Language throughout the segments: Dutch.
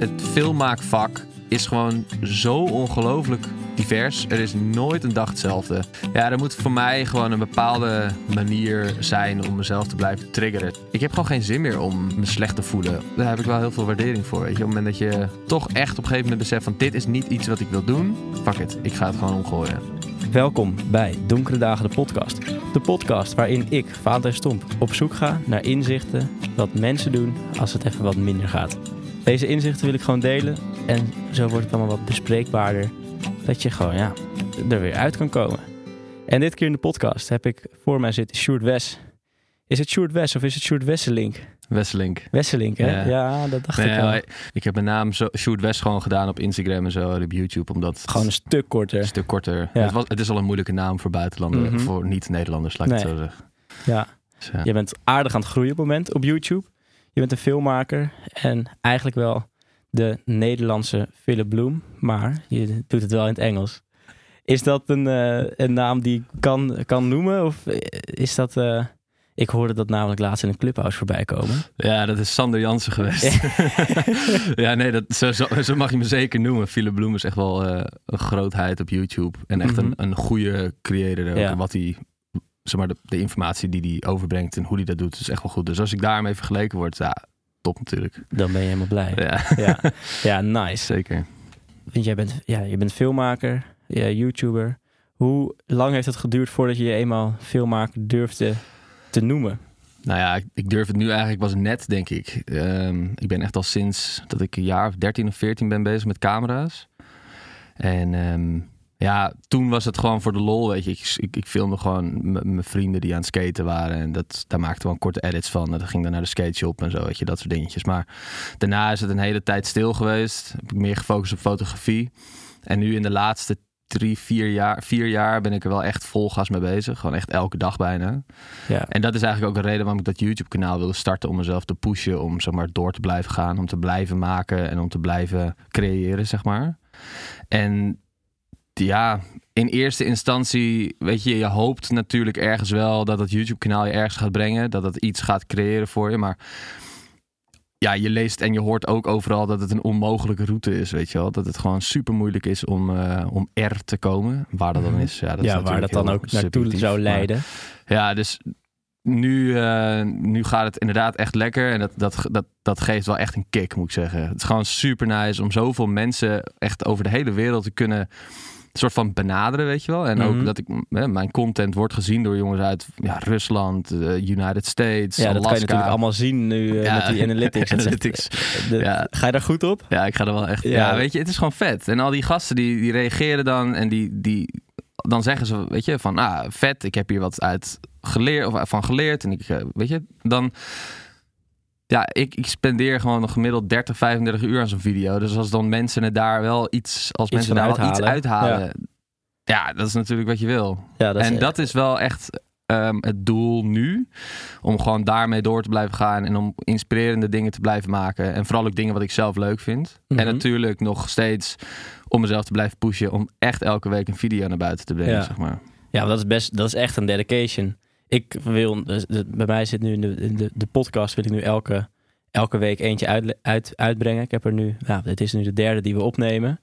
het filmmaakvak is gewoon zo ongelooflijk divers. Er is nooit een dag hetzelfde. Ja, er moet voor mij gewoon een bepaalde manier zijn om mezelf te blijven triggeren. Ik heb gewoon geen zin meer om me slecht te voelen. Daar heb ik wel heel veel waardering voor. Weet je? Op het moment dat je toch echt op een gegeven moment beseft van dit is niet iets wat ik wil doen. Fuck it, ik ga het gewoon omgooien. Welkom bij Donkere Dagen, de podcast. De podcast waarin ik, Vader Stomp, op zoek ga naar inzichten wat mensen doen als het even wat minder gaat. Deze inzichten wil ik gewoon delen en zo wordt het allemaal wat bespreekbaarder. Dat je gewoon ja, er weer uit kan komen. En dit keer in de podcast heb ik voor mij zitten Sjoerd Wes. Is het Sjoerd Wes of is het Sjoerd Wesselink? Wesselink. Wesselink, hè? Ja. Ja, dat dacht Nee, ik maar ik heb mijn naam zo, Sjoerd West gewoon gedaan op Instagram en zo en op YouTube. Omdat Gewoon een stuk korter. een stuk korter. Ja. Het, was, het is al een moeilijke naam voor buitenlanders, Mhm. voor niet-Nederlanders, laat ik het zo zeggen. Ja. Dus, ja. Je bent aardig aan het groeien op het moment op YouTube. Je bent een filmmaker en eigenlijk wel de Nederlandse Philip Bloem, maar je doet het wel in het Engels. Is dat een, eh, een naam die ik kan, kan noemen? Of is dat... eh, ik hoorde dat namelijk laatst in een clubhouse voorbij komen. Ja, dat is Sander Jansen geweest. ja, nee, dat, zo, zo, mag je me zeker noemen. Philip Bloem is echt wel eh, een grootheid op YouTube. En echt Mhm. een, een goede creator. ook. Ja. Wat hij, zeg maar, de, de informatie die hij overbrengt en hoe hij dat doet, is echt wel goed. Dus als ik daarmee vergeleken word, ja, top natuurlijk. Dan ben je helemaal blij. Ja, Ja, ja nice. zeker. Want jij bent, ja, je bent filmmaker, ja, YouTuber. Hoe lang heeft het geduurd voordat je je eenmaal filmmaker durfde te noemen? Nou ja, ik, ik durf het nu eigenlijk pas net, denk ik. Ehm, ik ben echt al sinds dat ik een jaar of 13 of 14 ben bezig met camera's. En ehm, ja, toen was het gewoon voor de lol, weet je. Ik, ik, ik filmde gewoon mijn vrienden die aan het skaten waren. En dat, daar maakten we gewoon korte edits van. En dat ging dan naar de skateshop en zo, weet je. Dat soort dingetjes. Maar daarna is het een hele tijd stil geweest. Heb ik meer gefocust op fotografie. En nu in de laatste drie, vier jaar, vier jaar ben ik er wel echt vol gas mee bezig. Gewoon echt elke dag bijna. Ja, En dat is eigenlijk ook een reden waarom ik dat YouTube-kanaal wilde starten. Om mezelf te pushen, om zeg maar, door te blijven gaan. Om te blijven maken en om te blijven creëren, zeg maar. En ja, in eerste instantie, weet je, je hoopt natuurlijk ergens wel dat dat YouTube-kanaal je ergens gaat brengen. Dat het iets gaat creëren voor je. Maar ja, je leest en je hoort ook overal dat het een onmogelijke route is, weet je wel. Dat het gewoon super moeilijk is om, eh, om er te komen. Waar dat dan Mhm. is. Ja, dat is ja waar dat dan ook naartoe zou maar- leiden. ja, dus nu, eh, nu gaat het inderdaad echt lekker. En dat, dat, dat, dat geeft wel echt een kick, moet ik zeggen. Het is gewoon super nice om zoveel mensen echt over de hele wereld te kunnen soort van benaderen, weet je wel. En Mhm. ook dat ik, hè, mijn content wordt gezien door jongens uit ja, Rusland, eh, United States, Ja, dat kan je Alaska. natuurlijk allemaal zien nu eh, Ja, met die analytics. De- Ja. Ga je daar goed op? Ja, ik ga er wel echt. Ja. Ja. weet je, het is gewoon vet. En al die gasten die, die reageren dan en die, die dan zeggen ze, weet je, van ah, vet, ik heb hier wat uit geleerd of van geleerd. En ik, eh, weet je, dan. Ja, ik, ik spendeer gewoon nog gemiddeld 30, 35 uur aan zo'n video. Dus als dan mensen het daar wel iets, als mensen daar wel iets uithalen. uithalen. Ja. dat is natuurlijk wat je wil. Ja, dat is, en dat is wel echt ehm, het doel nu. Om gewoon daarmee door te blijven gaan. En om inspirerende dingen te blijven maken. En vooral ook dingen wat ik zelf leuk vind. Mhm. En natuurlijk nog steeds om mezelf te blijven pushen. Om echt elke week een video naar buiten te brengen, Ja. zeg maar. Ja, dat is best, dat is echt een dedication. Ik wil, dus bij mij zit nu in de, in de, de podcast, wil ik nu elke, elke week eentje uit, uit, uitbrengen. Ik heb er nu, nou, dit is nu de derde die we opnemen.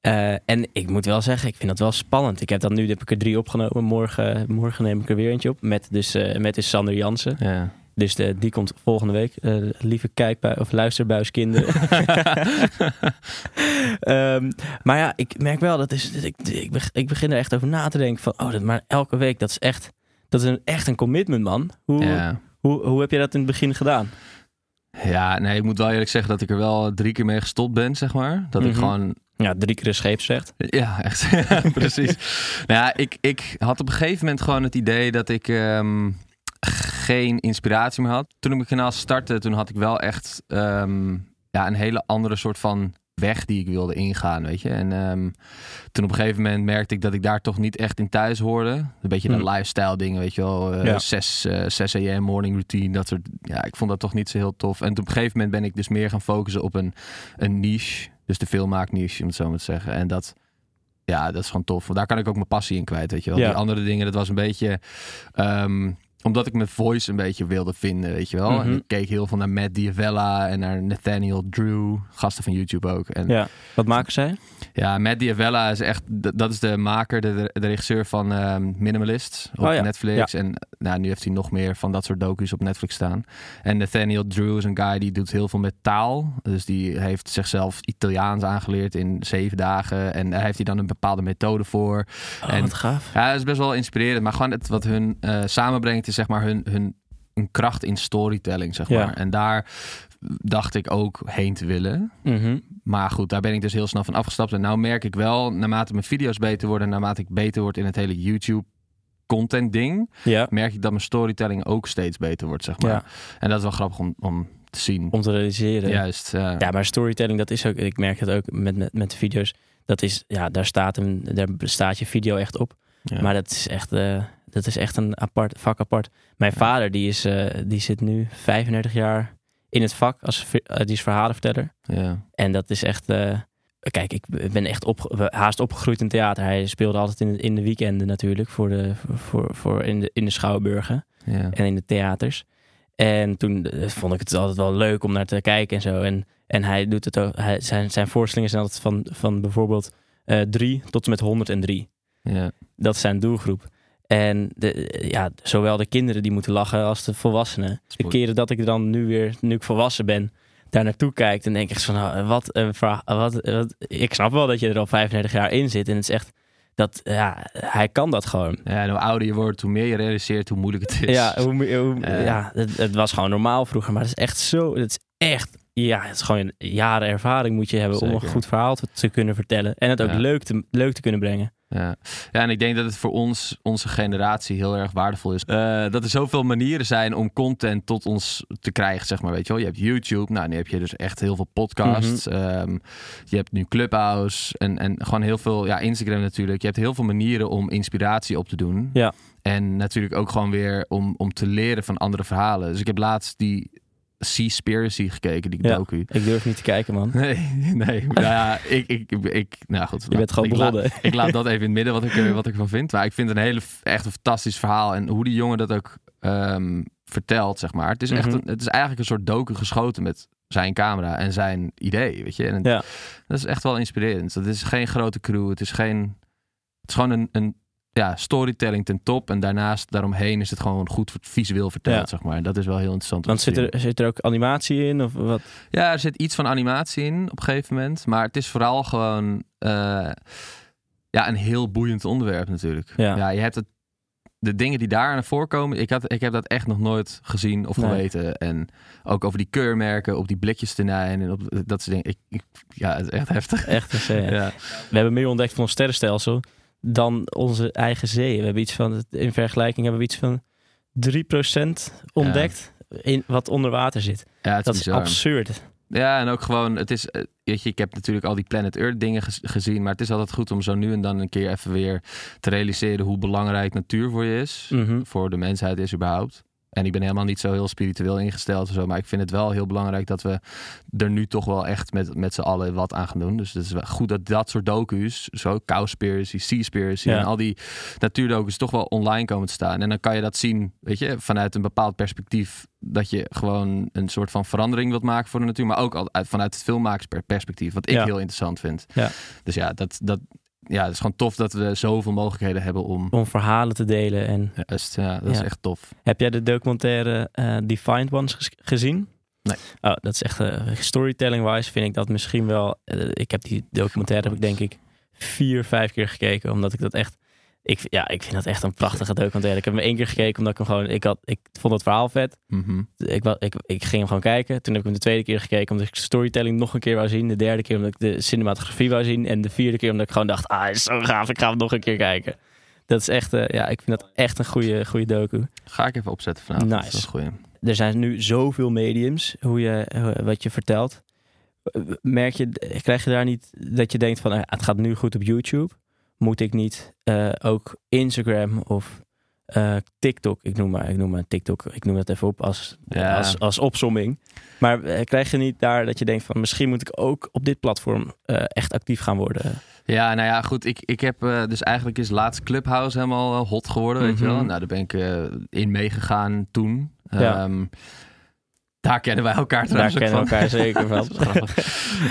Eh, en ik moet wel zeggen, ik vind dat wel spannend. Ik heb dan nu heb ik er drie opgenomen. Morgen, morgen neem ik er weer eentje op. Met dus, eh, met dus Sander Jansen. Ja. Dus de, die komt volgende week. Eh, lieve kijkbui of luisterbuiskinderen. Ehm, maar ja, ik merk wel dat is. Ik, ik begin er echt over na te denken van, oh, dat maar elke week, dat is echt, dat is een, echt een commitment, man. Hoe, ja. hoe, hoe heb je dat in het begin gedaan? Ja, nee, ik moet wel eerlijk zeggen dat ik er wel drie keer mee gestopt ben, zeg maar. Dat ik Mhm. gewoon Ja, drie keer een scheep zegt. Ja, echt. Precies. nou ja, ik, ik had op een gegeven moment gewoon het idee dat ik ehm, geen inspiratie meer had. Toen ik mijn kanaal startte, toen had ik wel echt ehm, ja, een hele andere soort van weg die ik wilde ingaan, weet je. En ehm, toen op een gegeven moment merkte ik dat ik daar toch niet echt in thuis hoorde. Een beetje de Hmm. lifestyle dingen, weet je wel. Ja. 6, eh 6 a.m. morning routine, dat soort... Ja, ik vond dat toch niet zo heel tof. En op een gegeven moment ben ik dus meer gaan focussen op een, een niche. Dus de filmmaakniche, om het zo maar te zeggen. En dat... Ja, dat is gewoon tof. Want daar kan ik ook mijn passie in kwijt, weet je wel. Ja. Die andere dingen, dat was een beetje... ehm, omdat ik mijn voice een beetje wilde vinden, weet je wel. Mhm. En ik keek heel veel naar Matt Diavella en naar Nathaniel Drew, gasten van YouTube ook. En Ja. Wat maken zij? ja, Matt Diavella is echt, dat is de maker, de, de regisseur van ehm, Minimalist op Oh ja, Netflix. En nou, nu heeft hij nog meer van dat soort docu's op Netflix staan. En Nathaniel Drew is een guy die doet heel veel met taal. Dus die heeft zichzelf Italiaans aangeleerd in zeven dagen. En daar heeft hij dan een bepaalde methode voor. Oh, En- wat gaaf. Ja, dat is best wel inspirerend. Maar gewoon het, wat hun eh, samenbrengt is zeg maar hun, hun een kracht in storytelling, zeg Ja. maar. En daar dacht ik ook heen te willen. Mhm. Maar goed, daar ben ik dus heel snel van afgestapt. En nou merk ik wel, naarmate mijn video's beter worden... naarmate ik beter word in het hele YouTube content ding... Ja, merk ik dat mijn storytelling ook steeds beter wordt, zeg maar. Ja. En dat is wel grappig om, om te zien. om te realiseren. Juist, ja. Ja, maar storytelling, dat is ook, ik merk het ook met, met, met de video's. Dat is, ja, daar staat, een, daar staat je video echt op. Maar dat is echt, eh, dat is echt een apart, vak apart. Mijn vader, die, is, eh, die zit nu 35 jaar in het vak, als, eh, die is verhalenverteller. ja. En dat is echt, eh, kijk, ik ben echt op, haast opgegroeid in theater. Hij speelde altijd in, de- in de weekenden natuurlijk, voor de, voor, voor in, de, in de schouwburgen ja. en in de theaters. En toen vond ik het altijd wel leuk om naar te kijken en zo. En, en hij doet het ook. Hij, zijn, zijn voorstellingen zijn altijd van, van bijvoorbeeld eh 3 tot en met 103. ja. Dat is zijn doelgroep. En de, ja, zowel de kinderen die moeten lachen als de volwassenen. De keren dat ik dan nu weer, nu ik volwassen ben, daar naartoe kijk, dan denk ik van, nou, wat een verhaal. Wat, wat, ik snap wel dat je er al 35 jaar in zit. En het is echt, dat, ja, hij kan dat gewoon. Ja, en hoe ouder je wordt, hoe meer je realiseert hoe moeilijk het is. Ja, hoe, hoe- ja het, het was gewoon normaal vroeger, maar het is echt zo. Het is echt, ja, het is gewoon jaren ervaring moet je hebben om een goed verhaal te, te kunnen vertellen en het ook Ja. leuk, te, leuk te kunnen brengen. Ja. ja, en ik denk dat het voor ons, onze generatie, heel erg waardevol is. Eh, dat er zoveel manieren zijn om content tot ons te krijgen, zeg maar. Weet je wel, je hebt YouTube, nou, nu heb je dus echt heel veel podcasts. Mhm. Ehm, je hebt nu Clubhouse en, en gewoon heel veel, ja, Instagram natuurlijk. Je hebt heel veel manieren om inspiratie op te doen. Ja. En natuurlijk ook gewoon weer om, om te leren van andere verhalen. Dus ik heb laatst die Seaspiracy gekeken, die Ja. docu. Ik durf niet te kijken, man. Nee, nee. Nou ja, ik, ik, ik, nou goed. Je bent gewoon ik laat- ik laat dat even in het midden wat ik, er- wat ik ervan vind. Maar ik vind het een hele, echt een fantastisch verhaal. En hoe die jongen dat ook ehm, vertelt, zeg maar. Het is, echt Mhm. een, het is eigenlijk een soort docu geschoten met zijn camera en zijn idee, weet je. En het- Ja. dat is echt wel inspirerend. Het is geen grote crew. Het is geen... Het is gewoon een, een ja, storytelling ten top. En daarnaast, daaromheen is het gewoon goed visueel verteld, Ja. zeg maar. Dat is wel heel interessant. Want zit er, zit er ook animatie in? Of wat? Ja, er zit iets van animatie in op een gegeven moment. Maar het is vooral gewoon eh, ja, een heel boeiend onderwerp natuurlijk. Ja. je hebt het, de dingen die daar naar voorkomen. Ik, had, ik heb dat echt nog nooit gezien of Nee. geweten. En ook over die keurmerken, op die blikjes tenijn en op dat soort dingen. Ik, ik, ja, het is echt heftig. Echt. Ja. We hebben meer ontdekt van ons sterrenstelsel dan onze eigen zee. We hebben iets van, in vergelijking hebben we iets van 3% ontdekt in wat onder water zit. Ja, het Dat is absurd. Ja, en ook gewoon, het is, eh, weet je, ik heb natuurlijk al die Planet Earth dingen gez- gezien, maar het is altijd goed om zo nu en dan een keer even weer te realiseren hoe belangrijk natuur voor je is, Mhm. voor de mensheid is überhaupt. En ik ben helemaal niet zo heel spiritueel ingesteld of zo, maar ik vind het wel heel belangrijk dat we er nu toch wel echt met, met z'n allen wat aan gaan doen. Dus het is wel goed dat dat soort docu's, zo Cowspiracy, Seaspiracy Ja. en al die natuurdocu's toch wel online komen te staan. En dan kan je dat zien, weet je, vanuit een bepaald perspectief dat je gewoon een soort van verandering wilt maken voor de natuur, maar ook al uit, vanuit het filmmakersperspectief, wat ik Ja. heel interessant vind. Ja. Dus ja, dat, dat, ja, het is gewoon tof dat we zoveel mogelijkheden hebben om. Om verhalen te delen. En ja, dat is echt tof. heb jij de documentaire eh Defined Ones gezien? Nee. Oh, dat is echt eh, storytelling-wise vind ik dat misschien wel. eh, ik heb die documentaire heb ik denk ik vier, vijf keer gekeken, omdat ik dat echt. Ik, ja, ik vind dat echt een prachtige documentaire. Ik heb hem één keer gekeken omdat ik hem gewoon. Ik, had, ik vond het verhaal vet. Mhm. Ik, wa- ik, ik ging hem gewoon kijken. Toen heb ik hem de tweede keer gekeken omdat ik de storytelling nog een keer wou zien. De derde keer omdat ik de cinematografie wou zien. En de vierde keer omdat ik gewoon dacht, ah, is zo gaaf. Ik ga hem nog een keer kijken. Dat is echt, eh, ja, ik vind dat echt een goede, goede docu. Ga ik even opzetten vanavond. Nice. Dat is. Er zijn nu zoveel mediums, hoe je, wat je vertelt. Merk je, krijg je daar niet dat je denkt van, eh, het gaat nu goed op YouTube. Moet ik niet eh, ook Instagram of eh, TikTok, ik noem, maar, ik noem maar TikTok, ik noem dat even op als, Ja. als, als opsomming. Maar eh, krijg je niet daar dat je denkt van, misschien moet ik ook op dit platform echt actief gaan worden? Ja, nou ja, goed. Ik, ik heb uh, dus eigenlijk is laatst Clubhouse helemaal hot geworden, weet je wel. Mhm. Nou, daar ben ik in meegegaan toen. Ja. Um, daar kennen wij elkaar Daar trouwens ook kennen we elkaar zeker van. Grappig.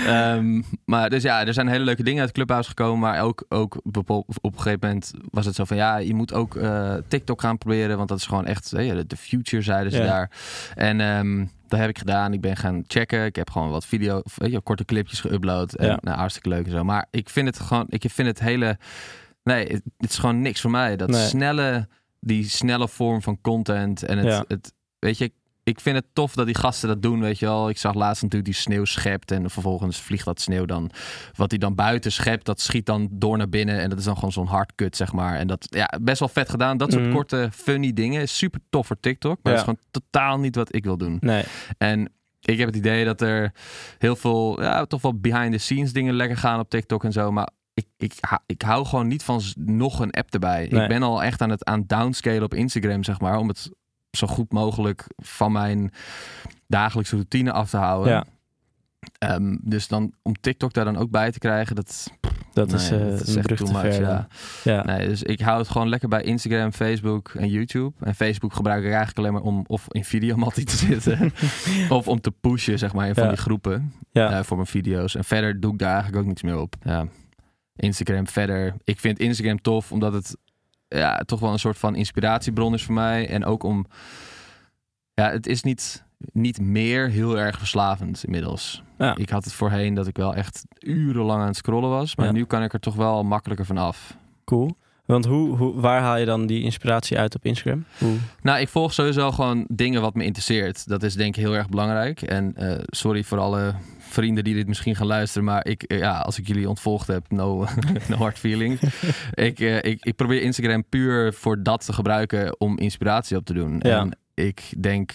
Ehm, maar dus ja, er zijn hele leuke dingen uit Clubhouse gekomen. Maar ook, ook op, op een gegeven moment was het zo van... ja, je moet ook uh, TikTok gaan proberen. Want dat is gewoon echt hey, de future, zeiden ze Ja. daar. En um, dat heb ik gedaan. Ik ben gaan checken. Ik heb gewoon wat video, weet je, korte clipjes geüpload. En Ja. nou, hartstikke leuk en zo. Maar ik vind het gewoon... Ik vind het hele... Nee, het, het is gewoon niks voor mij. Dat Nee. snelle... Die snelle vorm van content. En het, Ja. het... Weet je, ik vind het tof dat die gasten dat doen, weet je wel. Ik zag laatst natuurlijk die sneeuw schept en vervolgens vliegt dat sneeuw dan. Wat hij dan buiten schept, dat schiet dan door naar binnen. En dat is dan gewoon zo'n hardcut, zeg maar. En dat, ja, best wel vet gedaan. Dat soort Mhm. korte, funny dingen. is Super tof voor TikTok. Maar Ja. het is gewoon totaal niet wat ik wil doen. Nee. En ik heb het idee dat er heel veel, ja, toch wel behind the scenes dingen lekker gaan op TikTok en zo. Maar ik, ik, ik hou gewoon niet van nog een app erbij. Nee. Ik ben al echt aan het aan downscalen op Instagram, zeg maar. Om het zo goed mogelijk van mijn dagelijkse routine af te houden. Ja. Ehm, dus dan om TikTok daar dan ook bij te krijgen, dat, Dat is, dat is een brug te much, ver. ja. Ja. Nee, dus ik hou het gewoon lekker bij Instagram, Facebook en YouTube. En Facebook gebruik ik eigenlijk alleen maar om of in videomattie te zitten. of om te pushen, zeg maar, in van die groepen. Eh, voor mijn video's. En verder doe ik daar eigenlijk ook niks meer op. Ja. Instagram verder. Ik vind Instagram tof, omdat het ja, toch wel een soort van inspiratiebron is voor mij. En ook om... Ja, het is niet, niet meer heel erg verslavend inmiddels. Ja. Ik had het voorheen dat ik wel echt urenlang aan het scrollen was. Maar Ja. nu kan ik er toch wel makkelijker van af. Cool. Want hoe, hoe, waar haal je dan die inspiratie uit op Instagram? Hoe? Nou, ik volg sowieso gewoon dingen wat me interesseert. Dat is denk ik heel erg belangrijk. En eh, sorry voor alle vrienden die dit misschien gaan luisteren. Maar ik, eh, ja, als ik jullie ontvolgd heb, no, no hard feeling. ik, eh, ik, ik probeer Instagram puur voor dat te gebruiken om inspiratie op te doen. Ja. En ik denk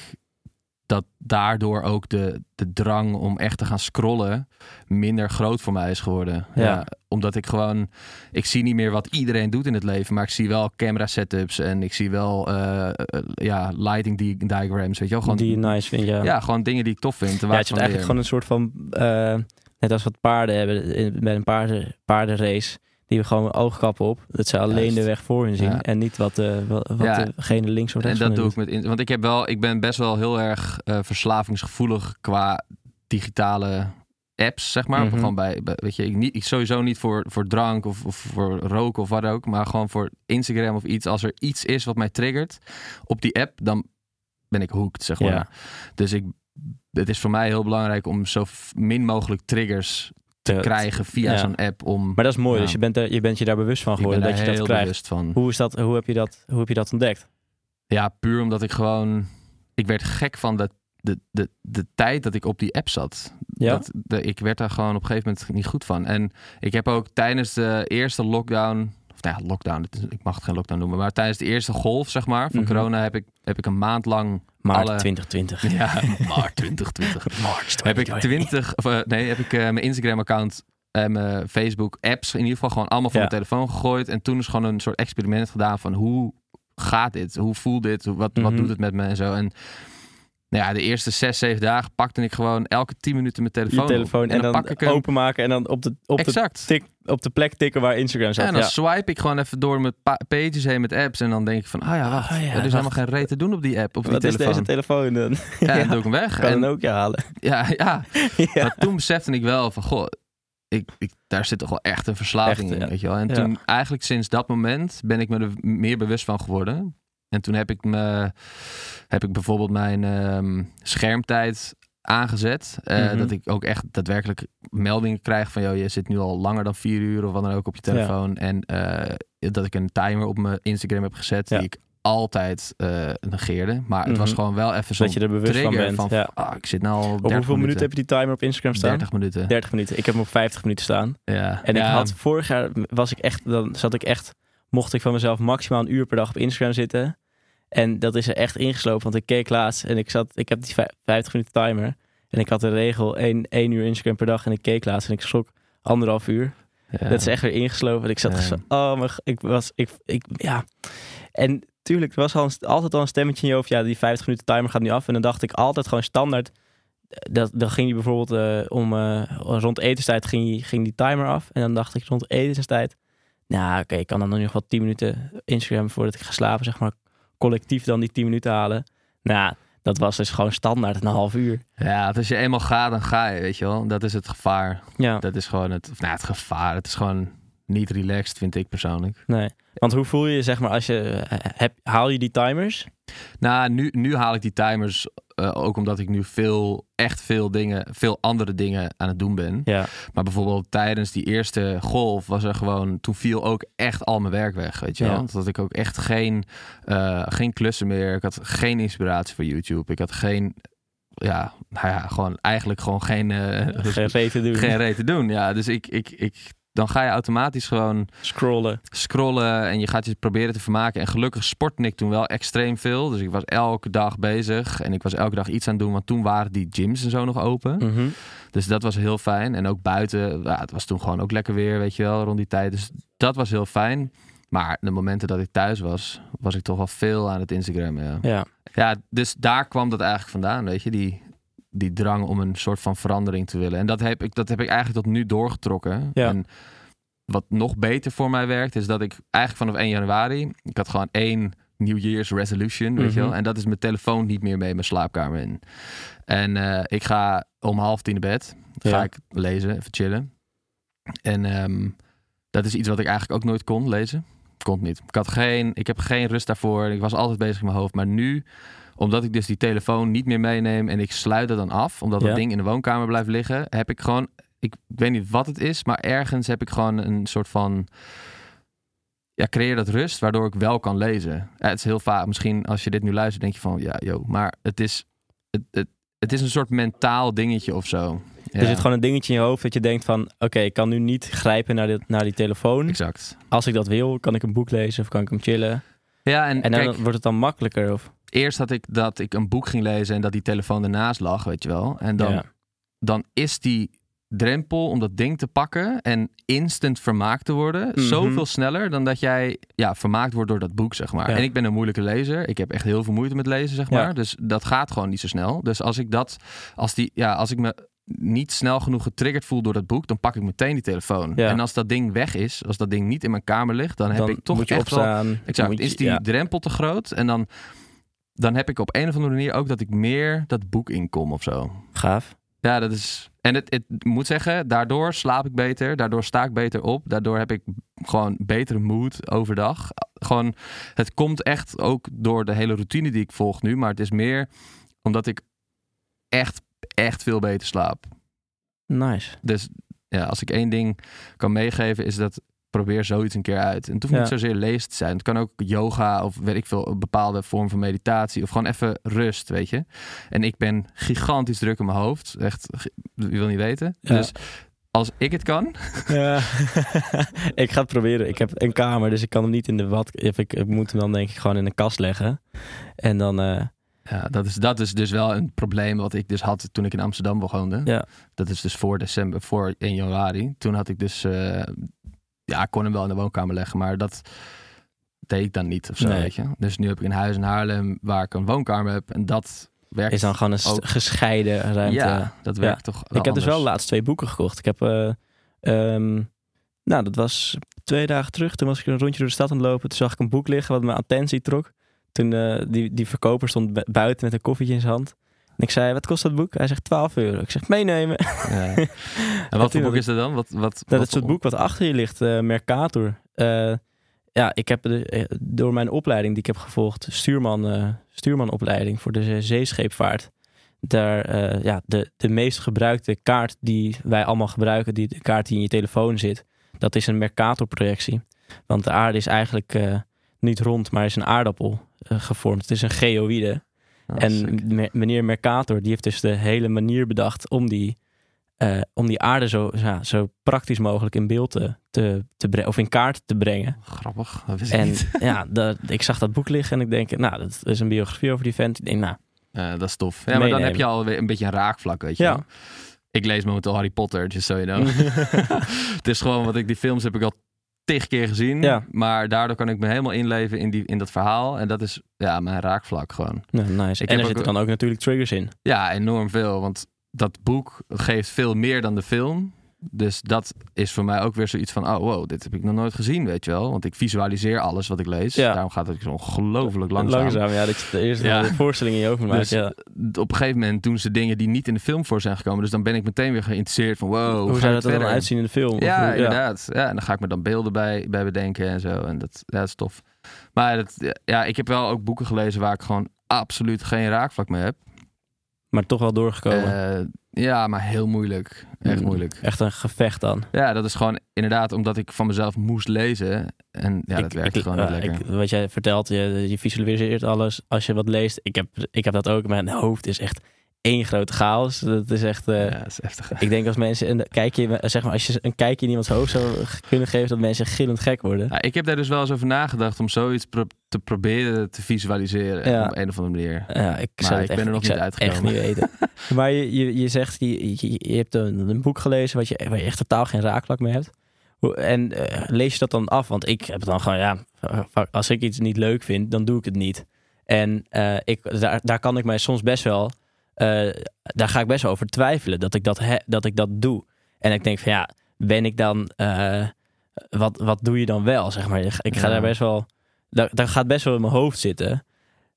dat daardoor ook de, de drang om echt te gaan scrollen minder groot voor mij is geworden. Ja. omdat ik gewoon, ik zie niet meer wat iedereen doet in het leven, maar ik zie wel camera setups en ik zie wel eh, eh, ja, lighting di- diagrams, weet je wel. Gewoon, die je nice vindt, ja. ja, gewoon dingen die ik tof vind. Ja, het is eigenlijk gewoon een soort van... eh, net als wat paarden hebben met een paarden, paardenrace. Die hebben gewoon oogkappen op. Dat ze alleen Juist. de weg voor hun zien. Ja. En niet wat, eh, wat, wat Ja. degene links of En rechts dat van doe ik met, in- want ik heb wel, ik ben best wel heel erg eh, verslavingsgevoelig qua digitale apps, zeg maar. Mhm. Gewoon bij, bij- weet je, ik, niet, ik sowieso niet voor, voor drank of, of voor roken of wat ook, maar gewoon voor Instagram of iets. Als er iets is wat mij triggert op die app, dan ben ik hooked, zeg maar. Ja. Dus ik, het is voor mij heel belangrijk om zo min mogelijk triggers te krijgen via Ja. zo'n app om. Maar dat is mooi. Ja. Dus je bent, er, je bent je daar bewust van geworden dat je dat krijgt. van. Hoe, is dat, hoe, heb je dat, hoe heb je dat ontdekt? Ja, puur omdat ik gewoon. Ik werd gek van de, de, de, de tijd dat ik op die app zat. Ja? Dat, de, ik werd daar gewoon op een gegeven moment niet goed van. En ik heb ook tijdens de eerste lockdown. Of nou ja, lockdown. Ik mag het geen lockdown noemen. Maar tijdens de eerste golf, zeg maar, van Mhm. corona heb ik, heb ik een maand lang. Maart alle, 2020. Ja, maart 2020. Maart heb ik 20. Of, eh, nee, heb ik eh, mijn Instagram-account. En mijn Facebook-apps in ieder geval gewoon allemaal van Ja. mijn telefoon gegooid. En toen is gewoon een soort experiment gedaan van hoe gaat dit? Hoe voelt dit? Wat, wat Mhm. doet het met me en zo? En nou ja, de eerste zes, zeven dagen pakte ik gewoon elke tien minuten mijn telefoon, je telefoon op. en, dan, pak ik hem. openmaken en dan op de, op, de tik, op de plek tikken waar Instagram zat. en dan Ja. swipe ik gewoon even door mijn pa- pages heen met apps. En dan denk ik van, ah ja, wacht. Ah ja, er is wacht. helemaal geen reet te doen op die app, op die Wat is telefoon. deze telefoon dan? Ja, dan doe ik hem weg. Kan En, een ook halen. ja, ja. Maar toen besefte ik wel van, goh, ik, ik, daar zit toch wel echt een verslaving Echt, in, weet je wel. En toen, eigenlijk sinds dat moment, ben ik me er meer bewust van geworden. En toen heb ik, me, heb ik bijvoorbeeld mijn ehm, schermtijd aangezet. Eh, Mhm. Dat ik ook echt daadwerkelijk meldingen krijg van... Joh, je zit nu al langer dan vier uur of wat dan ook op je telefoon. En eh, dat ik een timer op mijn Instagram heb gezet... Ja. die ik altijd eh, negeerde. Maar het was Mhm. gewoon wel even zo'n Dat je er bewust van bent. van... ja. ah, ik zit nou al 30 Op hoeveel minuten minuten heb je die timer op Instagram staan? 30 minuten. 30 minuten. Ik heb hem op 50 minuten staan. Ja. En ik had vorig jaar was ik echt, dan zat ik echt, mocht ik van mezelf maximaal een uur per dag op Instagram zitten. En dat is er echt ingeslopen, want ik keek laatst en ik zat, ik heb die vij- 50 minuten timer. En ik had de regel 1, 1 uur Instagram per dag en ik keek laatst en ik schrok anderhalf uur. Ja. Dat is echt weer ingeslopen. En ik zat Ja. zo, oh mijn, ik was, ik, ik, ja. En tuurlijk, er was al een, altijd al een stemmetje in je hoofd, ja, die 50 minuten timer gaat nu af. En dan dacht ik altijd gewoon standaard, dat, dan ging hij bijvoorbeeld eh, om eh, rond etenstijd ging, die- ging die timer af. En dan dacht ik rond etenstijd, nou oké, ik kan dan nog wel 10 minuten Instagram voordat ik ga slapen, zeg maar, collectief dan die 10 minuten halen. Nou, dat was dus gewoon standaard een half uur. Ja, als je eenmaal gaat, dan ga je, weet je wel. Dat is het gevaar. Ja, Dat is gewoon het, nou, het gevaar. Het is gewoon niet relaxed, vind ik persoonlijk. nee. Want hoe voel je je, zeg maar, als je, eh, heb, haal je die timers? Nou, nu, nu haal ik die timers eh, ook omdat ik nu veel, echt veel dingen, veel andere dingen aan het doen ben. Ja, Maar bijvoorbeeld tijdens die eerste golf was er gewoon, toen viel ook echt al mijn werk weg, weet je wel. Ja. Dat ik ook echt geen, eh, geen klussen meer, ik had geen inspiratie voor YouTube. Ik had geen, ja, nou ja, gewoon eigenlijk gewoon geen, eh, geen reet te doen. geen reet te doen. Ja, dus ik, ik, ik, dan ga je automatisch gewoon Scrollen. scrollen en je gaat je proberen te vermaken. En gelukkig sportte ik toen wel extreem veel. Dus ik was elke dag bezig en ik was elke dag iets aan het doen. Want toen waren die gyms en zo nog open. Mhm. Dus dat was heel fijn. En ook buiten, ja, het was toen gewoon ook lekker weer, weet je wel, rond die tijd. Dus dat was heel fijn. Maar de momenten dat ik thuis was, was ik toch wel veel aan het Instagram. Ja, Ja, ja dus daar kwam dat eigenlijk vandaan, weet je, die, die drang om een soort van verandering te willen. En dat heb ik, dat heb ik eigenlijk tot nu doorgetrokken. Ja. En wat nog beter voor mij werkt, is dat ik eigenlijk vanaf 1 januari, ik had gewoon één New Year's resolution, weet je wel. Mhm. En dat is mijn telefoon niet meer mee mijn slaapkamer in. En eh, ik ga om half tien naar bed. Ga Ja. ik lezen, even chillen. En ehm, dat is iets wat ik eigenlijk ook nooit kon, lezen. Kon niet. Ik, had geen, ik heb geen rust daarvoor. Ik was altijd bezig in mijn hoofd. Maar nu, omdat ik dus die telefoon niet meer meeneem en ik sluit het dan af, omdat Ja. dat ding in de woonkamer blijft liggen, heb ik gewoon, ik weet niet wat het is, maar ergens heb ik gewoon een soort van, ja, creëer dat rust, waardoor ik wel kan lezen. Ja, het is heel vaak, misschien als je dit nu luistert, denk je van, ja, joh, maar het is, het, het, het is een soort mentaal dingetje of zo. Ja, Er zit gewoon een dingetje in je hoofd dat je denkt van... oké, ik kan nu niet grijpen naar, dit, naar die telefoon. exact. Als ik dat wil, kan ik een boek lezen of kan ik hem chillen. Ja, en, En dan kijk, wordt het dan makkelijker. Of, eerst had ik dat ik een boek ging lezen en dat die telefoon ernaast lag, weet je wel. En dan, ja. dan is die drempel om dat ding te pakken en instant vermaakt te worden Mhm. zoveel sneller dan dat jij ja, vermaakt wordt door dat boek, zeg maar. Ja. En ik ben een moeilijke lezer. Ik heb echt heel veel moeite met lezen, zeg Ja. maar. Dus dat gaat gewoon niet zo snel. Dus als ik dat, als die, ja, als ik me niet snel genoeg getriggerd voel door dat boek, dan pak ik meteen die telefoon. Ja. En als dat ding weg is, als dat ding niet in mijn kamer ligt, dan heb dan ik toch moet je echt wel. Exact. moet je- is die ja. drempel te groot? En dan, dan heb ik op een of andere manier ook dat ik meer dat boek inkom of zo. Gaaf. Ja, dat is. En het, het moet zeggen, daardoor slaap ik beter. Daardoor sta ik beter op. Daardoor heb ik gewoon betere mood overdag. Gewoon, het komt echt ook door de hele routine die ik volg nu. Maar het is meer omdat ik echt, echt veel beter slaap. Nice. Dus ja, als ik één ding kan meegeven, is dat probeer zoiets een keer uit. En het hoeft Ja. niet zozeer lezen te zijn. Het kan ook yoga of weet ik veel, een bepaalde vorm van meditatie. Of gewoon even rust, weet je. En ik ben gigantisch druk in mijn hoofd. Echt, je wil niet weten. Ja. Dus als ik het kan, Ja. ik ga het proberen. Ik heb een kamer, dus ik kan hem niet in de wat. Ik, ik moet hem dan denk ik gewoon in een kast leggen. En dan... eh, ja, dat, is, dat is dus wel een probleem wat ik dus had toen ik in Amsterdam woonde. Ja. Dat is dus voor december, voor 1 januari. Toen had ik dus, eh, ja, ik kon hem wel in de woonkamer leggen, maar dat deed ik dan niet of zo, Nee. weet je. Dus nu heb ik een huis in Haarlem waar ik een woonkamer heb en dat werkt. is dan gewoon een ook- gescheiden ruimte. Ja, dat werkt toch ik heb dus wel laatst twee boeken gekocht. Ik heb, eh, ehm, nou, dat was twee dagen terug. Toen was ik een rondje door de stad aan het lopen. Toen zag ik een boek liggen wat mijn attentie trok. Toen eh, die, die verkoper stond bu- buiten met een koffietje in zijn hand. En ik zei, wat kost dat boek? Hij zegt 12 euro. Ik zeg, meenemen. Ja. En wat voor boek is dat dan? Wat, wat, Dat is het boek wat achter je ligt, eh, Mercator. Eh, ja, ik heb de, eh, door mijn opleiding die ik heb gevolgd, stuurman, stuurmanopleiding voor de zee- zeescheepvaart. Daar, ja, de, de meest gebruikte kaart die wij allemaal gebruiken, die, de kaart die in je telefoon zit, dat is een Mercator-projectie. Want de aarde is eigenlijk niet rond, maar is een aardappel gevormd. Het is een geoïde. Ah, En me- meneer Mercator, die heeft dus de hele manier bedacht om die, eh, om die aarde zo, ja, zo praktisch mogelijk in beeld te, te, of in kaart te brengen. Grappig, dat wist ik En niet. ja, dat, ik zag dat boek liggen en ik denk, nou, dat is een biografie over die vent. Ik denk, nou, Ja, dat is tof. Ja, maar dan heb je alweer een beetje een raakvlak, weet je Ja. Ik lees momenteel Harry Potter, just so you know. het is gewoon wat ik, die films heb ik al tig keer gezien. Ja. Maar daardoor kan ik me helemaal inleven in, die, in dat verhaal. En dat is ja, mijn raakvlak gewoon. nou, nice. Ik en er zitten dan ook natuurlijk triggers in. Ja, enorm veel. Want dat boek geeft veel meer dan de film. Dus dat is voor mij ook weer zoiets van, oh wow, dit heb ik nog nooit gezien, weet je wel. Want ik visualiseer alles wat ik lees. Ja. Daarom gaat het zo ongelooflijk langzaam. Langzaam, ja. Dat je de eerste Ja. voorstelling in je hoofd. Dus ja. op een gegeven moment doen ze dingen die niet in de film voor zijn gekomen. Dus dan ben ik meteen weer geïnteresseerd van, wow, hoe, zou dat er dan uitzien in de film? Ja, hoe- inderdaad. Ja, en dan ga ik me dan beelden bij, bij bedenken en zo. En dat, dat is tof. Maar dat, ja, ik heb wel ook boeken gelezen waar ik gewoon absoluut geen raakvlak mee heb. Maar toch wel doorgekomen. Eh, ja, maar heel moeilijk. Echt Mm. moeilijk. Echt een gevecht dan. Ja, dat is gewoon inderdaad omdat ik van mezelf moest lezen. En ja, dat ik- gewoon niet ja, lekker. ik- wat jij vertelt, je, je visualiseert alles als je wat leest. Ik heb, ik heb dat ook. Mijn hoofd is echt één grote chaos. Dat is echt... eh, ja, dat is heftig. Ik denk als mensen een kijkje, zeg maar, als je een kijkje in iemands hoofd zou kunnen geven, dat mensen gillend gek worden. Ja, ik heb daar dus wel eens over nagedacht om zoiets pro- te proberen te visualiseren Ja. op een of andere manier. Ja, ik Maar zou ik het ben echt, er nog niet echt uitgekomen. niet weten. maar je, je, je zegt, je, je, je hebt een, een boek gelezen wat je, waar je echt totaal geen raakvlak mee hebt. En eh, lees je dat dan af? Want ik heb dan gewoon, ja, als ik iets niet leuk vind, dan doe ik het niet. En eh, ik, daar, daar kan ik mij soms best wel, eh, daar ga ik best wel over twijfelen dat ik dat, he- dat ik dat doe. En ik denk van ja, ben ik dan, eh, wat, wat doe je dan wel? Zeg maar, ik ga Ja. daar best wel, daar, daar gaat best wel in mijn hoofd zitten.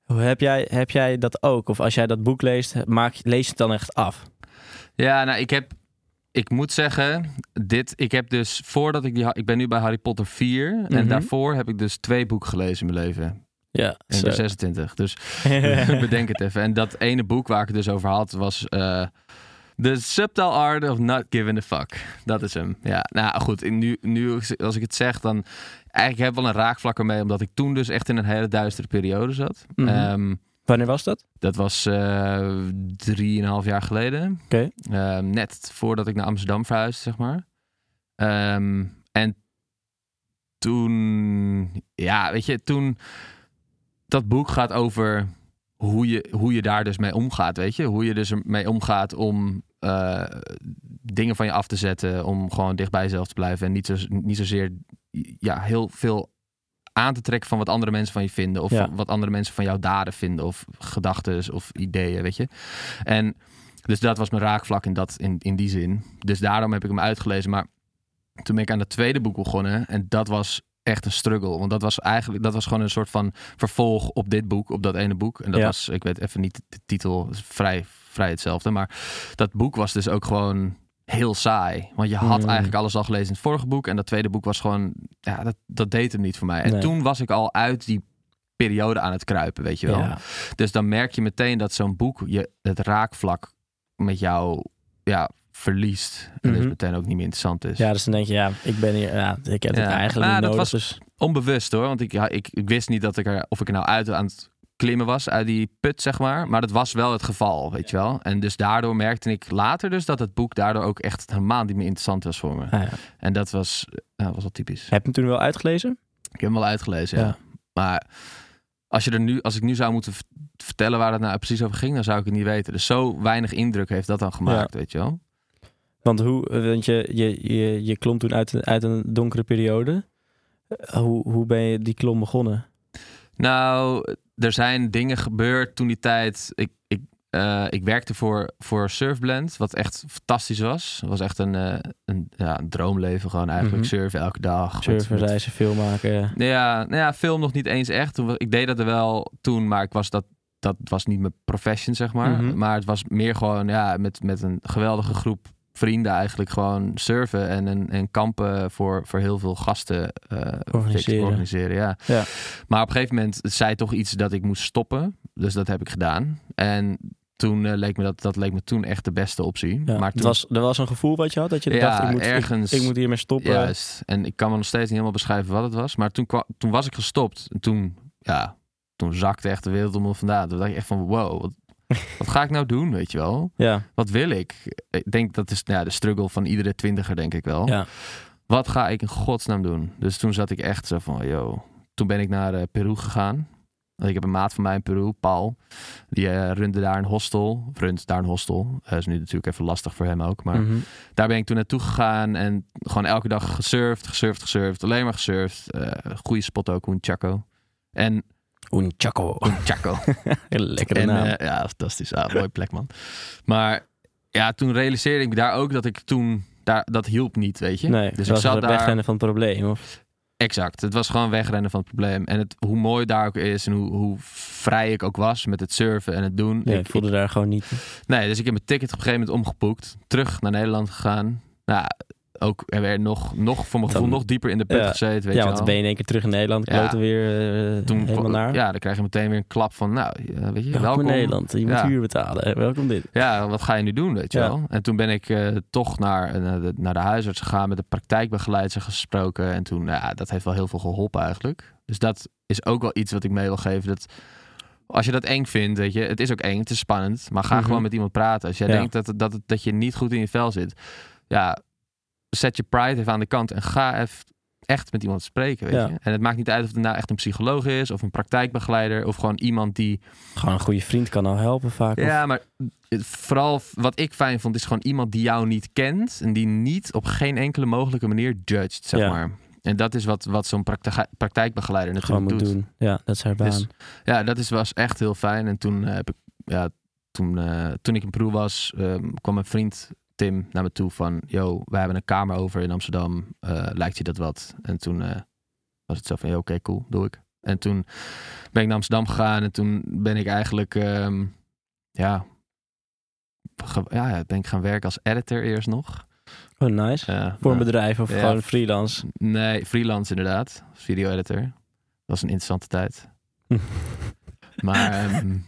Hoe heb jij, heb jij dat ook? Of als jij dat boek leest, maak, lees je het dan echt af? Ja, nou, ik heb. Ik moet zeggen, dit. Ik heb dus voordat ik die. Ik ben nu bij Harry Potter 4. Mhm. En daarvoor heb ik dus twee boeken gelezen in mijn leven. Ja, ik zo. ben 26. Dus bedenk het even. En dat ene boek waar ik het dus over had was. eh The Subtle Art of Not Giving a Fuck. Dat is hem. Ja, nou goed. Nu, nu als ik het zeg, dan. Eigenlijk heb ik wel een raakvlak ermee. Omdat ik toen dus echt in een hele duistere periode zat. Mhm. Ehm, Wanneer was dat? dat was eh drieënhalf jaar geleden. Oké. Ehm, net voordat ik naar Amsterdam verhuisde, zeg maar. Ehm, en toen, ja, weet je, toen dat boek gaat over hoe je, hoe je daar dus mee omgaat, weet je. Hoe je dus ermee omgaat om eh, dingen van je af te zetten, om gewoon dicht bij jezelf te blijven en niet, zo, niet zozeer ja, heel veel aan te trekken van wat andere mensen van je vinden of Ja. wat andere mensen van jouw daden vinden of gedachten of ideeën, weet je. En dus dat was mijn raakvlak in, dat, in, in die zin. Dus daarom heb ik hem uitgelezen. Maar toen ben ik aan het tweede boek begonnen. En dat was echt een struggle. Want dat was eigenlijk dat was gewoon een soort van vervolg op dit boek, op dat ene boek. En dat Ja. was, ik weet even niet de titel, vrij, vrij hetzelfde. Maar dat boek was dus ook gewoon heel saai. Want je had Mm. eigenlijk alles al gelezen in het vorige boek. En dat tweede boek was gewoon, ja, dat, dat deed hem niet voor mij. En Nee. toen was ik al uit die periode aan het kruipen, weet je wel. Ja. Dus dan merk je meteen dat zo'n boek je het raakvlak met jou ja, verliest. En dus Mhm. meteen ook niet meer interessant is. ja, dus dan denk je, ja, ik ben hier, ja, ik heb het eigenlijk Nou, niet dat nodig. was- dus Onbewust hoor, want ik, ja, ik, ik wist niet dat ik er, of ik er nou uit aan het klimmen was uit die put, zeg maar. Maar dat was wel het geval, weet je wel. En dus daardoor merkte ik later dus dat het boek daardoor ook echt helemaal niet meer interessant was voor me. ah, ja. En dat was, ja, was wel typisch. Heb je hem toen wel uitgelezen? Ik heb hem wel uitgelezen, ja. Ja. Maar als, je er nu, als ik nu zou moeten vertellen waar het nou precies over ging, dan zou ik het niet weten. Dus zo weinig indruk heeft dat dan gemaakt, weet je wel. Want, hoe, want je, je, je, je klom toen uit, een- uit een donkere periode. Hoe, hoe ben je die klom begonnen? Nou, er zijn dingen gebeurd toen die tijd. Ik, ik, eh, ik werkte voor, voor Surfblend, wat echt fantastisch was. Het was echt een, eh, een, ja, een droomleven, gewoon eigenlijk Mhm. surfen elke dag. Surfen, met- reizen, film maken. Nou ja, nou ja, film nog niet eens echt. Ik deed dat er wel toen, maar ik was dat, dat was niet mijn profession, zeg maar. Mhm. Maar het was meer gewoon ja, met, met een geweldige groep vrienden eigenlijk gewoon surfen en, en, en kampen voor, voor heel veel gasten eh, Organiseren. organiseren ja. Ja. Maar op een gegeven moment zei toch iets dat ik moest stoppen. Dus dat heb ik gedaan. En toen eh, leek me dat, dat leek me toen echt de beste optie. Ja. Maar Het toen, was, er was een gevoel wat je had, dat je Ja, dacht, ik moet, ergens- ik, moet hiermee stoppen. Juist. En ik kan me nog steeds niet helemaal beschrijven wat het was. Maar toen, toen was ik gestopt. En toen, ja, toen zakte echt de wereld om me vandaan. Toen dacht ik echt van, wow, wat, wat ga ik nou doen, weet je wel? Ja, Wat wil ik? Ik denk dat is ja, de struggle van iedere twintiger, denk ik wel. ja. Wat ga ik in godsnaam doen? Dus toen zat ik echt zo van, yo. Toen ben ik naar eh, Peru gegaan. Ik heb een maat van mij in Peru, Paul. Die eh, runde daar een hostel. Of runt daar een hostel. Dat is nu natuurlijk even lastig voor hem ook. Maar Mhm. daar ben ik toen naartoe gegaan. En gewoon elke dag gesurfd, gesurfd, gesurfd. Alleen maar gesurfd. Eh goede spot ook, Chaco. En Un Chaco. een Chaco. Lekkere en, naam. eh, ja, fantastisch. Ah, mooie plek, man. Maar ja, toen realiseerde ik me daar ook dat ik toen... Daar, dat hielp niet, weet je. Nee, dus ik zat het daar... wegrennen van het probleem. Of, Exact. Het was gewoon wegrennen van het probleem. En het, hoe mooi daar ook is en hoe, hoe vrij ik ook was met het surfen en het doen. nee, ik, ik voelde daar gewoon niet. nee, dus ik heb mijn ticket op een gegeven moment omgeboekt. Terug naar Nederland gegaan. Nou, ook er nog, nog voor mijn gevoel nog dieper in de put Ja. gezeten. Weet ja, je want dan ben je in één keer terug in Nederland. Ja. Kloten weer eh, Toen, helemaal naar. Ja, dan krijg je meteen weer een klap van, nou, ja, weet je, welkom, welkom. in Nederland. Je moet Ja. huur betalen. Welkom dit. Ja, wat ga je nu doen, weet je Ja. wel? En toen ben ik eh, toch naar, naar, de, naar de huisarts gegaan, met de praktijkbegeleider gesproken. En toen, nou ja, dat heeft wel heel veel geholpen eigenlijk. Dus dat is ook wel iets wat ik mee wil geven. Dat als je dat eng vindt, weet je, het is ook eng, het is spannend. Maar ga Mhm. gewoon met iemand praten. Als jij Ja. denkt dat, dat, dat je niet goed in je vel zit, ja, zet je pride even aan de kant en ga even echt met iemand spreken, weet Ja. je. En het maakt niet uit of het nou echt een psycholoog is, of een praktijkbegeleider, of gewoon iemand die Gewoon een goede vriend kan al helpen vaak. of- ja, maar vooral wat ik fijn vond, is gewoon iemand die jou niet kent en die niet op geen enkele mogelijke manier judged, zeg Ja. maar. En dat is wat, wat zo'n praktijk, praktijkbegeleider gewoon natuurlijk moet doet. doen. Ja, dat is haar baan. Dus- Ja, dat is, was echt heel fijn. En toen eh, heb ik, ja, toen, eh, toen ik in Peru was, ehm, kwam mijn vriend Tim naar me toe van, yo, we hebben een kamer over in Amsterdam, Eh, lijkt je dat wat? En toen eh, was het zo van, ja, oké, cool, doe ik. En toen ben ik naar Amsterdam gegaan en toen ben ik eigenlijk, ehm, ja, ja, ben ik gaan werken als editor eerst nog. Oh, nice. Eh, Voor een bedrijf of ja. gewoon freelance. Nee, freelance inderdaad. Video editor. Dat was een interessante tijd. maar ehm,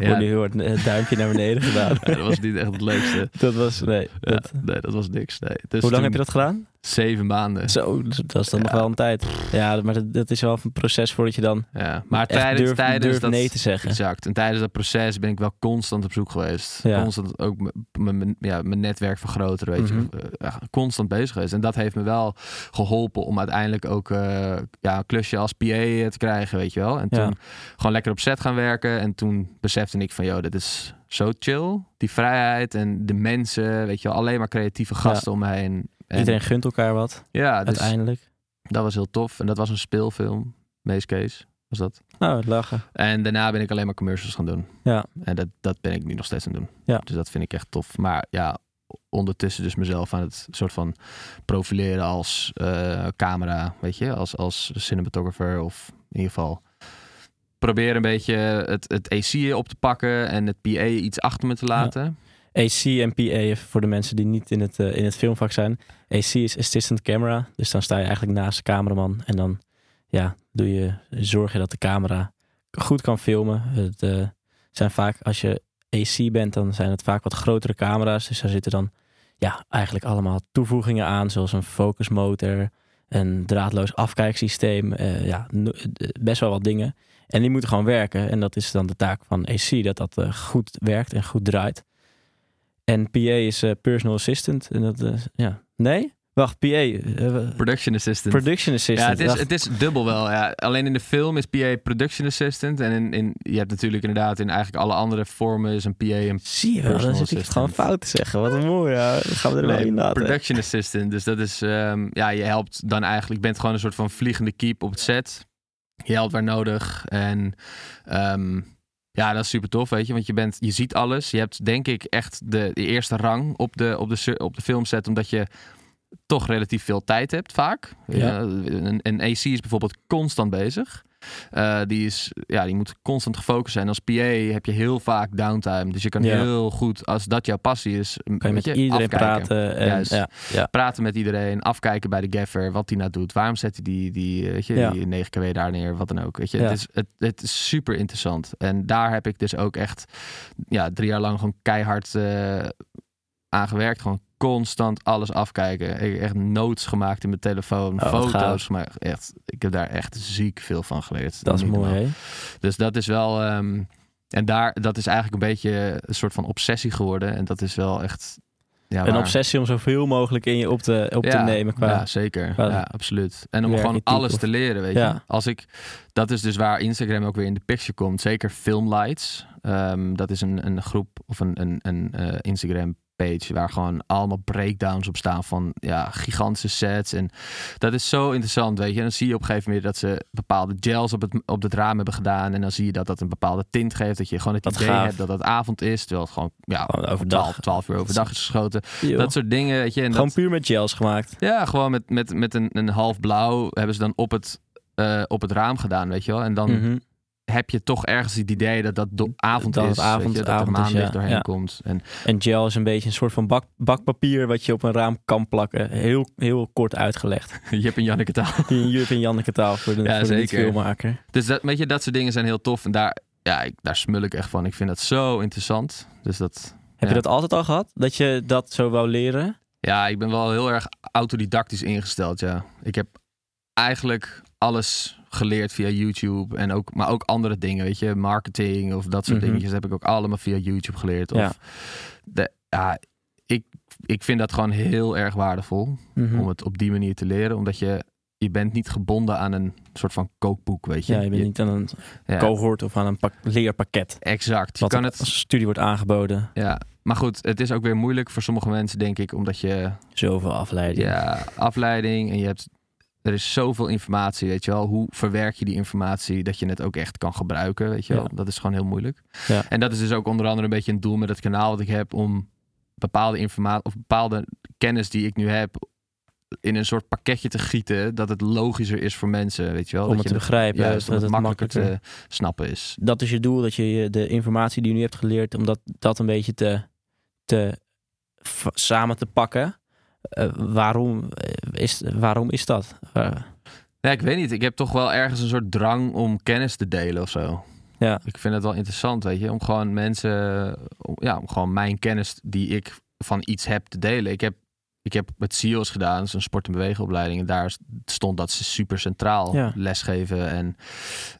Ja. ja, nu wordt het duimpje naar beneden gedaan. ja, dat was niet echt het leukste. dat was, nee. Ja, Dat, nee, dat was niks. Nee. Dus hoe lang toen heb je dat gedaan? Zeven maanden. Zo, dat is dan Ja. nog wel een tijd. Ja, maar dat, dat is wel een proces voordat je dan Ja. Maar tijdens, durft, tijdens dat, nee te zeggen. Exact. En tijdens dat proces ben ik wel constant op zoek geweest. Ja. Constant ook m- m- m- ja, mijn netwerk vergroten, weet Mhm. je. Eh, ja, constant bezig geweest. En dat heeft me wel geholpen om uiteindelijk ook eh, ja, een klusje als PA te krijgen, weet je wel. En toen gewoon lekker op set gaan werken. En toen besefte ik van, joh, dit is zo chill. Die vrijheid en de mensen, weet je wel. Alleen maar creatieve gasten om me heen. En, Iedereen gunt elkaar wat, ja, dus uiteindelijk. dat was heel tof. En dat was een speelfilm. Meest case was dat. Nou, het lachen. En daarna ben ik alleen maar commercials gaan doen. Ja. En dat, dat ben ik nu nog steeds aan het doen. Ja. Dus dat vind ik echt tof. Maar ja, ondertussen dus mezelf aan het soort van profileren als eh, camera, weet je, als, als cinematographer of in ieder geval proberen een beetje het, het AC op te pakken en het PA iets achter me te laten. En PA, voor de mensen die niet in het, eh, in het filmvak zijn. AC is assistant camera. Dus dan sta je eigenlijk naast de cameraman. En dan ja, doe je, zorg je dat de camera goed kan filmen. Het eh, zijn vaak, als je AC bent, dan zijn het vaak wat grotere camera's. Dus daar zitten dan ja, eigenlijk allemaal toevoegingen aan. Zoals een focusmotor, een draadloos afkijksysteem. eh, ja, best wel wat dingen. En die moeten gewoon werken. En dat is dan de taak van AC, dat dat goed werkt en goed draait. En PA is eh, personal assistant. En dat, eh, ja. Nee? Wacht, PA. eh, Production assistant. production assistant. ja, het is, Wacht. het is dubbel wel. Ja. Alleen in de film is PA production assistant. En in, in, je hebt natuurlijk inderdaad in eigenlijk alle andere vormen is een PA een Zie je wel, dan zit ik het gewoon fout te zeggen. Wat een mooi, ja. Dan gaan we er wel Nee, in laten. production assistant. Dus dat is, ehm, ja, je helpt dan eigenlijk, je bent gewoon een soort van vliegende keep op het set. Je helpt waar nodig. En ehm, ja, dat is super tof, weet je. Want je, bent, je ziet alles. Je hebt denk ik echt de, de eerste rang op de, op, de, op de filmset, omdat je toch relatief veel tijd hebt vaak. Ja. Een AC is bijvoorbeeld constant bezig. Eh, die, is, ja, die moet constant gefocust zijn. Als PA heb je heel vaak downtime. Dus je kan Ja. heel goed, als dat jouw passie is, Kan je met iedereen afkijken. praten. En, Juist. Ja, ja. praten met iedereen, afkijken bij de gaffer, wat hij nou doet. Waarom zet hij die, die, weet je, die 9 kW daar neer, wat dan ook. Weet je. Het, is, het, het is super interessant. En daar heb ik dus ook echt ja, drie jaar lang gewoon keihard eh aan gewerkt. Gewoon constant alles afkijken. Ik heb echt notes gemaakt in mijn telefoon, Oh, foto's gemaakt. Echt, ik heb daar echt ziek veel van geleerd. Dat is mooi, hè? Dus dat is wel... ehm, en daar, dat is eigenlijk een beetje een soort van obsessie geworden. En dat is wel echt... Ja, Een waar- obsessie om zoveel mogelijk in je op te, op te nemen. Qua, ja, zeker. qua ja, absoluut. En om gewoon alles of- te leren, weet je. Als ik, dat is dus waar Instagram ook weer in de picture komt. Zeker Filmlights. Ehm, dat is een, een groep of een, een, een eh, Instagram page waar gewoon allemaal breakdowns op staan van ja, gigantische sets. En dat is zo interessant, weet je. En dan zie je op een gegeven moment dat ze bepaalde gels op het, op het raam hebben gedaan. En dan zie je dat dat een bepaalde tint geeft. Dat je gewoon het idee gaaf. hebt dat het avond is. Terwijl het gewoon, ja, overdag. 12, 12 uur overdag is geschoten. Dat soort dingen, weet je. En Gewoon dat, puur met gels gemaakt. ja, gewoon met, met, met een, een half blauw hebben ze dan op het, eh, op het raam gedaan, weet je wel. En dan Mhm. Heb je toch ergens het idee dat dat do- avond Dat is. het avond- je, dat er avond is, maanlicht ja. doorheen Ja. komt. En En gel is een beetje een soort van bak, bakpapier wat je op een raam kan plakken. Heel, heel kort uitgelegd. Jip en Janneke taal. In Juf en Janneke taal voor de, Ja, voor de zeker. niet-filmmaker. Dus dat, weet je, dat soort dingen zijn heel tof. En daar, ja, ik, daar smul ik echt van. Ik vind dat zo interessant. Dus dat, Heb je dat altijd al gehad? Dat je dat zo wou leren? ja, ik ben wel heel erg autodidactisch ingesteld, ja. Ik heb eigenlijk alles geleerd via YouTube. En ook, maar ook andere dingen, weet je. Marketing of dat soort Mhm. dingetjes heb ik ook allemaal via YouTube geleerd. Of Ja. de, ja, ik, ik vind dat gewoon heel erg waardevol. Mhm. Om het op die manier te leren. Omdat je, je bent niet gebonden aan een soort van kookboek, weet je. Ja, je bent niet aan een ja, cohort of aan een pak- leerpakket. Exact. Je kan het het als studie wordt aangeboden. Ja, maar goed, het is ook weer moeilijk voor sommige mensen, denk ik, omdat je Zoveel afleiding. ja, afleiding en je hebt er is zoveel informatie, weet je wel. Hoe verwerk je die informatie dat je het ook echt kan gebruiken, weet je wel? Ja. Dat is gewoon heel moeilijk. Ja. En dat is dus ook onder andere een beetje een doel met het kanaal dat ik heb om bepaalde informatie of bepaalde kennis die ik nu heb in een soort pakketje te gieten dat het logischer is voor mensen, weet je wel? Om dat het je te begrijpen. juist, dat het makkelijker makkelijker... te snappen is. Dat is je doel, dat je de informatie die je nu hebt geleerd, om dat, dat een beetje te, te samen te pakken. Eh, waarom, eh, is, waarom is dat? Ja, ik weet niet. Ik heb toch wel ergens een soort drang om kennis te delen of zo. Ja. Ik vind het wel interessant, weet je, om gewoon mensen, ja, om gewoon mijn kennis die ik van iets heb te delen. Ik heb, ik heb het SEALS gedaan, een sport- en beweegopleiding. En daar stond dat ze super centraal Ja. lesgeven. En,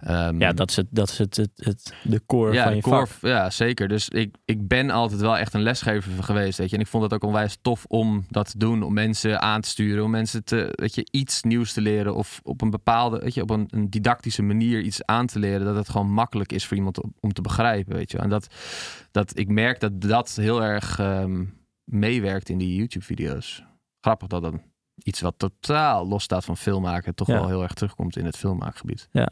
ehm, ja, dat is, het, dat is het, het, het, de core ja, van de je core- vak. ja, zeker. Dus ik, ik ben altijd wel echt een lesgever geweest, weet je. En ik vond het ook onwijs tof om dat te doen, om mensen aan te sturen, om mensen te, weet je, iets nieuws te leren of op een bepaalde, weet je, op een, een didactische manier iets aan te leren, dat het gewoon makkelijk is voor iemand om, om te begrijpen, weet je. En dat, dat ik merk dat dat heel erg ehm, meewerkt in die YouTube-video's. Grappig dat dan iets wat totaal los staat van filmmaken toch Ja. wel heel erg terugkomt in het filmmaakgebied. Ja.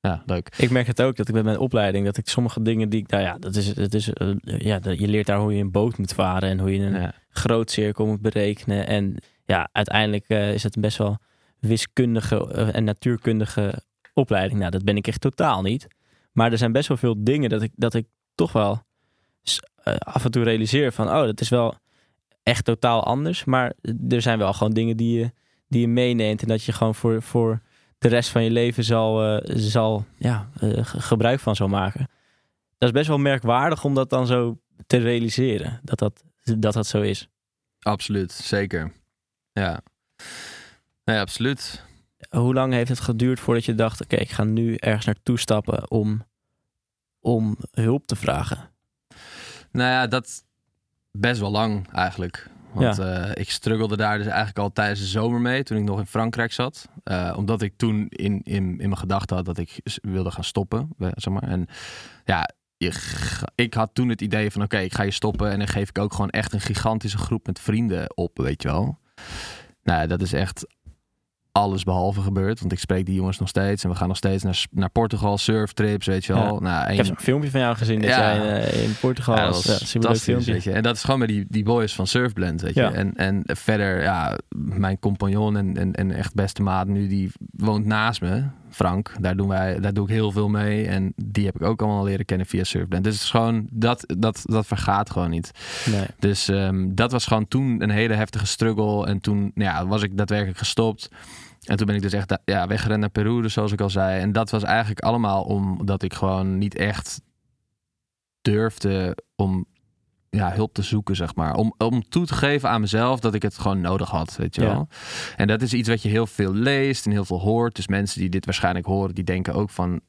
Ja, leuk. Ik merk het ook dat ik met mijn opleiding, dat ik sommige dingen die ik, nou ja, dat is, dat is, eh, ja, je leert daar hoe je een boot moet varen en hoe je een Ja. grootcirkel moet berekenen. En ja, uiteindelijk eh, is het een best wel wiskundige eh, en natuurkundige opleiding. Nou, dat ben ik echt totaal niet. Maar er zijn best wel veel dingen dat ik, dat ik toch wel af en toe realiseer van, oh, dat is wel echt totaal anders. Maar er zijn wel gewoon dingen die je, die je meeneemt en dat je gewoon voor, voor de rest van je leven zal, eh, zal ja, eh, ge- gebruik van zal maken. Dat is best wel merkwaardig om dat dan zo te realiseren. Dat dat, dat, dat zo is. Absoluut, zeker. Ja. Nee, absoluut. Hoe lang heeft het geduurd voordat je dacht: oké, ik ga nu ergens naartoe stappen om, om hulp te vragen? Nou ja, dat best wel lang eigenlijk. Want eh, ik struggelde daar dus eigenlijk al tijdens de zomer mee, toen ik nog in Frankrijk zat. Eh, omdat ik toen in, in, in mijn gedachten had dat ik wilde gaan stoppen. Zeg maar. En ja, ik had toen het idee van oké, ik ga je stoppen. En dan geef ik ook gewoon echt een gigantische groep met vrienden op, weet je wel. Nou, dat is echt alles behalve gebeurd. Want ik spreek die jongens nog steeds. En we gaan nog steeds naar, naar Portugal, surftrips, weet je wel. Ja. Nou, Ik heb zo'n filmpje van jou gezien dat Ja. jij in, eh, in Portugal ja, was. dat Ja, fantastisch, filmpje. weet je. En dat is gewoon met die, die boys van Surfblend, weet je. En, en verder, ja, mijn compagnon en, en, en echt beste maat nu, die woont naast me, Frank. Daar, doen wij, daar doe ik heel veel mee. En die heb ik ook allemaal leren kennen via Surfblend. Dus het is gewoon, dat, dat, dat vergaat gewoon niet. Nee. Dus ehm, dat was gewoon toen een hele heftige struggle. En toen nou ja, was ik daadwerkelijk gestopt. En toen ben ik dus echt ja, weggerend naar Peru, dus zoals ik al zei. En dat was eigenlijk allemaal omdat ik gewoon niet echt durfde om ja, hulp te zoeken, zeg maar. Om, om toe te geven aan mezelf dat ik het gewoon nodig had, weet je Ja. wel. En dat is iets wat je heel veel leest en heel veel hoort. Dus mensen die dit waarschijnlijk horen, die denken ook van...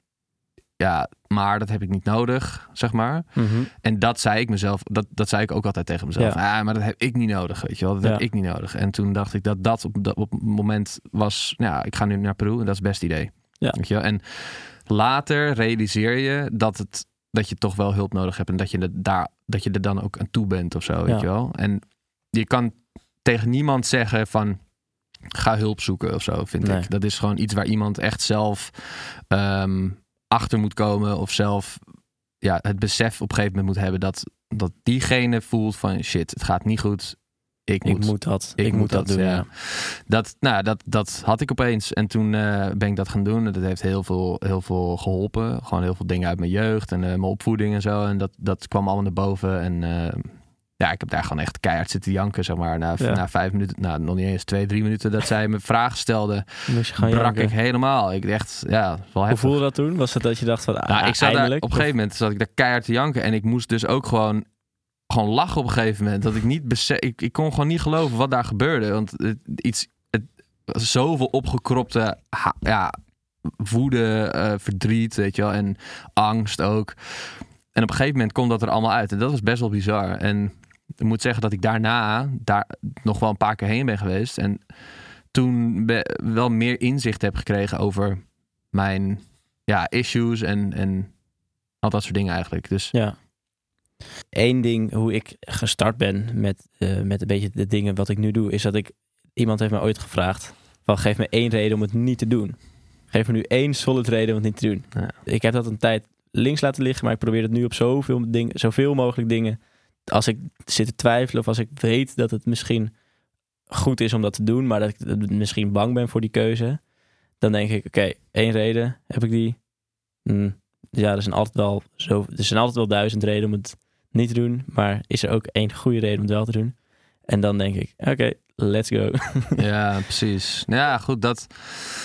Ja, maar dat heb ik niet nodig, zeg maar. Mhm. En dat zei ik mezelf, dat, dat zei ik ook altijd tegen mezelf. Ja. Ah, maar dat heb ik niet nodig, weet je wel. Dat heb ik niet nodig. En toen dacht ik dat dat op, dat op het moment was, nou ja, ik ga nu naar Peru en dat is het beste idee. Ja. Weet je wel? En later realiseer je dat het dat je toch wel hulp nodig hebt en dat je, er daar, dat je er dan ook aan toe bent of zo, weet je wel. En je kan tegen niemand zeggen van ga hulp zoeken of zo, vind Nee. ik. Dat is gewoon iets waar iemand echt zelf ehm, achter moet komen of zelf ja, het besef op een gegeven moment moet hebben dat, dat diegene voelt van shit, het gaat niet goed. Ik moet, ik moet dat, ik ik, moet moet dat, dat, doen. ja. Ja. dat, nou, dat, dat had ik opeens. En toen eh, ben ik dat gaan doen. En dat heeft heel veel, heel veel geholpen. Gewoon heel veel dingen uit mijn jeugd en eh, mijn opvoeding en zo. En dat, dat kwam allemaal naar boven. En eh, ja, ik heb daar gewoon echt keihard zitten janken, zeg maar. Na, Ja. na vijf minuten, nou, nog niet eens twee, drie minuten dat zij me vragen stelde, brak janken. ik helemaal. Ik echt, ja, wel Hoe voelde dat toen? Was het dat je dacht van, ah, Nou, ik zat daar, op een gegeven moment zat ik daar keihard te janken. En ik moest dus ook gewoon, gewoon lachen op een gegeven moment. Dat ik niet besef, ik, ik kon gewoon niet geloven wat daar gebeurde. Want het, iets, het zoveel opgekropte ja, woede, eh, verdriet, weet je wel. En angst ook. En op een gegeven moment komt dat er allemaal uit. En dat was best wel bizar. En ik moet zeggen dat ik daarna daar nog wel een paar keer heen ben geweest. En toen wel meer inzicht heb gekregen over mijn ja, issues en, en al dat soort dingen eigenlijk. Dus Ja. Eén ding hoe ik gestart ben met, eh, met een beetje de dingen wat ik nu doe, is dat ik iemand heeft mij ooit gevraagd van geef me één reden om het niet te doen. Geef me nu één solid reden om het niet te doen. Ja. Ik heb dat een tijd links laten liggen, maar ik probeer het nu op zoveel, dingen, zoveel mogelijk dingen. Als ik zit te twijfelen of als ik weet dat het misschien goed is om dat te doen, maar dat ik misschien bang ben voor die keuze, dan denk ik, oké, één reden, heb ik die? Hm, ja, er zijn altijd wel zo, er zijn altijd wel duizend redenen om het niet te doen, maar is er ook één goede reden om het wel te doen? En dan denk ik, oké, let's go. ja, precies. Ja, goed, dat...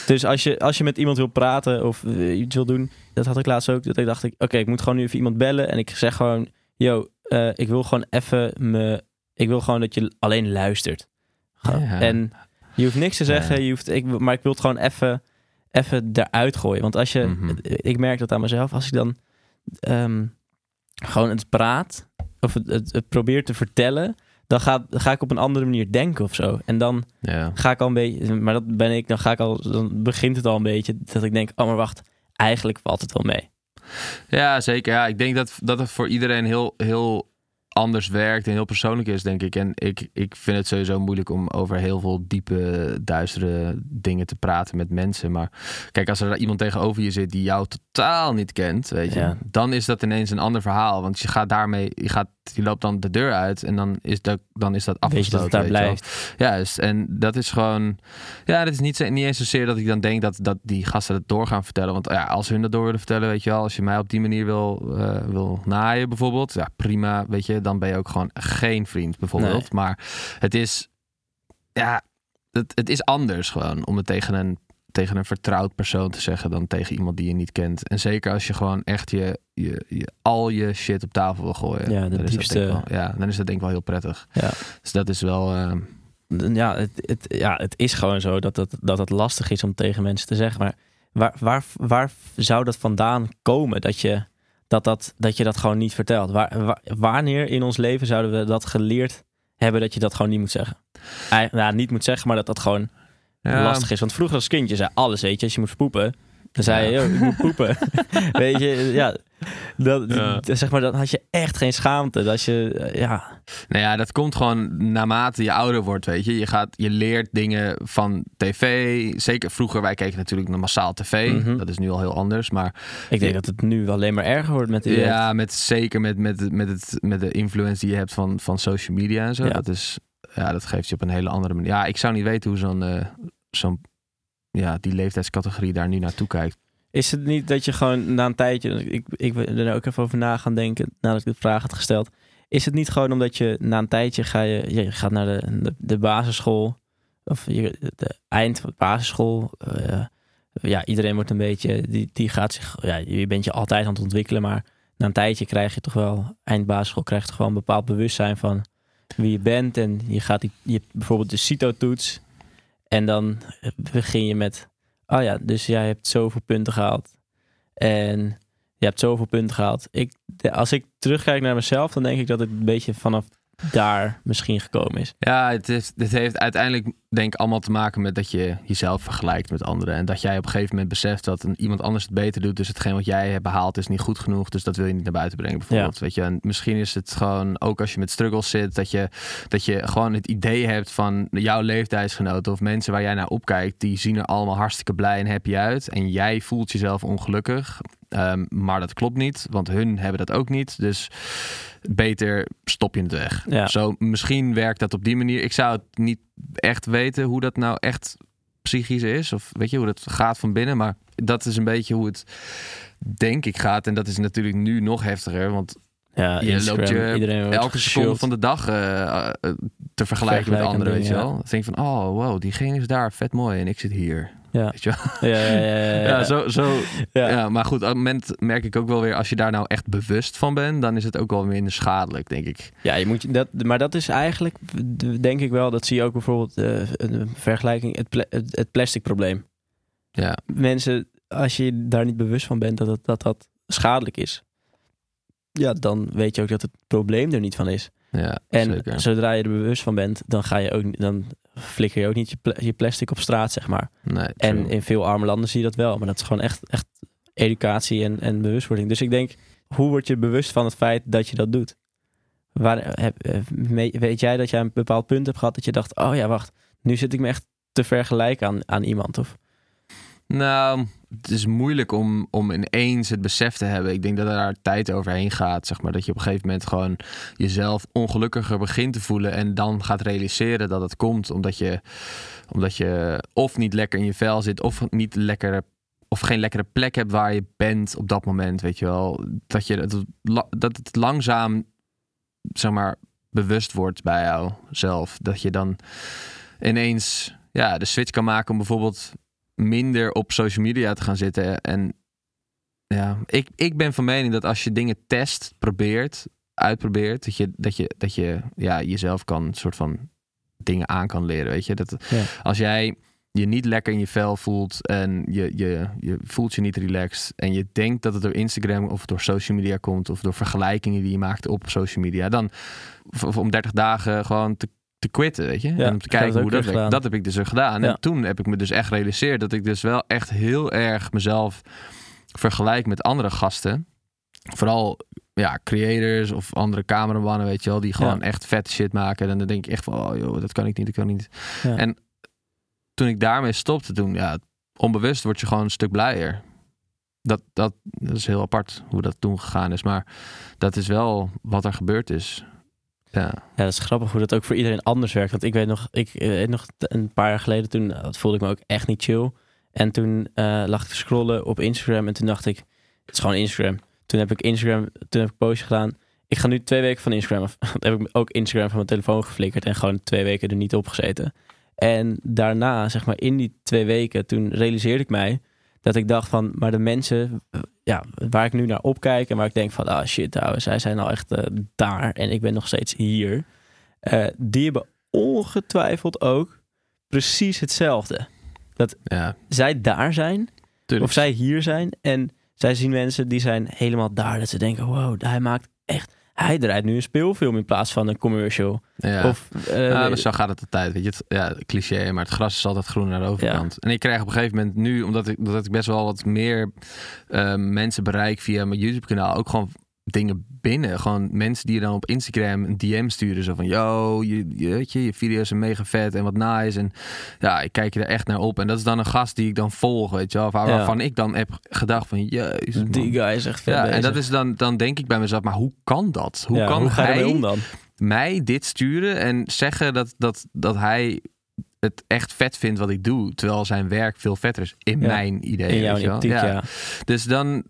Dus als je, als je met iemand wil praten of eh, iets wil doen, dat had ik laatst ook. Dat ik dacht, ik, oké, ik moet gewoon nu even iemand bellen. En ik zeg gewoon, yo, eh, ik wil gewoon even me, ik wil gewoon dat je alleen luistert. Ja. En je hoeft niks te zeggen, Ja. je hoeft, ik, maar ik wil het gewoon even, even eruit gooien. Want als je, Mhm. ik merk dat aan mezelf, als ik dan ehm, gewoon het praat of het, het, het probeer te vertellen, dan ga, ga ik op een andere manier denken of zo. En dan Ja. ga ik al een beetje, maar dat ben ik, dan ga ik al, dan begint het al een beetje dat ik denk, oh maar wacht, eigenlijk valt het wel mee. ja, zeker. Ja, ik denk dat, dat het voor iedereen heel, heel anders werkt en heel persoonlijk is, denk ik. En ik, ik vind het sowieso moeilijk om over heel veel diepe, duistere dingen te praten met mensen. Maar kijk, als er iemand tegenover je zit die jou totaal niet kent, weet je, Ja. dan is dat ineens een ander verhaal. Want je gaat daarmee, je, gaat, je loopt dan de deur uit en dan is dat, dan is dat Weet je afgesloten. dat het daar blijft. Juist, en dat is gewoon... Ja, dat is niet, niet eens zozeer dat ik dan denk dat, dat die gasten het door gaan vertellen. Want ja, als hun dat door willen vertellen, weet je wel... Als je mij op die manier wil, eh, wil naaien bijvoorbeeld... Ja, prima, weet je. Dan ben je ook gewoon geen vriend bijvoorbeeld. Maar het is... Ja, het, het is anders gewoon om het tegen een, tegen een vertrouwd persoon te zeggen... dan tegen iemand die je niet kent. En zeker als je gewoon echt je, je, je, al je shit op tafel wil gooien. Ja, de dan is dat diepste- denk ik wel, ja, dan is dat denk ik wel heel prettig. Ja. Dus dat is wel... eh, Ja, het, het, ja, het is gewoon zo dat het, dat het lastig is om tegen mensen te zeggen. Maar waar, waar, waar zou dat vandaan komen dat je dat, dat, dat, je dat gewoon niet vertelt? Waar, waar- wanneer in ons leven zouden we dat geleerd hebben dat je dat gewoon niet moet zeggen? Nou, niet moet zeggen, maar dat dat gewoon ja, lastig is. Want vroeger als kindje zei alles, weet je, als je moet poepen, dan zei je, Ja. "Yo, ik moet poepen. weet je, ja. Dat, Ja. Zeg maar, dan had je echt geen schaamte. Dat je, eh, ja, Nou ja, dat komt gewoon naarmate je ouder wordt, weet je. Je, gaat, je leert dingen van tv. Zeker vroeger, wij keken natuurlijk naar massaal tv. Mhm. Dat is nu al heel anders. Maar ik denk dat het nu alleen maar erger wordt met ja, met, zeker met, met, met, het, met de influence die je hebt van, van social media en zo. Ja. Dat, is, ja, dat geeft je op een hele andere manier. Ja, ik zou niet weten hoe zo'n... eh, zo'n ja, die leeftijdscategorie daar nu naartoe kijkt. Is het niet dat je gewoon na een tijdje, ik, ik ben er ook even over na gaan denken nadat ik de vraag had gesteld. Is het niet gewoon omdat je na een tijdje ga je, je gaat naar de, de, basisschool of je, de eind van de basisschool. eh, ja, iedereen wordt een beetje, die, die gaat zich, ja, je bent je altijd aan het ontwikkelen, maar na een tijdje krijg je toch wel, eind basisschool krijg je toch een bepaald bewustzijn van wie je bent. En je gaat die, je, bijvoorbeeld de CITO-toets en dan begin je met oh ja, dus jij hebt zoveel punten gehaald. En je hebt zoveel punten gehaald. Ik, als ik terugkijk naar mezelf, dan denk ik dat het een beetje vanaf daar misschien gekomen is. Ja, het, is, het heeft uiteindelijk denk allemaal te maken met dat je jezelf vergelijkt met anderen. En dat jij op een gegeven moment beseft dat een, iemand anders het beter doet. Dus hetgeen wat jij hebt behaald is niet goed genoeg. Dus dat wil je niet naar buiten brengen bijvoorbeeld. Weet je? En misschien is het gewoon, ook als je met struggles zit, dat je, dat je gewoon het idee hebt van jouw leeftijdsgenoten of mensen waar jij naar opkijkt. Die zien er allemaal hartstikke blij en happy uit. En jij voelt jezelf ongelukkig. Ehm, maar dat klopt niet, want hun hebben dat ook niet. Dus beter stop je het weg. Ja. Zo, misschien werkt dat op die manier. Ik zou het niet echt weten hoe dat nou echt psychisch is. Of weet je, hoe dat gaat van binnen. Maar dat is een beetje hoe het denk ik gaat. En dat is natuurlijk nu nog heftiger. Want Ja, je Instagram, loopt je elke seconde van de dag eh, eh, te vergelijken met anderen, weet je wel. Denk van, oh wow, diegene is daar, vet mooi. En ik zit hier. Ja. Weet je wel? Ja, ja, ja, ja, zo, zo, Ja. maar goed, op het moment merk ik ook wel weer... als je daar nou echt bewust van bent... dan is het ook wel minder schadelijk, denk ik. Ja, je moet, dat, maar dat is eigenlijk, denk ik wel, dat zie je ook bijvoorbeeld eh, een vergelijking, het, pla- het, plastic probleem. Ja, Mensen, als je daar niet bewust van bent dat dat, dat, dat schadelijk is, ja, dan weet je ook dat het probleem er niet van is. Ja En zeker. zodra je er bewust van bent, dan ga je ook, dan flikker je ook niet je, pla- je plastic op straat, zeg maar. Nee, En in veel arme landen zie je dat wel, maar dat is gewoon echt, echt educatie en, en bewustwording. Dus ik denk, hoe word je bewust van het feit dat je dat doet? Waar, heb, eh, weet jij dat jij een bepaald punt hebt gehad dat je dacht, oh ja, wacht, nu zit ik me echt te vergelijken aan, aan iemand? Of, Nou, het is moeilijk om, om ineens het besef te hebben. Ik denk dat er daar tijd overheen gaat. Zeg maar. Dat je op een gegeven moment gewoon jezelf ongelukkiger begint te voelen. En dan gaat realiseren dat het komt omdat je, omdat je of niet lekker in je vel zit. Of niet lekker. Of geen lekkere plek hebt waar je bent op dat moment. Weet je wel. Dat, je, dat, het langzaam, zeg maar, bewust wordt bij jou zelf. Dat je dan ineens ja, de switch kan maken om bijvoorbeeld minder op social media te gaan zitten. En ja, ik, ik ben van mening dat als je dingen test, probeert, uitprobeert, dat je, dat je, dat je ja, jezelf kan soort van dingen aan kan leren. Weet je, dat Ja. als jij je niet lekker in je vel voelt en je, je, je voelt je niet relaxed en je denkt dat het door Instagram of door social media komt of door vergelijkingen die je maakt op social media, dan om 30 dagen gewoon te, te quitten, weet je? Ja, en om te kijken hoe dat werkt. Dat heb ik dus gedaan. Ja. En toen heb ik me dus echt gerealiseerd dat ik dus wel echt heel erg mezelf vergelijk met andere gasten. Vooral ja, creators of andere cameramannen, weet je wel, die gewoon Ja. echt vet shit maken. En dan denk ik echt van, oh joh, dat kan ik niet, dat kan ik niet. En toen ik daarmee stopte, toen, ja, onbewust word je gewoon een stuk blijer. Dat, dat, dat is heel apart hoe dat toen gegaan is. Maar dat is wel wat er gebeurd is. Ja, Ja, dat is grappig hoe dat ook voor iedereen anders werkt. Want ik weet nog, ik eh, nog een paar jaar geleden, toen eh, voelde ik me ook echt niet chill. En toen eh, lag ik te scrollen op Instagram en toen dacht ik, het is gewoon Instagram. Toen heb ik Instagram, toen heb ik postje gedaan. Ik ga nu twee weken van Instagram af. Toen heb ik ook Instagram van mijn telefoon geflikkerd en gewoon twee weken er niet op gezeten. En daarna, zeg maar in die twee weken, toen realiseerde ik mij dat ik dacht van, maar de mensen ja, waar ik nu naar opkijk en waar ik denk van, ah shit, ouwe, zij zijn al echt eh, daar en ik ben nog steeds hier. Eh, die hebben ongetwijfeld ook precies hetzelfde. ja Zij daar zijn, tuurlijk. of zij hier zijn en zij zien mensen die zijn helemaal daar. Dat ze denken, wow, hij maakt echt... Hij draait nu een speelfilm in plaats van een commercial. ja. Of, eh, maar zo gaat het altijd. Weet je, het, ja, cliché, maar het gras is altijd groen naar de overkant. En ik krijg op een gegeven moment nu, omdat ik, omdat ik best wel wat meer eh, mensen bereik via mijn YouTube-kanaal, ook gewoon dingen binnen. Gewoon mensen die je dan op Instagram een DM sturen. Zo van, yo, je, je, weet je, je video's zijn mega vet en wat nice. En ja, ik kijk je er echt naar op. En dat is dan een gast die ik dan volg, weet je wel. Waar, Ja. Waarvan ik dan heb gedacht van, jezus man. die guy is echt vet Ja, en dat is dan, dan denk ik bij mezelf, maar hoe kan dat? Hoe Ja, kan hoe hij om dan? mij dit sturen en zeggen dat, dat, dat hij het echt vet vindt wat ik doe, terwijl zijn werk veel vetter is in Ja. mijn idee. In jouw weet je wel? optiek, ja. Dus dan,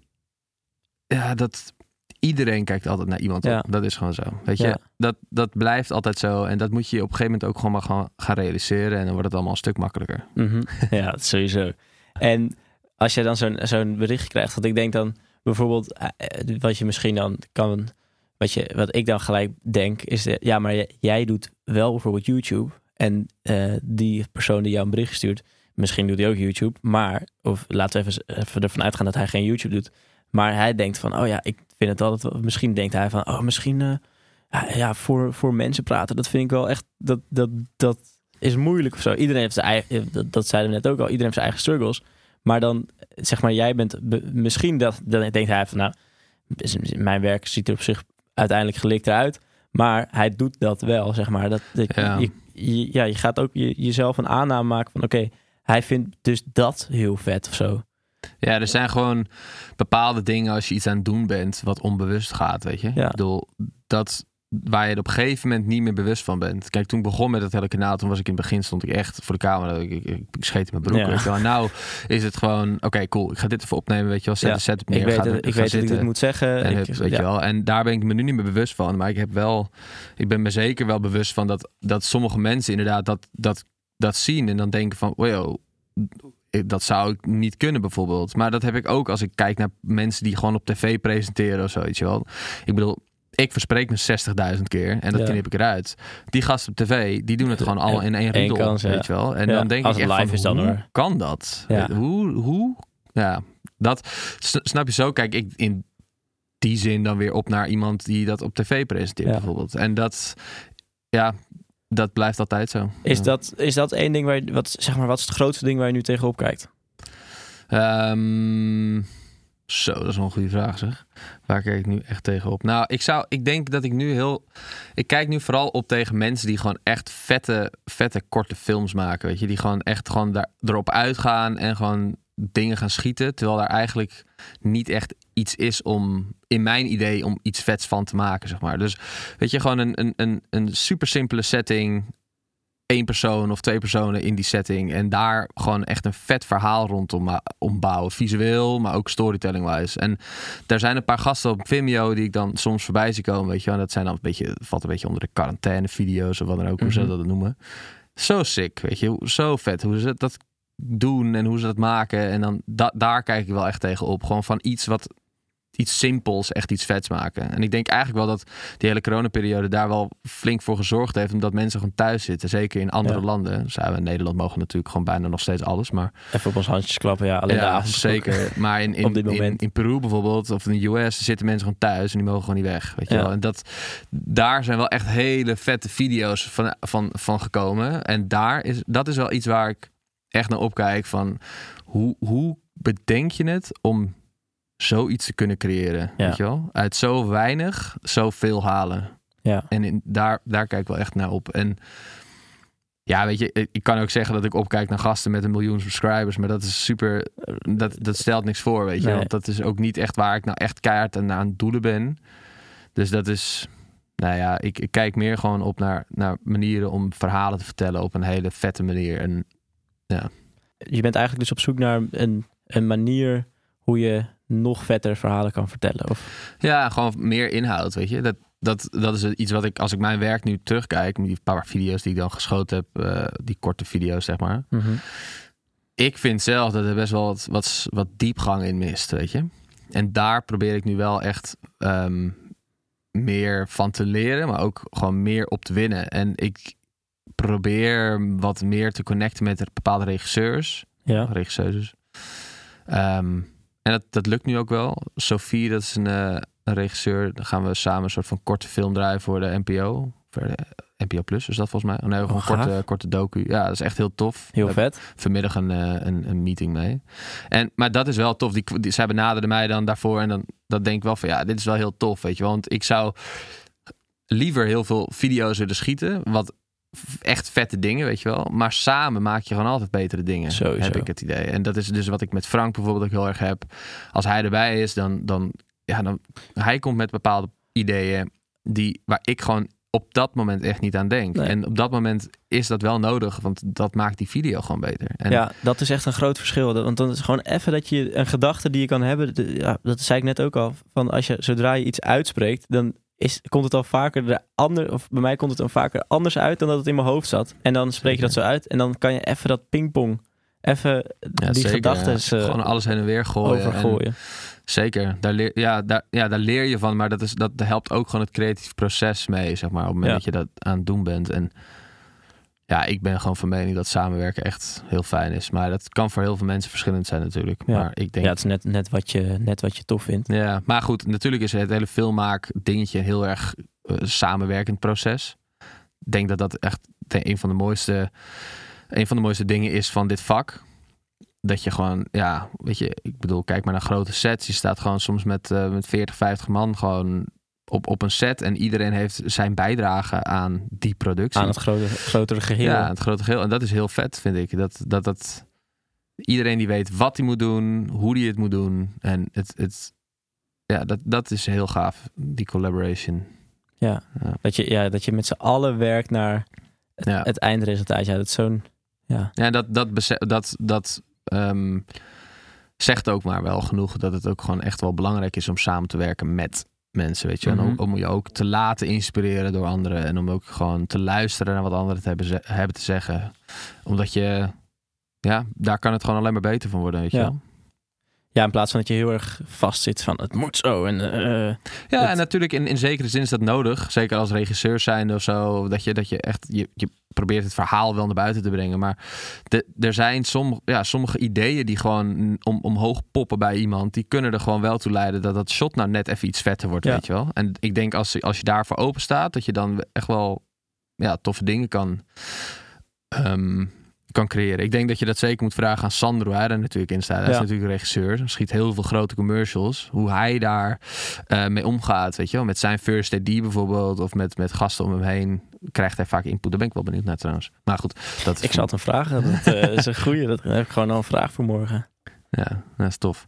ja, dat iedereen kijkt altijd naar iemand Ja. op. Dat is gewoon zo. Weet je, Ja. dat, dat blijft altijd zo. En dat moet je op een gegeven moment ook gewoon maar gaan, gaan realiseren. En dan wordt het allemaal een stuk makkelijker. Mhm. Ja, dat sowieso. En als je dan zo'n zo'n bericht krijgt, want ik denk dan bijvoorbeeld, eh, eh, wat je misschien dan kan, wat, je, wat ik dan gelijk denk, is, de, ja, maar jij, jij doet wel bijvoorbeeld YouTube. En eh, die persoon die jou een bericht stuurt, misschien doet hij ook YouTube, maar, of laten we even, even ervan uitgaan dat hij geen YouTube doet. Maar hij denkt van, oh ja, ik vind het altijd, misschien denkt hij van, oh, misschien, eh, ja, ja, voor, voor mensen praten, dat vind ik wel echt, dat, dat, dat is moeilijk of zo. Iedereen heeft zijn eigen, dat, dat zeiden we net ook al, iedereen heeft zijn eigen struggles. Maar dan, zeg maar, jij bent be- misschien dat, dan denkt hij van, nou, is- mijn werk ziet er op zich uiteindelijk gelikt eruit. Maar hij doet dat wel, zeg maar. Dat, dat Ja. Je, je- ja, je gaat ook je, jezelf een aanname maken van, oké, hij vindt dus dat heel vet of zo. Ja, er zijn gewoon bepaalde dingen als je iets aan het doen bent wat onbewust gaat, weet je. Ja. Ik bedoel, dat waar je op een gegeven moment niet meer bewust van bent. Kijk, toen ik begon met het hele kanaal, toen was ik in het begin stond ik echt voor de camera. Ik, ik, ik, scheet in mijn broek. Ja. Weet je wel. En nou is het gewoon, oké, cool. Ik ga dit even opnemen, weet je wel. Zet Ja. de setup neer. Ik weet, ga dat, ik weet dat ik dit moet zeggen. En Ik- weet ja. je wel. En daar ben ik me nu niet meer bewust van. Maar ik heb wel, ik ben me zeker wel bewust van dat, dat sommige mensen inderdaad dat, dat, dat zien en dan denken van, wow, dat zou ik niet kunnen bijvoorbeeld. Maar dat heb ik ook als ik kijk naar mensen die gewoon op tv presenteren of zo, weet je wel. Ik bedoel, ik verspreek me 60.000 keer en dat Ja. knip ik eruit. Die gasten op tv, die doen het gewoon allemaal in één riedel, kans, weet je wel. En Ja, dan denk als ik echt live van, is dan, hoe hoor. kan dat? Ja. Hoe, hoe? Ja, dat snap je zo. Kijk, ik in die zin dan weer op naar iemand die dat op tv presenteert bijvoorbeeld. En dat, ja, dat blijft altijd zo. Is, Ja. dat, is dat één ding waar je, wat, zeg maar, wat is het grootste ding waar je nu tegenop kijkt? Ehm, zo, dat is wel een goede vraag zeg. Waar kijk ik nu echt tegenop? Nou, ik zou, ik denk dat ik nu heel, ik kijk nu vooral op tegen mensen die gewoon echt vette, vette korte films maken, weet je, die gewoon echt gewoon daar, erop uitgaan en gewoon dingen gaan schieten, terwijl daar eigenlijk niet echt iets is om, in mijn idee, om iets vets van te maken, zeg maar. Dus weet je, gewoon een, een, een, een super simpele setting, één persoon of twee personen in die setting. En daar gewoon echt een vet verhaal rondom ma- ombouwen. Visueel, maar ook storytelling-wise. En daar zijn een paar gasten op Vimeo die ik dan soms voorbij zie komen. Weet je. En dat zijn dan een beetje, valt een beetje onder de quarantaine-video's of wat dan ook, hoe ze Mhm. dat noemen. Zo sick, weet je. Zo vet hoe ze dat doen en hoe ze dat maken. En dan da- daar kijk ik wel echt tegen op. Gewoon van iets wat iets simpels, echt iets vets maken. En ik denk eigenlijk wel dat die hele coronaperiode daar wel flink voor gezorgd heeft. Omdat mensen gewoon thuis zitten. Zeker in andere Ja. landen. Zijn we in Nederland mogen natuurlijk gewoon bijna nog steeds alles. Maar Even op ons handjes klappen, ja. Alleen ja, zeker. Maar in, in, Op dit in, moment. in Peru bijvoorbeeld, of in de US, zitten mensen gewoon thuis en die mogen gewoon niet weg. Weet je Ja. wel? En dat, daar zijn wel echt hele vette video's van, van, van gekomen. En daar is, dat is wel iets waar ik echt naar opkijk. Van hoe, hoe bedenk je het om zoiets te kunnen creëren? Ja. Weet je wel? Uit zo weinig, zoveel halen. Ja. En in, daar, daar kijk ik wel echt naar op. En ja, weet je, ik kan ook zeggen dat ik opkijk naar gasten met een miljoen subscribers, maar dat is super, dat, dat stelt niks voor, weet je. Nee. Want dat is ook niet echt waar ik nou echt keihard aan aan het doelen ben. Dus dat is, nou ja, ik, ik kijk meer gewoon op naar, naar manieren om verhalen te vertellen op een hele vette manier. En Je bent eigenlijk dus op zoek naar een, een manier hoe je nog vetter verhalen kan vertellen. Of, ja, gewoon meer inhoud, weet je. Dat, dat, dat is iets wat ik, als ik mijn werk nu terugkijk, die paar video's die ik dan geschoten heb, eh, die korte video's, zeg maar. ik vind zelf dat er best wel wat, wat, wat diepgang in mist, weet je. En daar probeer ik nu wel echt ehm, meer van te leren, maar ook gewoon meer op te winnen. En ik probeer wat meer te connecten met bepaalde regisseurs, Ja. regisseuses. Ehm, en dat, dat lukt nu ook wel. Sophie, dat is een, eh, een regisseur. Dan gaan we samen een soort van korte film draaien voor de NPO. Voor de NPO Plus is dat volgens mij. Oh nee, gewoon een gaaf. korte, korte docu. Ja, dat is echt heel tof. Heel vet. vanmiddag een, eh, een, een meeting mee. En, maar dat is wel tof. Die, die, zij benaderden mij dan daarvoor. En dan dat denk ik wel van ja, dit is wel heel tof. Weet je. Want ik zou liever heel veel video's willen schieten. Wat echt vette dingen, weet je wel. Maar samen maak je gewoon altijd betere dingen. Sowieso. Heb ik het idee. En dat is dus wat ik met Frank bijvoorbeeld ook heel erg heb. Als hij erbij is, dan, dan, ja, dan hij komt met bepaalde ideeën die waar ik gewoon op dat moment echt niet aan denk. Nee. En op dat moment is dat wel nodig, want dat maakt die video gewoon beter. En Ja, dat is echt een groot verschil. Want dan is gewoon even dat je een gedachte die je kan hebben. Ja, dat zei ik net ook al. Van als je zodra je iets uitspreekt, dan is, komt het al vaker de ander, of bij mij komt het dan vaker anders uit dan dat het in mijn hoofd zat. En dan spreek je dat zo uit. En dan kan je even dat pingpong, even Ja, die gedachten ja. eh, gewoon alles heen en weer gooien. en- zeker, daar leer, ja, daar, ja, daar leer je van, maar dat, is, dat helpt ook gewoon het creatief proces mee, zeg maar, op het moment Ja. dat je dat aan het doen bent. En ja, ik ben gewoon van mening dat samenwerken echt heel fijn is. Maar dat kan voor heel veel mensen verschillend zijn natuurlijk. Ja. Maar ik denk Ja, het is net, net, wat je, net wat je tof vindt. Ja, maar goed, natuurlijk is het hele filmmaak dingetje heel erg eh, samenwerkend proces. Ik denk dat dat echt een van de mooiste, een van de mooiste dingen is van dit vak. Dat je gewoon, ja, weet je, ik bedoel, kijk maar naar grote sets. Je staat gewoon soms met, eh, met 40, 50 man gewoon op, op een set. En iedereen heeft zijn bijdrage aan die productie. Aan het grote, grotere geheel. Ja, het grote geheel. En dat is heel vet, vind ik. Dat, dat, dat iedereen die weet wat hij moet doen, hoe hij het moet doen. En het, het, ja, dat, dat is heel gaaf, die collaboration. Ja. Ja. Dat, je, ja, dat je met z'n allen werkt naar het, Ja. het eindresultaat. Ja, dat is zo'n... Ja. Ja, dat, dat, dat, dat ehm, zegt ook maar wel genoeg dat het ook gewoon echt wel belangrijk is om samen te werken met mensen, weet je. En Mhm. om, om je ook te laten inspireren door anderen en om ook gewoon te luisteren naar wat anderen te hebben, ze- hebben te zeggen. Omdat je, ja, daar kan het gewoon alleen maar beter van worden, weet je Ja. wel. ja, in plaats van dat je heel erg vast zit van het moet zo. En, eh, Ja, Het- en natuurlijk in, in zekere zin is dat nodig. Zeker als regisseur zijnde of zo. Dat je, dat je echt, je, je probeert het verhaal wel naar buiten te brengen. Maar de, er zijn sommige, ja, sommige ideeën die gewoon om, omhoog poppen bij iemand. Die kunnen er gewoon wel toe leiden dat dat shot nou net even iets vetter wordt, Ja. weet je wel. En ik denk als, als je daarvoor open staat, dat je dan echt wel ja, toffe dingen kan, ehm, kan creëren. Ik denk dat je dat zeker moet vragen aan Sandro, hij er natuurlijk in staat. Hij is Ja. natuurlijk regisseur, Hij schiet heel veel grote commercials. Hoe hij daar eh, mee omgaat, weet je wel. Met zijn first AD bijvoorbeeld, of met, met gasten om hem heen, krijgt hij vaak input. Daar ben ik wel benieuwd naar trouwens. Maar goed, dat ik zal het hem vragen. Dat eh, is een goeie. Dat heb ik gewoon al een vraag voor morgen. Ja, dat is tof.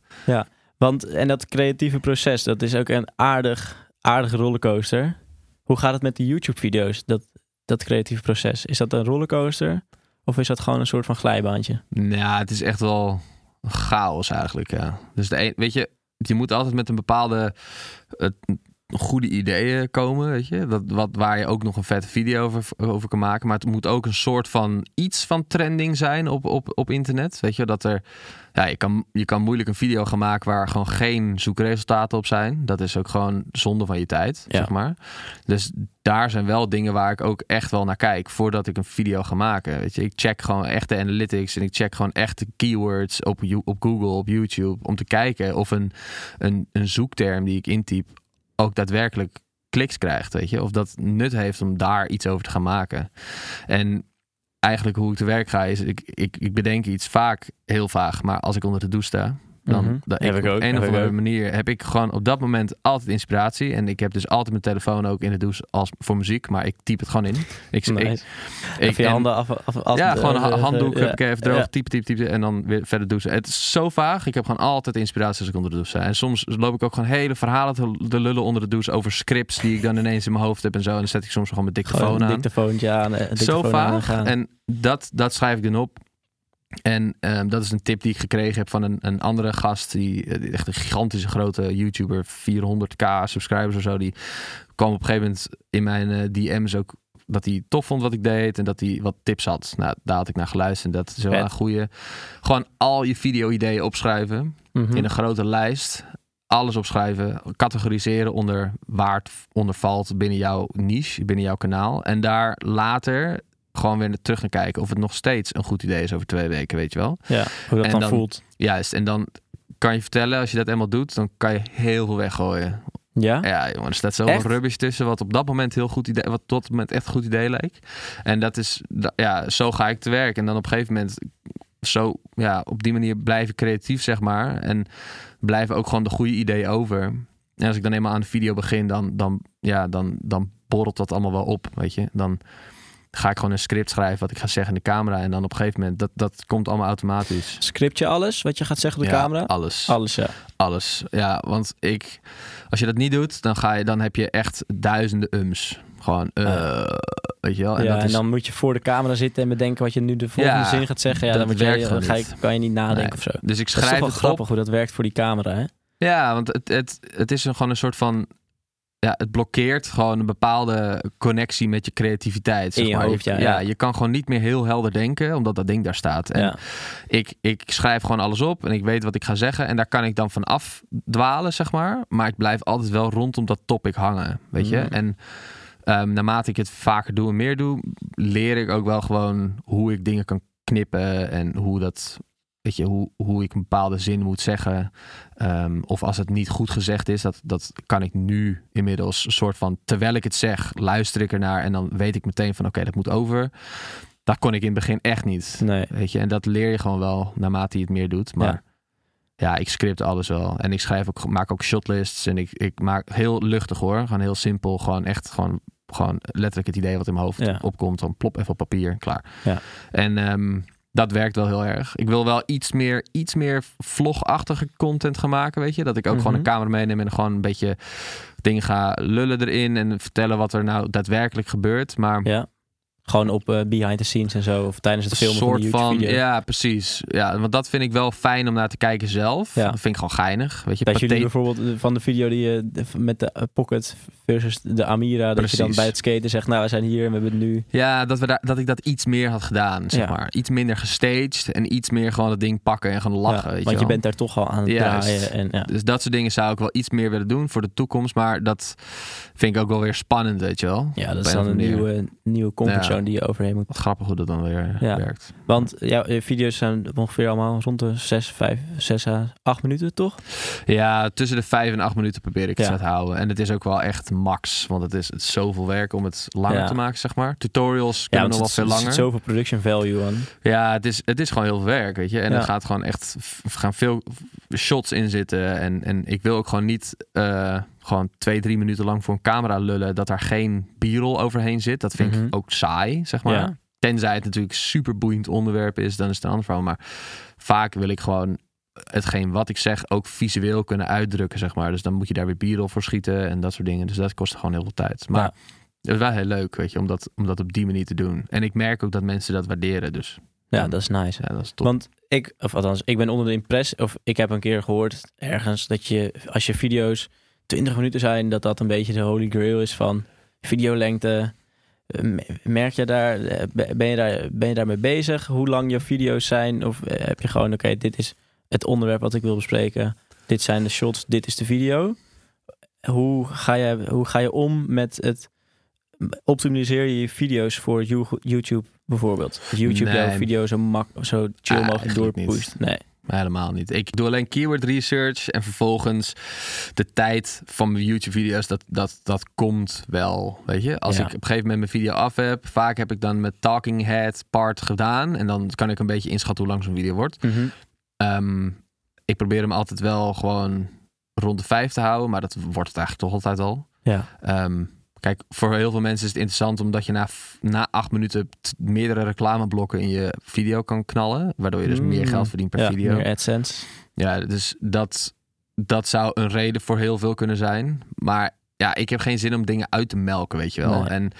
Want, en dat creatieve proces, dat is ook een aardig, aardige rollercoaster. Hoe gaat het met die YouTube-video's, dat, dat creatieve proces? Is dat een rollercoaster? Of is dat gewoon een soort van glijbaantje? Ja, het is echt wel chaos eigenlijk, ja. Dus de een, weet je, je moet altijd met een bepaalde eh, goede ideeën komen, weet je. Dat, wat, waar je ook nog een vette video over, over kan maken. Maar het moet ook een soort van iets van trending zijn op, op, op internet. Weet je, dat er... Ja, je kan, je kan moeilijk een video gaan maken waar gewoon geen zoekresultaten op zijn. Dat is ook gewoon zonde van je tijd, Ja. zeg maar. Dus daar zijn wel dingen waar ik ook echt wel naar kijk voordat ik een video ga maken. Weet je, ik check gewoon echt de analytics en ik check gewoon echt de keywords op, op Google, op YouTube, om te kijken of een, een, een zoekterm die ik intyp ook daadwerkelijk kliks krijgt, weet je, of dat nut heeft om daar iets over te gaan maken. En eigenlijk hoe ik te werk ga is, ik, ik, ik bedenk iets vaak heel vaag, maar als ik onder de douche sta, dan Mhm. dat Heb ik, ik ook, op een heb of ik andere manier heb ik gewoon op dat moment altijd inspiratie en ik heb dus altijd mijn telefoon ook in de douche als voor muziek, maar ik typ het gewoon in. Ik, ik, Nice. ik, Even je en- handen af, af, af- ja, gewoon een ha- eh, handdoek eh, heb ik even droog, ja. typen, typen, typen en dan weer verder douchen. Het is zo vaag. Ik heb gewoon altijd inspiratie als ik onder de douche sta. En soms loop ik ook gewoon hele verhalen te, te lullen onder de douche over scripts die ik dan ineens in mijn hoofd heb en zo. En dan zet ik soms gewoon mijn Gewoon dictafoon een aan. dictafoontje aan. eh, Zo vaag. En dat, dat schrijf ik dan op. En ehm, dat is een tip die ik gekregen heb van een, een andere gast. Die, eh, die echt een gigantische grote YouTuber. 400k subscribers of zo. Die kwam op een gegeven moment in mijn eh, DM's ook dat hij tof vond wat ik deed. En dat hij wat tips had. Nou, daar had ik naar geluisterd. En dat is wel een goede. Gewoon al je video-ideeën opschrijven. Mhm. In een grote lijst. Alles opschrijven. Categoriseren onder waar het onder valt binnen jouw niche. Binnen jouw kanaal. En daar later gewoon weer terug naar kijken. Of het nog steeds een goed idee is over twee weken. Weet je wel. Ja, hoe dat En dan, dan- voelt. Juist. En dan kan je vertellen. Als je dat eenmaal doet. Dan kan je heel veel weggooien. Ja? Ja, jongen, er staat zoveel rubbish tussen wat op dat moment heel goed idee, wat tot het moment echt goed idee leek. En dat is, ja, zo ga ik te werk. En dan op een gegeven moment, zo, ja, op die manier blijf ik creatief, zeg maar. En blijven ook gewoon de goede ideeën over. En als ik dan eenmaal aan de video begin, dan, dan, ja, dan, dan borrelt dat allemaal wel op, weet je. Dan ga ik gewoon een script schrijven wat ik ga zeggen in de camera. En dan op een gegeven moment, dat, dat komt allemaal automatisch. Script je alles wat je gaat zeggen op de Ja, camera? Alles. Alles, ja. Alles. Ja, want ik, als je dat niet doet, dan, ga je, dan heb je echt duizenden ums. Gewoon, eh, weet je wel. En ja, dat en dan moet je voor de camera zitten en bedenken wat je nu de volgende Ja, zin gaat zeggen. Ja, dat dan, moet je, werkt dan ga je, kan je niet nadenken Nee. of zo. dus ik Dat is toch schrijf wel het grappig op. hoe dat werkt voor die camera, hè? Ja, want het, het, het is een, gewoon een soort van... Ja, het blokkeert gewoon een bepaalde connectie met je creativiteit. Zeg je maar. hoofd, ja, ja, ja. je kan gewoon niet meer heel helder denken, omdat dat ding daar staat. En ja. ik, ik schrijf gewoon alles op en ik weet wat ik ga zeggen. En daar kan ik dan van afdwalen, zeg maar. Maar ik blijf altijd wel rondom dat topic hangen, weet je. Mm. En ehm, naarmate ik het vaker doe en meer doe, leer ik ook wel gewoon hoe ik dingen kan knippen en hoe dat... weet je, hoe, hoe ik een bepaalde zin moet zeggen. Ehm, of als het niet goed gezegd is, dat, dat kan ik nu inmiddels een soort van, terwijl ik het zeg, luister ik ernaar en dan weet ik meteen van oké, dat moet over. Dat kon ik in het begin echt niet. Nee. Weet je, en dat leer je gewoon wel naarmate je het meer doet. Maar ja, ik script alles wel. En ik schrijf ook, maak ook shotlists. En ik, ik maak heel luchtig hoor. Gewoon heel simpel. Gewoon echt gewoon, gewoon letterlijk het idee wat in mijn hoofd Ja. opkomt. Dan plop even op papier. Klaar. Ja. En ehm, dat werkt wel heel erg. Ik wil wel iets meer, iets meer vlogachtige content gaan maken, weet je. Dat ik ook gewoon Mhm. een camera meeneem en gewoon een beetje dingen ga lullen erin. En vertellen wat er nou daadwerkelijk gebeurt. Maar Ja. Gewoon op eh, behind the scenes en zo. Of tijdens het filmen soort van, ja, precies. Ja, want dat vind ik wel fijn om naar te kijken zelf. Ja. Dat vind ik gewoon geinig. Weet je, Dat jullie bijvoorbeeld eh, van de video die je de- met de eh, Pocket versus de Amira, dat je dan bij het skaten zegt, nou we zijn hier en we hebben het nu. Ja, dat, we daar, dat ik dat iets meer had gedaan, zeg Ja. maar. Iets minder gestaged en iets meer gewoon het ding pakken en gewoon lachen, Ja, weet want je, bent daar toch al aan het draaien. En, ja. Dus dat soort dingen zou ik wel iets meer willen doen voor de toekomst. Maar dat vind ik ook wel weer spannend, weet je wel. ja, dat is dan een nieuwe, nieuwe comfortzone Die je overheen moet. Wat grappig hoe dat dan weer Ja. werkt. Want jouw eh, video's zijn ongeveer allemaal rond de 6, 5, 6 à 8 minuten, toch? Ja, tussen de vijf en acht minuten probeer ik het Ja. te houden. En het is ook wel echt max. Want het is, het is zoveel werk om het langer Ja. te maken, zeg maar. Tutorials kunnen nog wel veel er zit langer. zoveel production value aan. Ja, het is, het is gewoon heel veel werk, weet je. En er gaat gewoon echt gaan veel shots in zitten. En, en ik wil ook gewoon niet eh, gewoon twee, drie minuten lang voor een camera lullen... dat daar geen b-roll overheen zit. Dat vind Mhm. ik ook saai, zeg maar. Ja. Tenzij het natuurlijk super boeiend onderwerp is, dan is het een ander verhaal. Maar vaak wil ik gewoon hetgeen wat ik zeg ook visueel kunnen uitdrukken, zeg maar. Dus dan moet je daar weer b-roll voor schieten en dat soort dingen. Dus dat kost gewoon heel veel tijd. Maar Ja. het is wel heel leuk, weet je, om dat, om dat op die manier te doen. En ik merk ook dat mensen dat waarderen, dus Ja, dat is nice. ja, dat is top. Want ik, of althans, ik ben onder de impressie, of ik heb een keer gehoord ergens dat je, als je video's 20 minuten zijn, dat dat een beetje de holy grail is van videolengte. Eh, me- Merk je daar, eh, be- ben je daar, ben je daarmee bezig? Hoe lang je video's zijn? Of eh, heb je gewoon, oké, dit is het onderwerp wat ik wil bespreken. Dit zijn de shots, dit is de video. Hoe ga je, hoe ga je om met het optimaliseer je je video's voor You- YouTube bijvoorbeeld? YouTube jouw video zo, mak zo chill mogelijk Eigenlijk niet. doorpusht. Nee. Helemaal niet. Ik doe alleen keyword research en vervolgens de tijd van mijn YouTube-video's, dat, dat, dat komt wel. Weet je, als Ja. ik op een gegeven moment mijn video af heb, vaak heb ik dan mijn talking head part gedaan en dan kan ik een beetje inschatten hoe lang zo'n video wordt. Ehm, ik probeer hem altijd wel gewoon rond de vijf te houden, maar dat wordt het eigenlijk toch altijd al. Ja. Ehm, kijk, voor heel veel mensen is het interessant omdat je na, na acht minuten meerdere reclameblokken in je video kan knallen, waardoor je dus Mm. meer geld verdient per ja, video. meer AdSense. Ja, dus dat, dat zou een reden voor heel veel kunnen zijn. Maar ja, ik heb geen zin om dingen uit te melken, weet je wel. Nee. En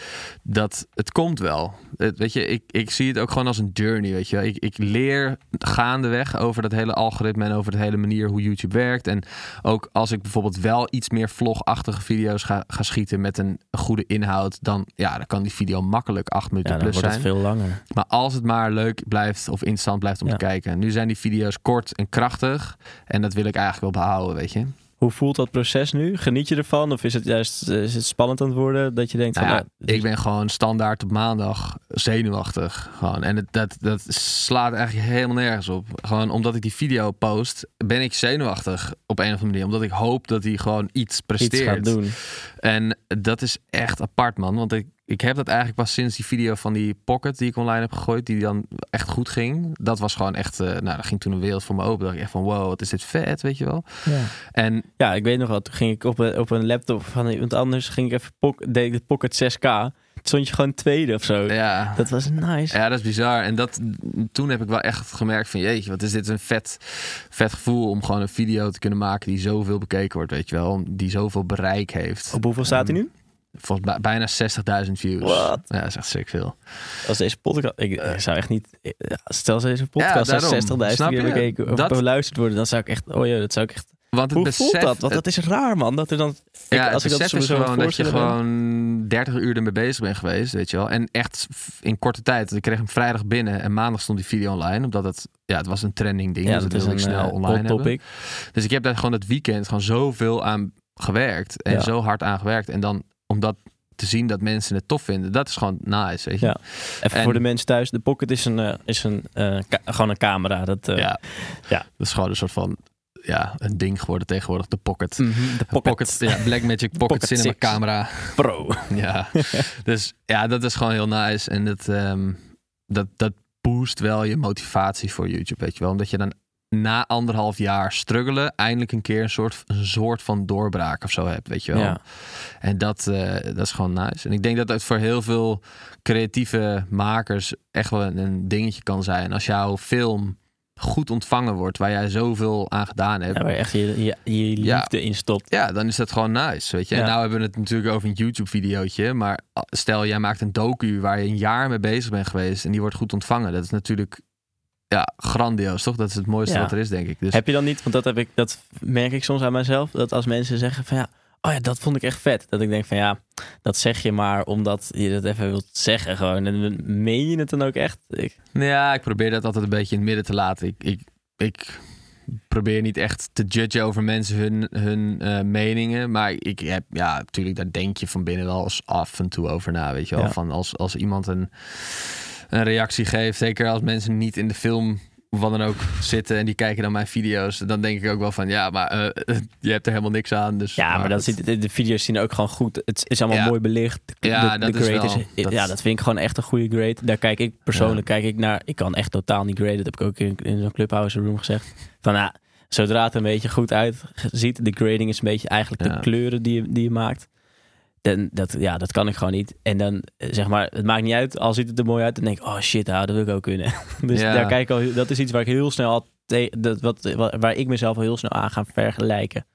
dat, het komt wel. Het, weet je, ik, ik zie het ook gewoon als een journey, weet je wel. Ik, ik leer gaandeweg over dat hele algoritme en over de hele manier hoe YouTube werkt. En ook als ik bijvoorbeeld wel iets meer vlogachtige video's ga, ga schieten met een goede inhoud, dan, ja, dan kan die video makkelijk acht minuten Ja, dan plus wordt het zijn. veel langer. Maar als het maar leuk blijft of interessant blijft om Ja. te kijken. Nu zijn die video's kort en krachtig. En dat wil ik eigenlijk wel behouden, weet je. Hoe voelt dat proces nu? Geniet je ervan? Of is het juist eh, is het spannend aan het worden? Dat je denkt Nou van... ja, nou, ik ben gewoon standaard op maandag zenuwachtig. Gewoon. En het, dat, dat slaat eigenlijk helemaal nergens op. Gewoon omdat ik die video post, ben ik zenuwachtig op een of andere manier. Omdat ik hoop dat hij gewoon iets iets presteert. gaat doen. En dat is echt apart, man. Want ik, ik heb dat eigenlijk pas sinds die video van die Pocket die ik online heb gegooid, die dan echt goed ging. Dat was gewoon echt, eh, nou, dat ging toen een wereld voor me open. dacht ik echt van, wow, wat is dit vet, weet je wel. Ja. En ja, ik weet nog wel. Toen ging ik op een, op een laptop van iemand anders... ging ik even pok- deed ik de Pocket 6K. Toen stond je gewoon tweede of zo. ja, Dat was nice. Ja, dat is bizar. En dat, toen heb ik wel echt gemerkt van... jeetje, wat is dit een vet, vet gevoel... om gewoon een video te kunnen maken die zoveel bekeken wordt, weet je wel. Die zoveel bereik heeft. Op hoeveel staat hij nu? Volgens mij bijna 60.000 views. What? Ja, dat is echt sick veel. Als deze podcast... Ik, ik zou echt niet... ja, Stel deze podcast Ja, daarom. 60.000 Snap keer bekeken of Dat- beluisterd worden... dan zou ik echt... Oh ja, dat zou ik echt... Want het Hoe besef, voelt dat? Want dat is raar, man. Dat er dan... ja, als ik dat is gewoon dat je ben- gewoon 30 uur ermee bezig bent geweest, weet je wel. En echt in korte tijd. Ik kreeg hem vrijdag binnen en maandag stond die video online. Omdat het, ja, het was een trending ding. Ja, dus dat dat is een ik snel eh, online topic. Dus ik heb daar gewoon het weekend gewoon zoveel aan gewerkt. En Ja. zo hard aan gewerkt. En dan om dat te zien dat mensen het tof vinden, dat is gewoon nice, weet je. Ja. Even En- voor de mensen thuis. De Pocket is een, eh, is een, eh, gewoon een camera. Dat, eh, ja. ja. Dat is gewoon een soort van, ja, een ding geworden tegenwoordig, de Pocket. Mhm, de De Pocket, ja, Blackmagic Pocket, Pocket Cinema Six. camera. Pro. Ja, dus ja, dat is gewoon heel nice. En dat, ehm, dat, dat boost wel je motivatie voor YouTube, weet je wel. Omdat je dan na anderhalf jaar struggelen eindelijk een keer een soort, een soort van doorbraak of zo hebt, weet je wel. Ja. En dat, eh, dat is gewoon nice. En ik denk dat het voor heel veel creatieve makers echt wel een, een dingetje kan zijn. Als jouw film goed ontvangen wordt, waar jij zoveel aan gedaan hebt. Ja, waar je echt je, je, je Ja. liefde in stopt. Ja, dan is dat gewoon nice, weet je. En nou hebben we het natuurlijk over een YouTube-videootje. Maar stel, jij maakt een docu waar je een jaar mee bezig bent geweest... en die wordt goed ontvangen. Dat is natuurlijk ja, grandioos, toch? Dat is het mooiste Ja. wat er is, denk ik. Dus Heb je dan niet, want dat, heb ik, dat merk ik soms aan mezelf, dat als mensen zeggen van ja, oh ja, dat vond ik echt vet. Dat ik denk van ja, dat zeg je maar omdat je dat even wilt zeggen gewoon. En dan meen je het dan ook echt? Ik, ja, ik probeer dat altijd een beetje in het midden te laten. Ik, ik, ik probeer niet echt te judgen over mensen hun, hun eh, meningen. Maar ik heb, ja, natuurlijk, daar denk je van binnen wel eens af en toe over na, weet je wel. Ja. Van als, als iemand een, een reactie geeft, zeker als mensen niet in de film wat dan ook zitten en die kijken dan mijn video's, dan denk ik ook wel van, ja, maar eh, je hebt er helemaal niks aan. Dus, ja, maar dat ziet, de, de video's zien ook gewoon goed. Het is allemaal Ja. mooi belicht. De, Ja, de, dat is grade wel- is, dat- ja, dat vind ik gewoon echt een goede grade. Daar kijk ik persoonlijk kijk ik naar. Ik kan echt totaal niet graden. Dat heb ik ook in, in zo'n clubhouse room gezegd. Van nou, zodra het een beetje goed uitziet, de grading is een beetje eigenlijk Ja. de kleuren die je, die je maakt. Dan, dat, ja, dat kan ik gewoon niet. En dan eh, zeg maar, het maakt niet uit. Al ziet het er mooi uit, dan denk ik, oh shit, nou, dat wil ik ook kunnen. dus Ja. daar kijk al, dat is iets waar ik heel snel al dat, wat, waar ik mezelf al heel snel aan ga vergelijken.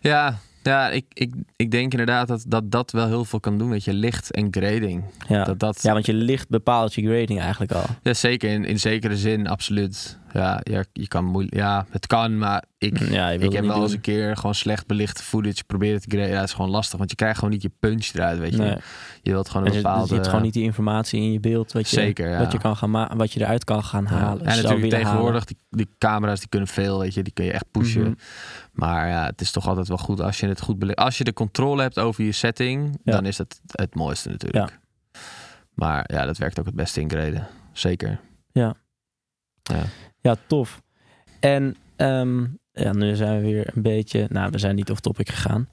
Ja, ja ik, ik, ik denk inderdaad dat, dat dat wel heel veel kan doen, weet je, licht en grading. Ja. Dat, dat, Ja, want je licht bepaalt je grading eigenlijk al. Ja, zeker. In, in zekere zin, absoluut. Ja, ja, je kan moeilijk. Ja, het kan, maar ik, Ja, ik heb wel eens een keer gewoon slecht belichte footage proberen te graden. Ja, het is gewoon lastig, want je krijgt gewoon niet je punch eruit, weet je. Nee. Je wilt gewoon En een bepaalde. je hebt gewoon niet die informatie in je beeld wat je, Zeker, ja. wat je, kan gaan wat je eruit kan gaan halen. En natuurlijk tegenwoordig, die, die camera's die kunnen veel, weet je. Die kun je echt pushen. Mhm. Maar ja, het is toch altijd wel goed als je het goed belicht. Als je de controle hebt over je setting, dan is dat het mooiste natuurlijk. Maar ja, dat werkt ook het beste in graden. Zeker. Ja. Ja. Ja, tof. En ehm, ja, nu zijn we weer een beetje... Nou, we zijn niet off topic gegaan.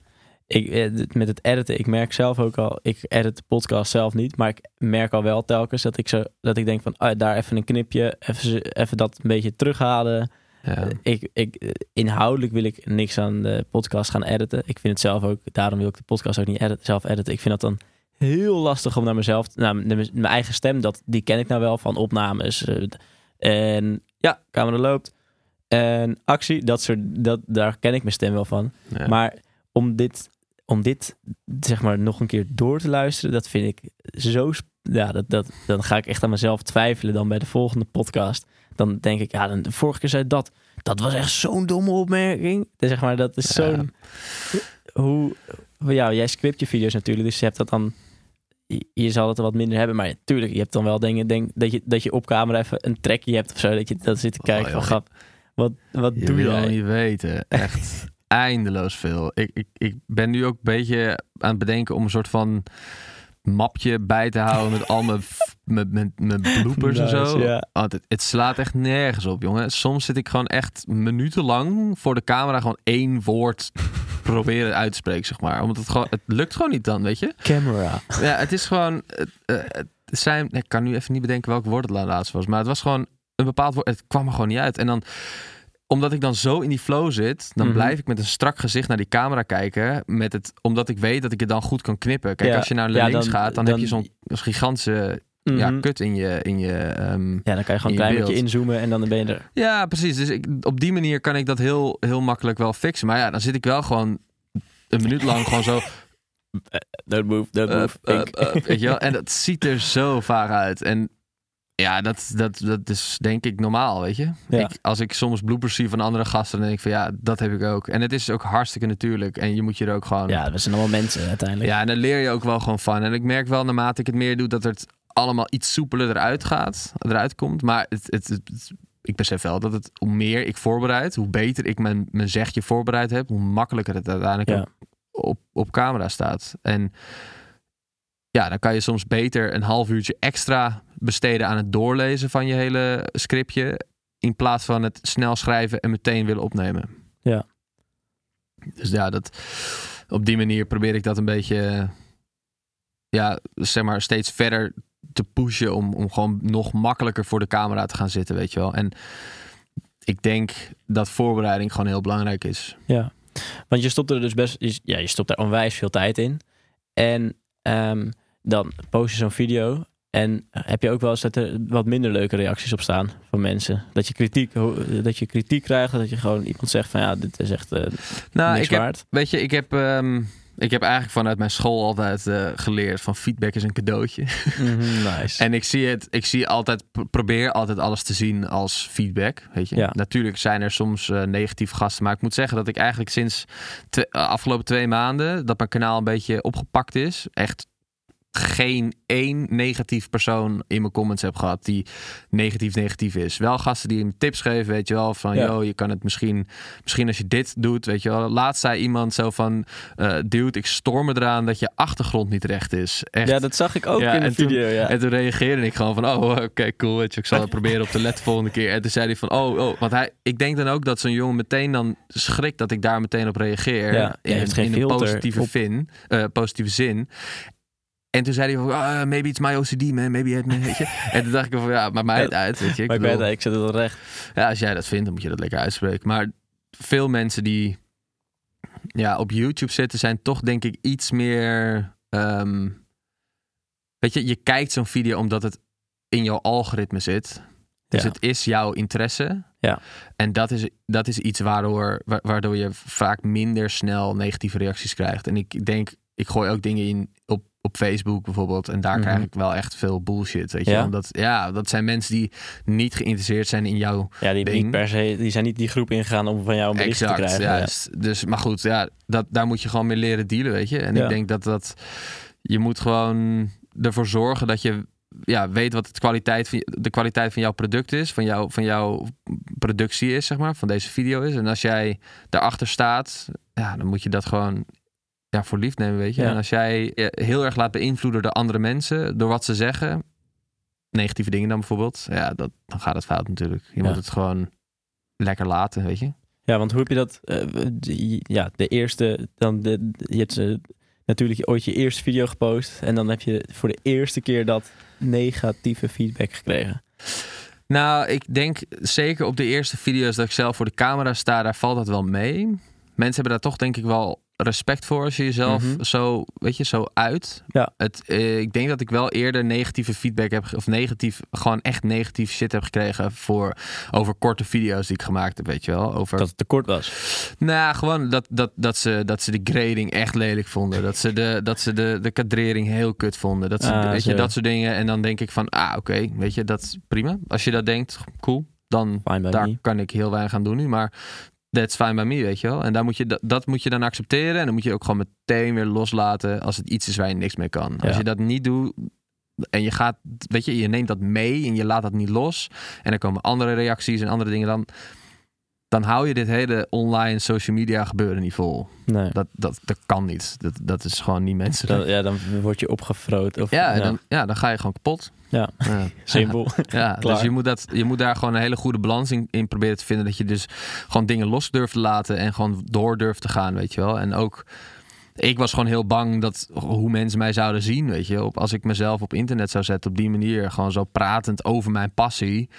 Ik, eh, met het editen, ik merk zelf ook al... Ik edit de podcast zelf niet, maar ik merk al wel telkens dat ik, zo, dat ik denk van... Oh, daar even een knipje, even, even dat een beetje terughalen. Ja. Eh, Ik, ik, eh, inhoudelijk wil ik niks aan de podcast gaan editen. Ik vind het zelf ook, daarom wil ik de podcast ook niet edit, zelf editen. Ik vind dat dan heel lastig om naar mezelf, naar mijn eigen stem, dat, die ken ik nou wel van opnames. En ja, camera loopt. En actie, dat soort, dat, daar ken ik mijn stem wel van. Ja. Maar om dit, om dit zeg maar nog een keer door te luisteren, dat vind ik zo. Ja, dat, dat, dan ga ik echt aan mezelf twijfelen dan bij de volgende podcast. Dan denk ik, ja, dan, de vorige keer zei dat. Dat was echt zo'n domme opmerking. Dus zeg maar, dat is Ja. zo'n. Hoe. Ja, jij script je video's natuurlijk, dus je hebt dat dan. Je, je zal het wat minder hebben, maar natuurlijk, je hebt dan wel dingen. Denk dat je, dat je op camera even een trekje hebt of zo. Dat je dat zit te kijken Oh, van joh. grap. Wat, wat Je doe wil jij? niet weten. Echt eindeloos veel. Ik, ik, ik ben nu ook een beetje aan het bedenken om een soort van mapje bij te houden met al mijn, mijn, mijn bloopers en zo. Want het, het slaat echt nergens op, jongen. Soms zit ik gewoon echt minutenlang voor de camera gewoon één woord proberen uit te spreken, zeg maar. Omdat het gewoon, het lukt gewoon niet dan, weet je. Camera. Ja, het is gewoon. Het, eh, het zijn, ik kan nu even niet bedenken welk woord het laatst was. Maar het was gewoon een bepaald woord. Het kwam er gewoon niet uit. En dan, omdat ik dan zo in die flow zit, dan Mhm. blijf ik met een strak gezicht naar die camera kijken. Met het, omdat ik weet dat ik het dan goed kan knippen. Kijk, Ja, als je naar ja, links dan- gaat, dan, dan- heb je zo'n gigantische ja, Mhm. kut in je. In je ehm, Ja, dan kan je gewoon een klein beetje inzoomen en dan ben je er. ja, precies. Dus ik, op die manier kan ik dat heel, heel makkelijk wel fixen. Maar ja, dan zit ik wel gewoon een minuut lang gewoon zo. Don't move, don't move. wel? En dat ziet er zo vaag uit. En ja, dat, dat, dat is denk ik normaal, weet je. Ja. Ik, als ik soms bloopers zie van andere gasten, dan denk ik van ja, dat heb ik ook. En het is ook hartstikke natuurlijk. En je moet je er ook gewoon... Ja, we zijn allemaal mensen uiteindelijk. Ja, en daar leer je ook wel gewoon van. En ik merk wel naarmate ik het meer doe, dat het allemaal iets soepeler eruit gaat, eruit komt. Maar het, het, het- ik besef wel dat het, hoe meer ik voorbereid, hoe beter ik mijn, mijn zegje voorbereid heb, hoe makkelijker het uiteindelijk Ja. ook op, op camera staat. En ja, dan kan je soms beter een half uurtje extra besteden aan het doorlezen van je hele scriptje. In plaats van het snel schrijven en meteen willen opnemen. Ja. Dus ja, dat, op die manier probeer ik dat een beetje, ja, zeg maar, steeds verder te pushen om, om gewoon nog makkelijker voor de camera te gaan zitten, weet je wel. En ik denk dat voorbereiding gewoon heel belangrijk is. Ja, want je stopt er dus best, ja, je stopt er onwijs veel tijd in. En ehm, dan post je zo'n video. En heb je ook wel eens dat er wat minder leuke reacties op staan van mensen? Dat je kritiek, dat je kritiek krijgt, dat je gewoon iemand zegt van ja, dit is echt eh, Nou, niks ik heb, waard. weet je, ik heb, ehm, ik heb eigenlijk vanuit mijn school altijd eh, geleerd van feedback is een cadeautje. Mhm, nice. En ik zie het, ik zie altijd, pro- probeer altijd alles te zien als feedback. Weet je, Ja. natuurlijk zijn er soms eh, negatieve gasten, maar ik moet zeggen dat ik eigenlijk sinds de afgelopen twee maanden dat mijn kanaal een beetje opgepakt is, echt geen één negatief persoon in mijn comments heb gehad die negatief negatief is. Wel gasten die me tips geven, weet je wel, van Ja. yo, je kan het misschien, misschien als je dit doet, weet je wel. Laatst zei iemand zo van, eh dude, ik storm eraan dat je achtergrond niet recht is. Echt. ja, dat zag ik ook Ja, in de toen- video. ja. En toen reageerde ik gewoon van, oh, oké, cool. Weet je, ik zal het proberen op te letten volgende keer. En toen zei hij van, oh, oh. Want hij, ik denk dan ook dat zo'n jongen meteen dan schrikt dat ik daar meteen op reageer. Ja, in, heeft geen in een positieve, vin, eh, positieve zin. En toen zei hij van, ah, maybe it's my OCD, man. Maybe it, weet je. En toen dacht ik van, ja, maakt mij het uit, weet je. Ik maar bedoel, het, ik zet het al recht. ja, als jij dat vindt, dan moet je dat lekker uitspreken. Maar veel mensen die ja, op YouTube zitten, zijn toch denk ik iets meer. ehm, weet je, je kijkt zo'n video omdat het in jouw algoritme zit. Dus Ja. het is jouw interesse. Ja. En dat is, dat is iets waardoor, wa- waardoor je vaak minder snel negatieve reacties krijgt. En ik denk, ik gooi ook dingen in op, op Facebook bijvoorbeeld. En daar Mhm. krijg ik wel echt veel bullshit. Weet je? Ja? Omdat, ja, dat zijn mensen die niet geïnteresseerd zijn in jouw Ja, die, Ding. niet per se, die zijn niet die groep ingegaan om van jou een bericht te Exact, krijgen. Ja. juist. Dus, maar goed, ja, dat, daar moet je gewoon mee leren dealen, weet je. En Ja. ik denk dat dat... Je moet gewoon ervoor zorgen dat je ja, weet wat het kwaliteit van, de kwaliteit van jouw product is. Van, jou, van jouw productie is, zeg maar. Van deze video is. En als jij daarachter staat, ja, dan moet je dat gewoon ja, voor lief nemen, weet je. Ja. En als jij heel erg laat beïnvloeden door andere mensen, door wat ze zeggen... Negatieve dingen dan bijvoorbeeld. Ja, dat, dan gaat het fout natuurlijk. Je Ja. moet het gewoon lekker laten, weet je. Ja, want hoe heb je dat? eh, die- ja, de eerste, dan de, je hebt eh, natuurlijk ooit je eerste video gepost en dan heb je voor de eerste keer dat negatieve feedback gekregen. Nou, ik denk zeker op de eerste video's dat ik zelf voor de camera sta, daar valt dat wel mee. Mensen hebben daar toch denk ik wel respect voor als je jezelf Mhm. zo, weet je, zo uit. Ja. Het, eh, ik denk dat ik wel eerder negatieve feedback heb, of negatief, gewoon echt negatief shit heb gekregen voor over korte video's die ik gemaakt heb, weet je wel. Over Dat het te kort was. nou, gewoon dat, dat, dat, ze, dat ze de grading echt lelijk vonden. Dat ze de, dat ze de, de kadrering heel kut vonden. Dat, ze, Ah, weet je, dat soort dingen. En dan denk ik van, ah, oké, weet je, dat is prima. Als je dat denkt, cool. Dan Fine daar kan ik heel weinig aan doen nu. Maar that's fine by me, weet je wel. En daar moet je, dat, dat moet je dan accepteren. En dan moet je ook gewoon meteen weer loslaten als het iets is waar je niks mee kan. Als je dat niet doet en je gaat, weet je, je neemt dat mee en je laat dat niet los. En er komen andere reacties en andere dingen dan. Dan hou je dit hele online social media gebeuren niet vol. Nee. Dat, dat, dat kan niet. Dat, dat is gewoon niet menselijk. Dan, ja, dan word je opgefroot. Of, ja, Dan, ja, dan ga je gewoon kapot. Ja. Ja. Simpel. Ja, dus je moet, dat, je moet daar gewoon een hele goede balans in, in proberen te vinden. Dat je dus gewoon dingen los durft te laten en gewoon door durft te gaan, weet je wel. En ook, ik was gewoon heel bang dat hoe mensen mij zouden zien, weet je. Op, als ik mezelf op internet zou zetten op die manier, gewoon zo pratend over mijn passie.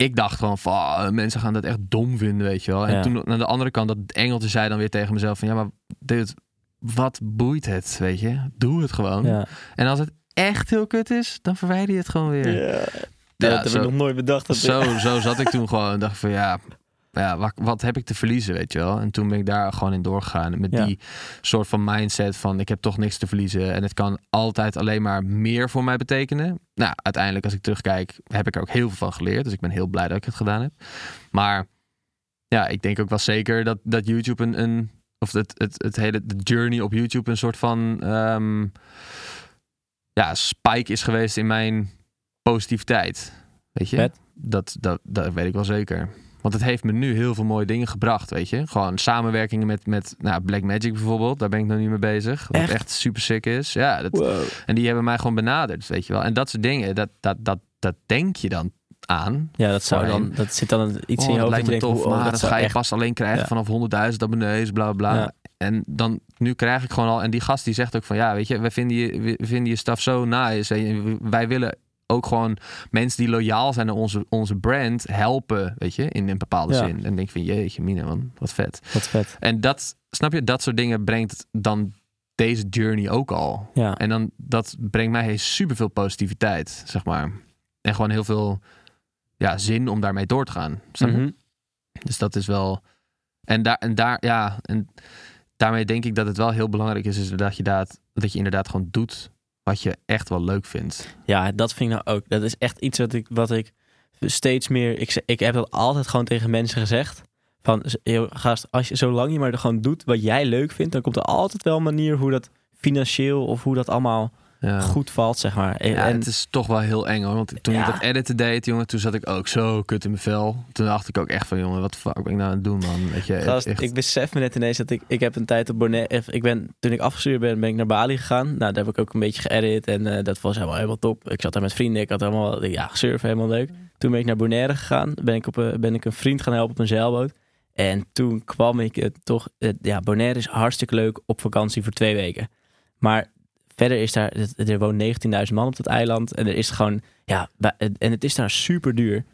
Ik dacht gewoon van, ah, mensen gaan dat echt dom vinden, weet je wel. En Ja. toen aan de andere kant, dat engeltje zei dan weer tegen mezelf van, ja, maar dude, wat boeit het, weet je? Doe het gewoon. Ja. En als het echt heel kut is, dan verwijder je het gewoon weer. Ja. Ja, dat heb ik nog nooit bedacht. Dat Zo, zo zat ik toen gewoon en dacht van ja, ja wat, wat heb ik te verliezen, weet je wel. En toen ben ik daar gewoon in doorgegaan. Met Ja. die soort van mindset van ik heb toch niks te verliezen. En het kan altijd alleen maar meer voor mij betekenen. Nou, uiteindelijk als ik terugkijk heb ik er ook heel veel van geleerd. Dus ik ben heel blij dat ik het gedaan heb. Maar ja, ik denk ook wel zeker dat, dat YouTube een... een of het, het, het hele de journey op YouTube een soort van ehm, ja, spike is geweest in mijn positiviteit. Weet je? Dat, dat, dat weet ik wel zeker. Want het heeft me nu heel veel mooie dingen gebracht, weet je. Gewoon samenwerkingen met, met nou, Black Magic bijvoorbeeld. Daar ben ik nog niet mee bezig. Wat Echt? echt, super sick is. Ja, dat, Wow. en die hebben mij gewoon benaderd, weet je wel. En dat soort dingen, dat, dat, dat, dat denk je dan aan. Ja, dat zou dan, dat zit dan iets in Oh, je dat hoofd lijkt dat me je denkt, tof, oh, maar dat ga je echt... pas alleen krijgen Ja. vanaf 100.000 abonnees, bla bla. Ja. En dan, nu krijg ik gewoon al, en die gast die zegt ook van, ja, weet je, we vinden je, we vinden je stuff zo nice. En wij willen ook gewoon mensen die loyaal zijn aan onze, onze brand helpen, weet je, in een bepaalde Ja. zin. En denk van, jeetje, mina man, wat vet. Wat vet. En dat, snap je, dat soort dingen brengt dan deze journey ook al. Ja. En dan, dat brengt mij super veel positiviteit, zeg maar. En gewoon heel veel ja, zin om daarmee door te gaan. Snap je? Mhm. Dus dat is wel. En daar, en daar, ja, en daarmee denk ik dat het wel heel belangrijk is, is dat je, dat, dat je inderdaad gewoon doet wat je echt wel leuk vindt. Ja, dat vind ik nou ook. Dat is echt iets wat ik, wat ik steeds meer. Ik, ik heb dat altijd gewoon tegen mensen gezegd. Van, gast, als je, zolang je maar gewoon doet wat jij leuk vindt, dan komt er altijd wel een manier hoe dat financieel of hoe dat allemaal Ja. goed valt, zeg maar. En, Ja, het is toch wel heel eng hoor. Want toen Ja. ik dat editen deed, jongen, toen zat ik ook zo kut in mijn vel. Toen dacht ik ook echt van, jongen, wat fuck ben ik nou aan het doen, man? Weet je, Gast, echt, ik besef me net ineens dat ik... Ik heb een tijd op Bonaire... Ik ben, toen ik afgestuurd ben, ben ik naar Bali gegaan. Nou, daar heb ik ook een beetje geëdit. En eh, dat was helemaal, helemaal top. Ik zat daar met vrienden. Ik had helemaal... Ja, surfen, helemaal leuk. Toen ben ik naar Bonaire gegaan. Ben ik, op, een- ben ik een vriend gaan helpen op een zeilboot. En toen kwam ik het toch... het- ja, Bonaire is hartstikke leuk op vakantie voor twee weken. Maar verder is daar... Er woont 19.000 man op dat eiland. En er is gewoon... Ja, en het is daar super duur.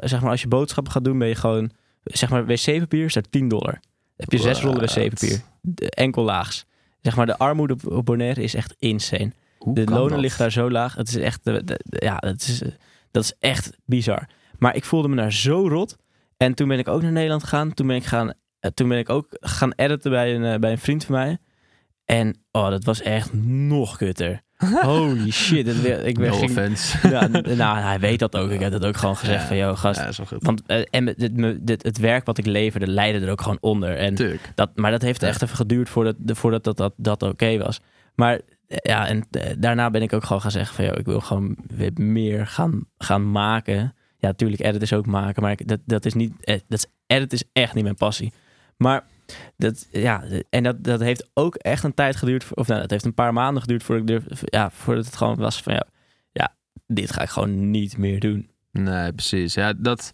Zeg maar, als je boodschappen gaat doen, ben je gewoon zeg maar, wc-papier is daar 10 dollar. heb je zes rollen wc-papier. Enkel laags. Zeg maar, de armoede op- Bonaire is echt insane. hoe De lonen dat? liggen daar zo laag. Het is echt, de- de- de- ja, dat is, dat is echt bizar. Maar ik voelde me daar zo rot. En toen ben ik ook naar Nederland gegaan. Toen ben ik, gaan, eh, toen ben ik ook gaan editen bij een, eh, bij een vriend van mij. En oh, dat was echt nog kutter. Holy shit. Ik ben, No offense. ja, nou, hij weet dat ook. Ik heb dat ook gewoon gezegd Ja. van, joh, gast, Ja, goed. want eh, en het, het, het, werk wat ik leverde leidde er ook gewoon onder. En Tuurlijk. dat, maar dat heeft echt even geduurd voordat, voordat dat, dat, dat oké was. Maar eh, ja, en eh, daarna ben ik ook gewoon gaan zeggen van... Joh, ik wil gewoon weer meer gaan, gaan maken. Ja, natuurlijk, edit is ook maken. Maar ik, dat, dat is niet... Dat is, edit is echt niet mijn passie. Maar dat, ja, en dat, dat heeft ook echt een tijd geduurd. Of nou, dat heeft een paar maanden geduurd voordat ik ja, voordat het gewoon was van... Ja, ja, dit ga ik gewoon niet meer doen. Nee, precies. Ja, dat.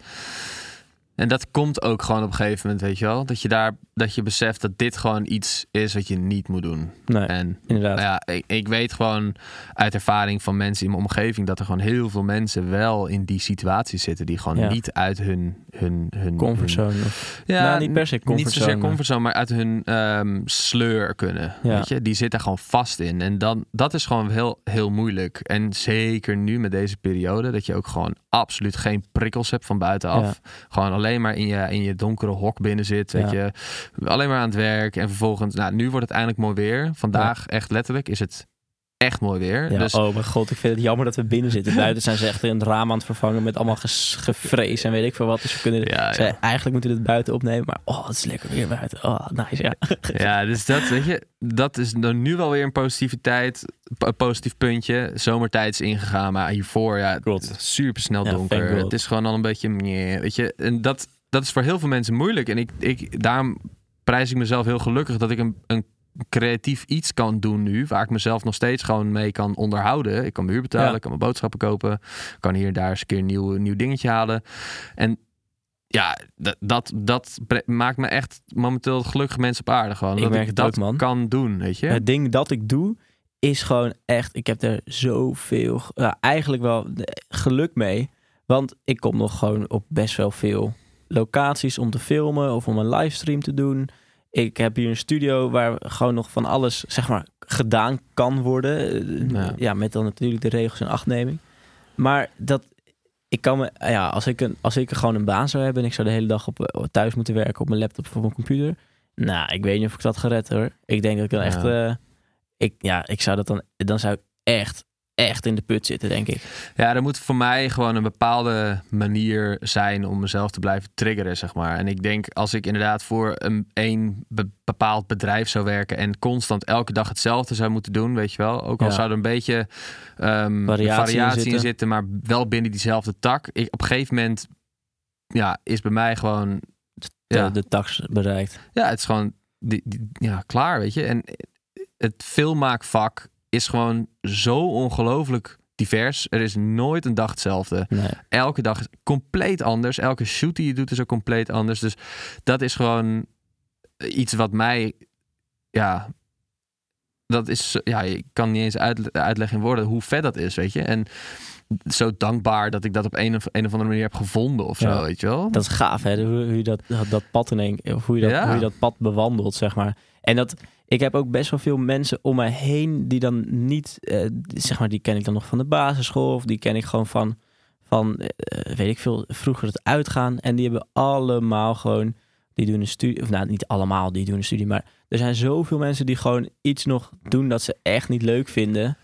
En dat komt ook gewoon op een gegeven moment, weet je wel. Dat je daar, dat je beseft dat dit gewoon iets is wat je niet moet doen. Nee, En inderdaad. nou ja, ik, ik weet gewoon uit ervaring van mensen in mijn omgeving dat er gewoon heel veel mensen wel in die situatie zitten die gewoon Ja. niet uit hun hun hun Comfortzone. hun- ja, Nou, niet per se Niet zozeer comfortzone, maar- comfortzone, uit hun ehm, sleur kunnen. Ja. Weet je? Die zit daar gewoon vast in. En dan, dat is gewoon heel, heel moeilijk. En zeker nu met deze periode, dat je ook gewoon absoluut geen prikkels hebt van buitenaf. Gewoon alleen maar in je, in je donkere hok binnen zit. Weet je? Alleen maar aan het werk. En vervolgens, nou, nu wordt het eindelijk mooi weer. Vandaag, echt letterlijk, is het echt mooi weer. Ja, dus oh mijn god, ik vind het jammer dat we binnen zitten. Buiten zijn ze echt een raam aan het vervangen met allemaal gevrees en weet ik veel wat. Dus we kunnen Ja, ze, ja. eigenlijk moeten we dit buiten opnemen. Maar oh, het is lekker weer buiten. Oh, nice, ja. Ja, dus dat, weet je, dat is dan nu wel weer een positiviteit, een positief puntje. Zomertijd is ingegaan, maar hiervoor, ja, het is super snel donker. God. Het is gewoon al een beetje, meh, weet je, en dat, dat is voor heel veel mensen moeilijk. En ik, ik, daarom prijs ik mezelf heel gelukkig dat ik een, een creatief iets kan doen nu, waar ik mezelf nog steeds gewoon mee kan onderhouden. Ik kan mijn huur betalen, Ja. ik kan mijn boodschappen kopen, kan hier en daar eens een keer een nieuw, nieuw dingetje halen. En ja, dat, dat, dat maakt me echt momenteel het gelukkige mensen op aarde gewoon. Ik dat ik dat ook, man. kan doen, weet je? Het ding dat ik doe is gewoon echt, ik heb er zoveel, ja, eigenlijk wel geluk mee. Want ik kom nog gewoon op best wel veel locaties om te filmen of om een livestream te doen. Ik heb hier een studio waar gewoon nog van alles, zeg maar, gedaan kan worden. Ja. Ja, met dan natuurlijk de regels in achtneming. Maar dat, ik kan me, ja, als ik, een, als ik gewoon een baan zou hebben en ik zou de hele dag op, eh, thuis moeten werken op mijn laptop of op mijn computer. Nou, ik weet niet of ik dat gered hoor. Ik denk dat ik dan Ja. echt, eh, ik, ja, ik zou dat dan, dan zou ik echt, echt in de put zitten, denk ik. Ja, er moet voor mij gewoon een bepaalde manier zijn om mezelf te blijven triggeren, zeg maar. En ik denk als ik inderdaad voor een, een be- bepaald bedrijf zou werken en constant elke dag hetzelfde zou moeten doen, weet je wel. Ook al Ja. zou er een beetje ehm, Variatie in variatie, in, zitten. zitten. maar wel binnen diezelfde tak. Ik, op een gegeven moment ja, is bij mij gewoon, de, Ja. de tax bereikt. ja, het is gewoon, die, die- ja, klaar, weet je. En het filmmaakvak is gewoon zo ongelooflijk divers. Er is nooit een dag hetzelfde. Nee. Elke dag is compleet anders. Elke shoot die je doet is ook compleet anders. Dus dat is gewoon iets wat mij, ja, dat is, ja, ik kan niet eens uit, uitleggen in woorden hoe vet dat is, weet je. En zo dankbaar dat ik dat op een of, een of andere manier heb gevonden of zo, Ja. weet je wel. Dat is gaaf, hè? Hoe, hoe je dat, dat pad in een, hoe je dat, Ja. hoe je dat pad bewandelt, zeg maar. En dat, ik heb ook best wel veel mensen om mij heen die dan niet, eh, zeg maar, die ken ik dan nog van de basisschool of die ken ik gewoon van, van eh, weet ik veel, vroeger het uitgaan. En die hebben allemaal gewoon, die doen een studie, of nou niet allemaal, die doen een studie, maar er zijn zoveel mensen die gewoon iets nog doen dat ze echt niet leuk vinden.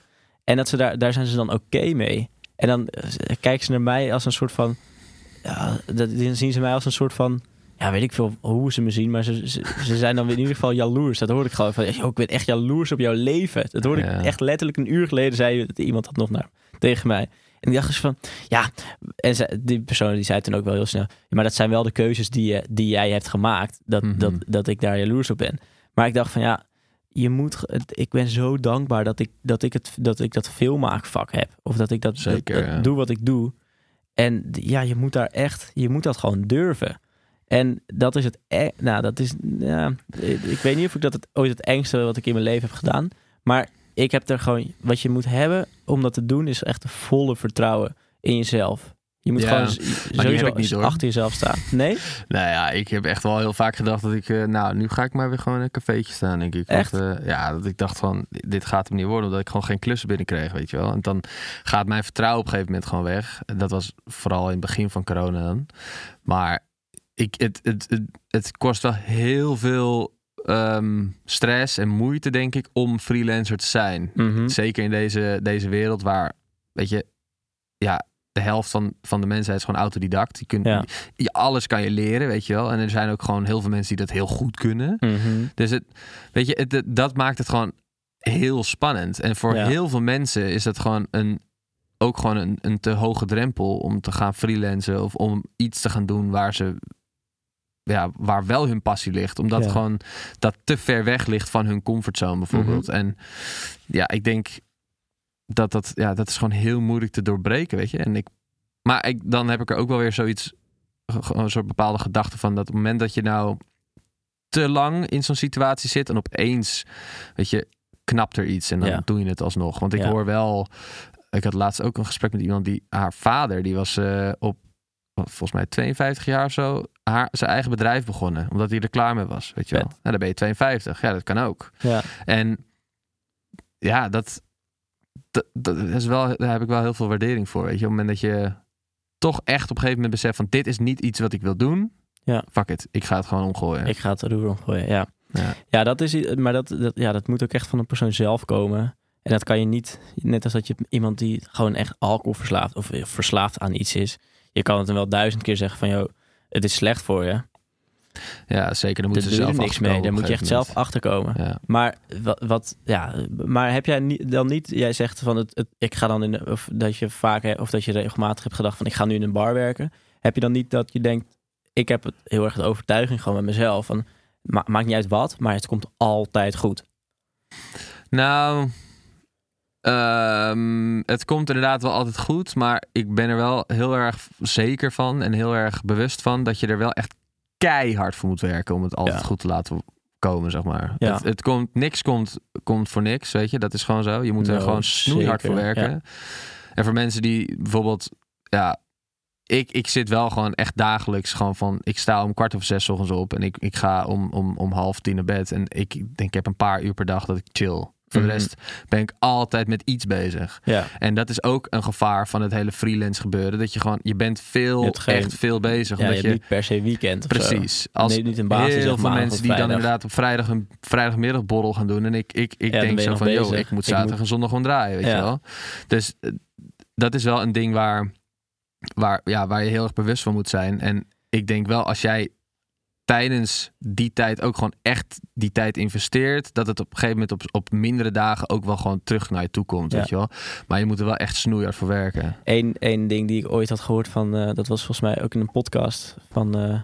En dat ze daar, daar zijn ze dan oké mee. En dan eh, kijken ze naar mij als een soort van, ja, dat, dan zien ze mij als een soort van, ja, weet ik veel hoe ze me zien, maar ze, ze, ze zijn dan in ieder geval jaloers. Dat hoor ik gewoon van, "Yo, ik ben echt jaloers op jouw leven. Dat hoorde Ja. ik echt letterlijk een uur geleden, zei iemand dat nog naar, tegen mij. En die dacht dus van, ja, en ze, die persoon die zei toen ook wel heel snel, maar dat zijn wel de keuzes die, je, die jij hebt gemaakt, dat, Mhm. dat, dat ik daar jaloers op ben. Maar ik dacht van, ja, je moet, ik ben zo dankbaar dat ik dat, ik het, dat, ik dat filmmaakvak heb. Of dat ik dat, Zeker, dat- dat ja. doe wat ik doe. En ja, je moet daar echt, je moet dat gewoon durven. En dat is het, e- nou, dat is, ja, ik weet niet of ik dat het ooit het engste wat ik in mijn leven heb gedaan. Maar ik heb er gewoon, wat je moet hebben om dat te doen, is echt een volle vertrouwen in jezelf. Je moet Ja, gewoon sowieso ik niet, achter jezelf staan. Nee? Nou ja, ik heb echt wel heel vaak gedacht dat ik, eh, nou, nu ga ik maar weer gewoon in een cafeetje staan, denk ik. Echt? Want, eh, ja, dat ik dacht van, dit gaat hem niet worden, omdat ik gewoon geen klussen binnenkreeg, weet je wel. En dan gaat mijn vertrouwen op een gegeven moment gewoon weg. En Dat was vooral in het begin van corona dan. Maar ik, het, het, het, het kost wel heel veel ehm, stress en moeite, denk ik, om freelancer te zijn. Mhm. Zeker in deze, deze wereld waar, weet je, ja, de helft van, van de mensheid is gewoon autodidact. Je kunt, Ja. je, alles kan je leren, weet je wel. En er zijn ook gewoon heel veel mensen die dat heel goed kunnen. Mhm. Dus het, weet je, het- dat maakt het gewoon heel spannend. En voor Ja. heel veel mensen is dat gewoon een, ook gewoon een, een te hoge drempel om te gaan freelancen of om iets te gaan doen waar ze, ja, waar wel hun passie ligt. Omdat Ja. gewoon dat te ver weg ligt van hun comfortzone bijvoorbeeld. Mhm. En ja, ik denk dat dat, ja, dat is gewoon heel moeilijk te doorbreken, weet je. En ik, maar ik, dan heb ik er ook wel weer zoiets, een soort bepaalde gedachte van dat op het moment dat je nou te lang in zo'n situatie zit en opeens, weet je, knapt er iets en dan Ja. doe je het alsnog. Want ik Ja. hoor wel, ik had laatst ook een gesprek met iemand die, haar vader, die was eh, op volgens mij 52 jaar of zo, haar, zijn eigen bedrijf begonnen, omdat hij er klaar mee was, weet je wel. Nou, dan ben je 52, ja, dat kan ook. Ja. En ja, dat, dat, dat is wel, daar heb ik wel heel veel waardering voor. Weet je, op het moment dat je toch echt op een gegeven moment beseft van dit is niet iets wat ik wil doen. Ja. Fuck it, ik ga het gewoon omgooien. Ik ga het roer omgooien, ja. Ja. Ja, dat is, maar dat, dat, ja, dat moet ook echt van een persoon zelf komen. En dat kan je niet, net als dat je iemand die gewoon echt alcoholverslaafd of eh, verslaafd aan iets is. Je kan het hem wel duizend keer zeggen van, joh, het is slecht voor je. ja, zeker. Dan ze je zelf niks mee. Daar moet je echt zelf achterkomen. moment. Ja. Maar wat, wat, ja, maar heb jij dan niet, jij zegt van het, het ik ga dan in, of dat je vaak, of dat je regelmatig hebt gedacht van ik ga nu in een bar werken. Heb je dan niet dat je denkt, ik heb het heel erg de overtuiging gewoon met mezelf van, ma maakt niet uit wat, maar het komt altijd goed. Nou, ehm, het komt inderdaad wel altijd goed, maar ik ben er wel heel erg zeker van en heel erg bewust van dat je er wel echt keihard voor moet werken om het altijd Ja. goed te laten komen, zeg maar. Ja. Het, het komt, niks komt, komt voor niks, weet je. Dat is gewoon zo. Je moet er Nou, gewoon snoeihard zeker, voor werken. En voor mensen die bijvoorbeeld, ja, ik, ik zit wel gewoon echt dagelijks gewoon van, ik sta om kwart over zes ochtends op en ik, ik ga om, om, om half tien naar bed. En ik denk, ik heb een paar uur per dag dat ik chill. Voor Mhm. de rest ben ik altijd met iets bezig. Ja, En dat is ook een gevaar van het hele freelance gebeuren. Dat je gewoon, je bent veel, Je geen- echt veel bezig. ja je hebt niet per se weekend of zo. Precies. Als Nee, niet een basis, heel zeg veel maar, mensen die dan inderdaad op vrijdag een vrijdagmiddagborrel gaan doen. En ik, ik, ik denk je zo van, joh, ik moet Ik zaterdag moet- en zondag gewoon draaien, weet je wel. Dus eh, dat is wel een ding waar, waar, ja, waar je heel erg bewust van moet zijn. En ik denk wel, als jij tijdens die tijd ook gewoon echt die tijd investeert, dat het op een gegeven moment op, op mindere dagen ook wel gewoon terug naar je toe komt, Ja. weet je wel. Maar je moet er wel echt snoeihard voor werken. Eén één ding die ik ooit had gehoord van, eh, dat was volgens mij ook in een podcast van, eh,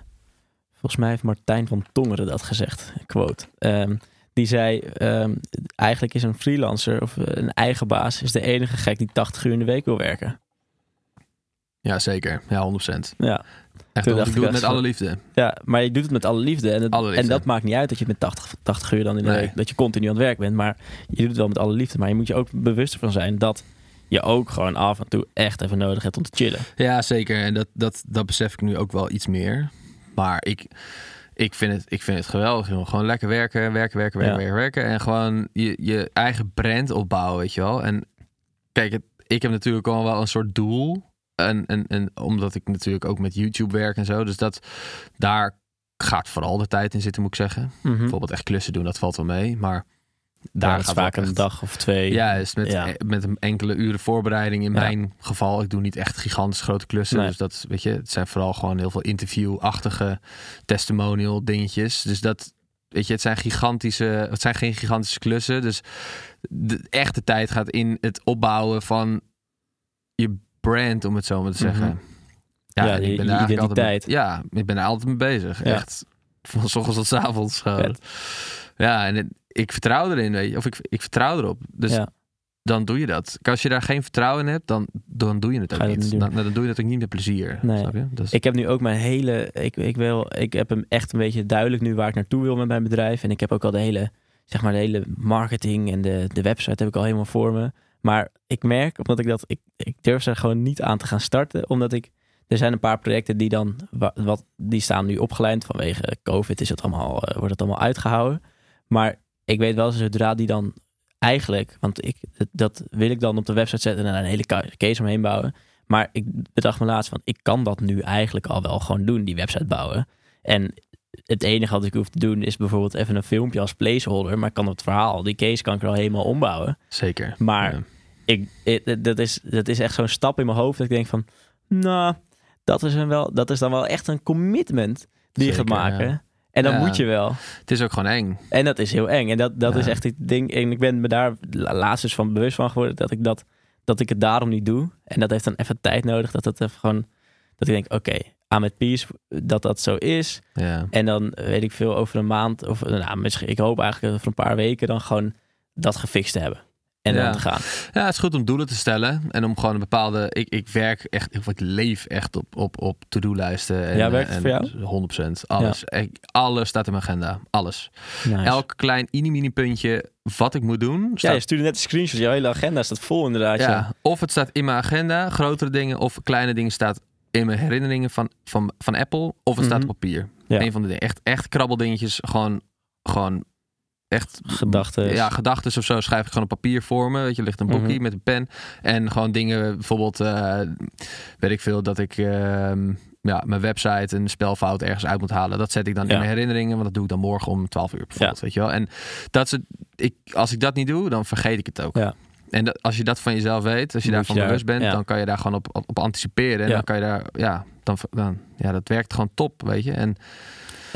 volgens mij heeft Martijn van Tongeren dat gezegd, quote. Ehm, die zei, ehm, eigenlijk is een freelancer of eh, een eigen baas is de enige gek die 80 uur in de week wil werken. Ja, zeker. Ja, 100%. Ja, Echt, Toen want dacht ik doe het met alle liefde. ja maar je doet het met alle liefde. En, het- Alle liefde. en dat maakt niet uit dat je met 80, 80 uur dan in de Nee. week, dat je continu aan het werk bent. Maar je doet het wel met alle liefde. Maar je moet je ook bewust van zijn dat je ook gewoon af en toe echt even nodig hebt om te chillen. Ja, zeker. En dat, dat, dat besef ik nu ook wel iets meer. Maar ik, ik, vind, het, ik vind het geweldig. Joh. Gewoon lekker werken, werken, werken, werken, Ja. werken, werken. En gewoon je, je eigen brand opbouwen, weet je wel. En kijk, het, ik heb natuurlijk al wel een soort doel. En, en, en omdat ik natuurlijk ook met YouTube werk en zo. Dus dat, daar gaat vooral de tijd in zitten, moet ik zeggen. Mhm. Bijvoorbeeld echt klussen doen, dat valt wel mee. Maar Daar gaat vaak een dag of twee. Juist, met, Ja. eh, met een enkele uren voorbereiding in Ja. mijn geval. Ik doe niet echt gigantisch grote klussen. Nee. Dus dat, weet je, het zijn vooral gewoon heel veel interview-achtige testimonial dingetjes. Dus dat, weet je, het zijn gigantische, het zijn geen gigantische klussen. Dus de echte tijd gaat in het opbouwen van je brand, om het zo maar te zeggen. Mhm. Ja, je- daar je eigenlijk altijd ja, ik ben er altijd mee bezig. Ja. Echt. Van s ochtends tot 's avonds. Ja, en het- ik vertrouw erin, weet je. Of ik, ik vertrouw erop. Dus Ja. dan doe je dat. Als je daar geen vertrouwen in hebt, dan, dan doe je het ook Ga niet. Dan, dan doe je dat ook niet met plezier. Nee. Snap je? Dus, Ik heb nu ook mijn hele. Ik, ik, wil, ik heb hem echt een beetje duidelijk nu waar ik naartoe wil met mijn bedrijf. En ik heb ook al de hele, zeg maar, de hele marketing en de, de website heb ik al helemaal voor me. Maar ik merk, omdat ik dat. Ik, ik durf er gewoon niet aan te gaan starten. Omdat ik. Er zijn een paar projecten die dan. wa- Wat, die staan nu opgelijnd vanwege COVID. Is het allemaal, eh, wordt het allemaal uitgehouden. Maar ik weet wel, zodra die dan eigenlijk. Want ik, dat, wil ik dan op de website zetten en daar een hele case omheen bouwen. Maar ik bedacht me laatst van, ik kan dat nu eigenlijk al wel gewoon doen, die website bouwen. En het enige wat ik hoef te doen is bijvoorbeeld even een filmpje als placeholder. Maar ik kan het verhaal, die case kan ik er al helemaal ombouwen. Zeker. Maar Ja. Ik, ik- dat, is, dat is echt zo'n stap in mijn hoofd dat ik denk van, nou, dat is, een wel, dat is dan wel echt een commitment die je gaat maken. ja. En dan Ja. moet je wel. Het is ook gewoon eng. En dat is heel eng. En dat, dat Ja. is echt het ding. En ik ben me daar la- laatst dus van bewust van geworden dat ik, dat, dat ik het daarom niet doe. En dat heeft dan even tijd nodig. Dat het even gewoon. Dat ik denk, oké, aan met peace, dat dat zo is. Ja. En dan weet ik veel over een maand. Of nou, misschien, ik hoop eigenlijk over een paar weken dan gewoon dat gefixt te hebben. En Ja. dan te gaan. ja, het is goed om doelen te stellen. En om gewoon een bepaalde... Ik, ik werk echt... of Ik leef echt op, op, op to-do-lijsten. En, Ja, werkt en voor 100%. Alles. Ik- alles staat in mijn agenda. Alles. Nice. Elk klein mini-mini puntje wat ik moet doen... ja, Staat je stuurde net een screenshot. Jouw hele agenda staat vol inderdaad. Ja, Ja. of het staat in mijn agenda, grotere dingen, of kleine dingen staat in mijn herinneringen van, van, van Apple, of het staat Mhm. op papier. Ja. Een van de dingen. Echt, echt krabbeldingetjes, gewoon, gewoon echt Gedachten. ja, gedachten of zo schrijf ik gewoon op papier voor me. Weet je, ligt een boekje Mhm. met een pen. En gewoon dingen, bijvoorbeeld, eh, weet ik veel, dat ik ehm, ja, mijn website een spelfout ergens uit moet halen. Dat zet ik dan Ja. in mijn herinneringen, want dat doe ik dan morgen om 12 uur bijvoorbeeld. Weet je wel? En dat het, ik, als ik dat niet doe, dan vergeet ik het ook. Ja. En dat, als je dat van jezelf weet, als je daarvan je daar- bewust bent, ja. dan kan je daar gewoon op, op, op anticiperen. En Ja. dan kan je daar, ja, dan, dan, ja, dat werkt gewoon top, weet je. En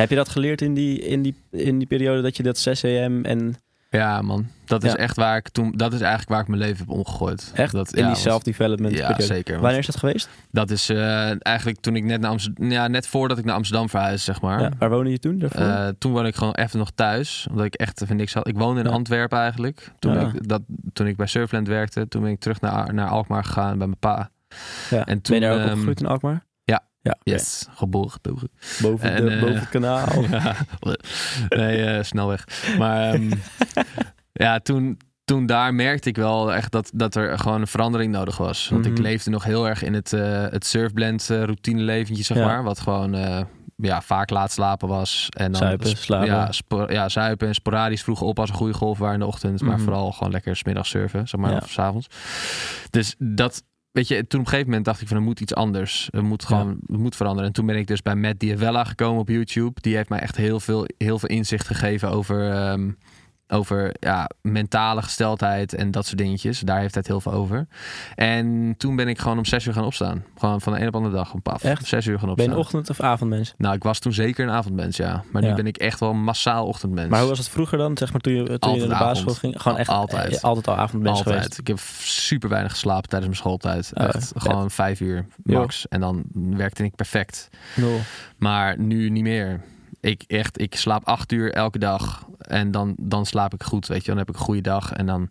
Heb je dat geleerd in die, in, die, in die periode dat je dat 6 am en ja, man, dat is Ja. echt waar ik toen, dat is eigenlijk waar ik mijn leven heb omgegooid. echt dat, in ja, die self-development Ja, periode? zeker. Wanneer is dat geweest? Dat is eh, eigenlijk toen ik net naar Amsterdam, ja, net voordat ik naar Amsterdam verhuisde, zeg maar. Ja, waar woonde je toen? Daarvoor? Eh, toen woonde ik gewoon even nog thuis, omdat ik echt even niks had. Ik woonde in. Antwerpen eigenlijk. Toen, Ja. ik, dat, toen ik bij Surfland werkte, toen ben ik terug naar, naar Alkmaar gegaan bij mijn pa. ja. en ben je daar ook toen, ehm, opgegroeid in Alkmaar? Ja. Yes, geboren, getogen. Boven, En, de, eh, boven het kanaal. Ja, nee, eh, snel weg. Maar ehm, ja, toen, toen daar merkte ik wel echt dat, dat er gewoon een verandering nodig was. Want ik Mhm. leefde nog heel erg in het, eh het surfblend eh, routine leventje, zeg Ja. maar. Wat gewoon eh, ja, vaak laat slapen was. En dan Zuipen, slapen. Ja, zuipen en sporadisch vroeg op als een goede golf waren in de ochtend. Maar Mhm. vooral gewoon lekker smiddags surfen, zeg maar, Ja. of 's avonds. Dus dat... Weet je, toen op een gegeven moment dacht ik van er moet iets anders. Er moet gewoon, het moet veranderen. En toen ben ik dus bij Matt Diavella gekomen op YouTube. Die heeft mij echt heel veel, heel veel inzicht gegeven over, ehm, over ja, mentale gesteldheid en dat soort dingetjes. Daar heeft hij het heel veel over. En toen ben ik gewoon om zes uur gaan opstaan. Gewoon van de een op de andere dag, een paf. Echt? Zes uur gaan Ben opstaan. je een ochtend- of avondmens? Nou, ik was toen zeker een avondmens, ja. Maar Ja. nu ben ik echt wel massaal ochtendmens. Maar hoe was het vroeger dan? Zeg maar toen je, toen je naar de basisschool ging? Gewoon echt Altijd. eh, altijd al avondmens Altijd. geweest. Ik heb super weinig geslapen tijdens mijn schooltijd. Oh, Echt vet. gewoon vijf uur max. En dan werkte ik perfect. Maar nu niet meer. Ik, echt, ik slaap acht uur elke dag. En dan, dan slaap ik goed, weet je. Dan heb ik een goede dag. En dan,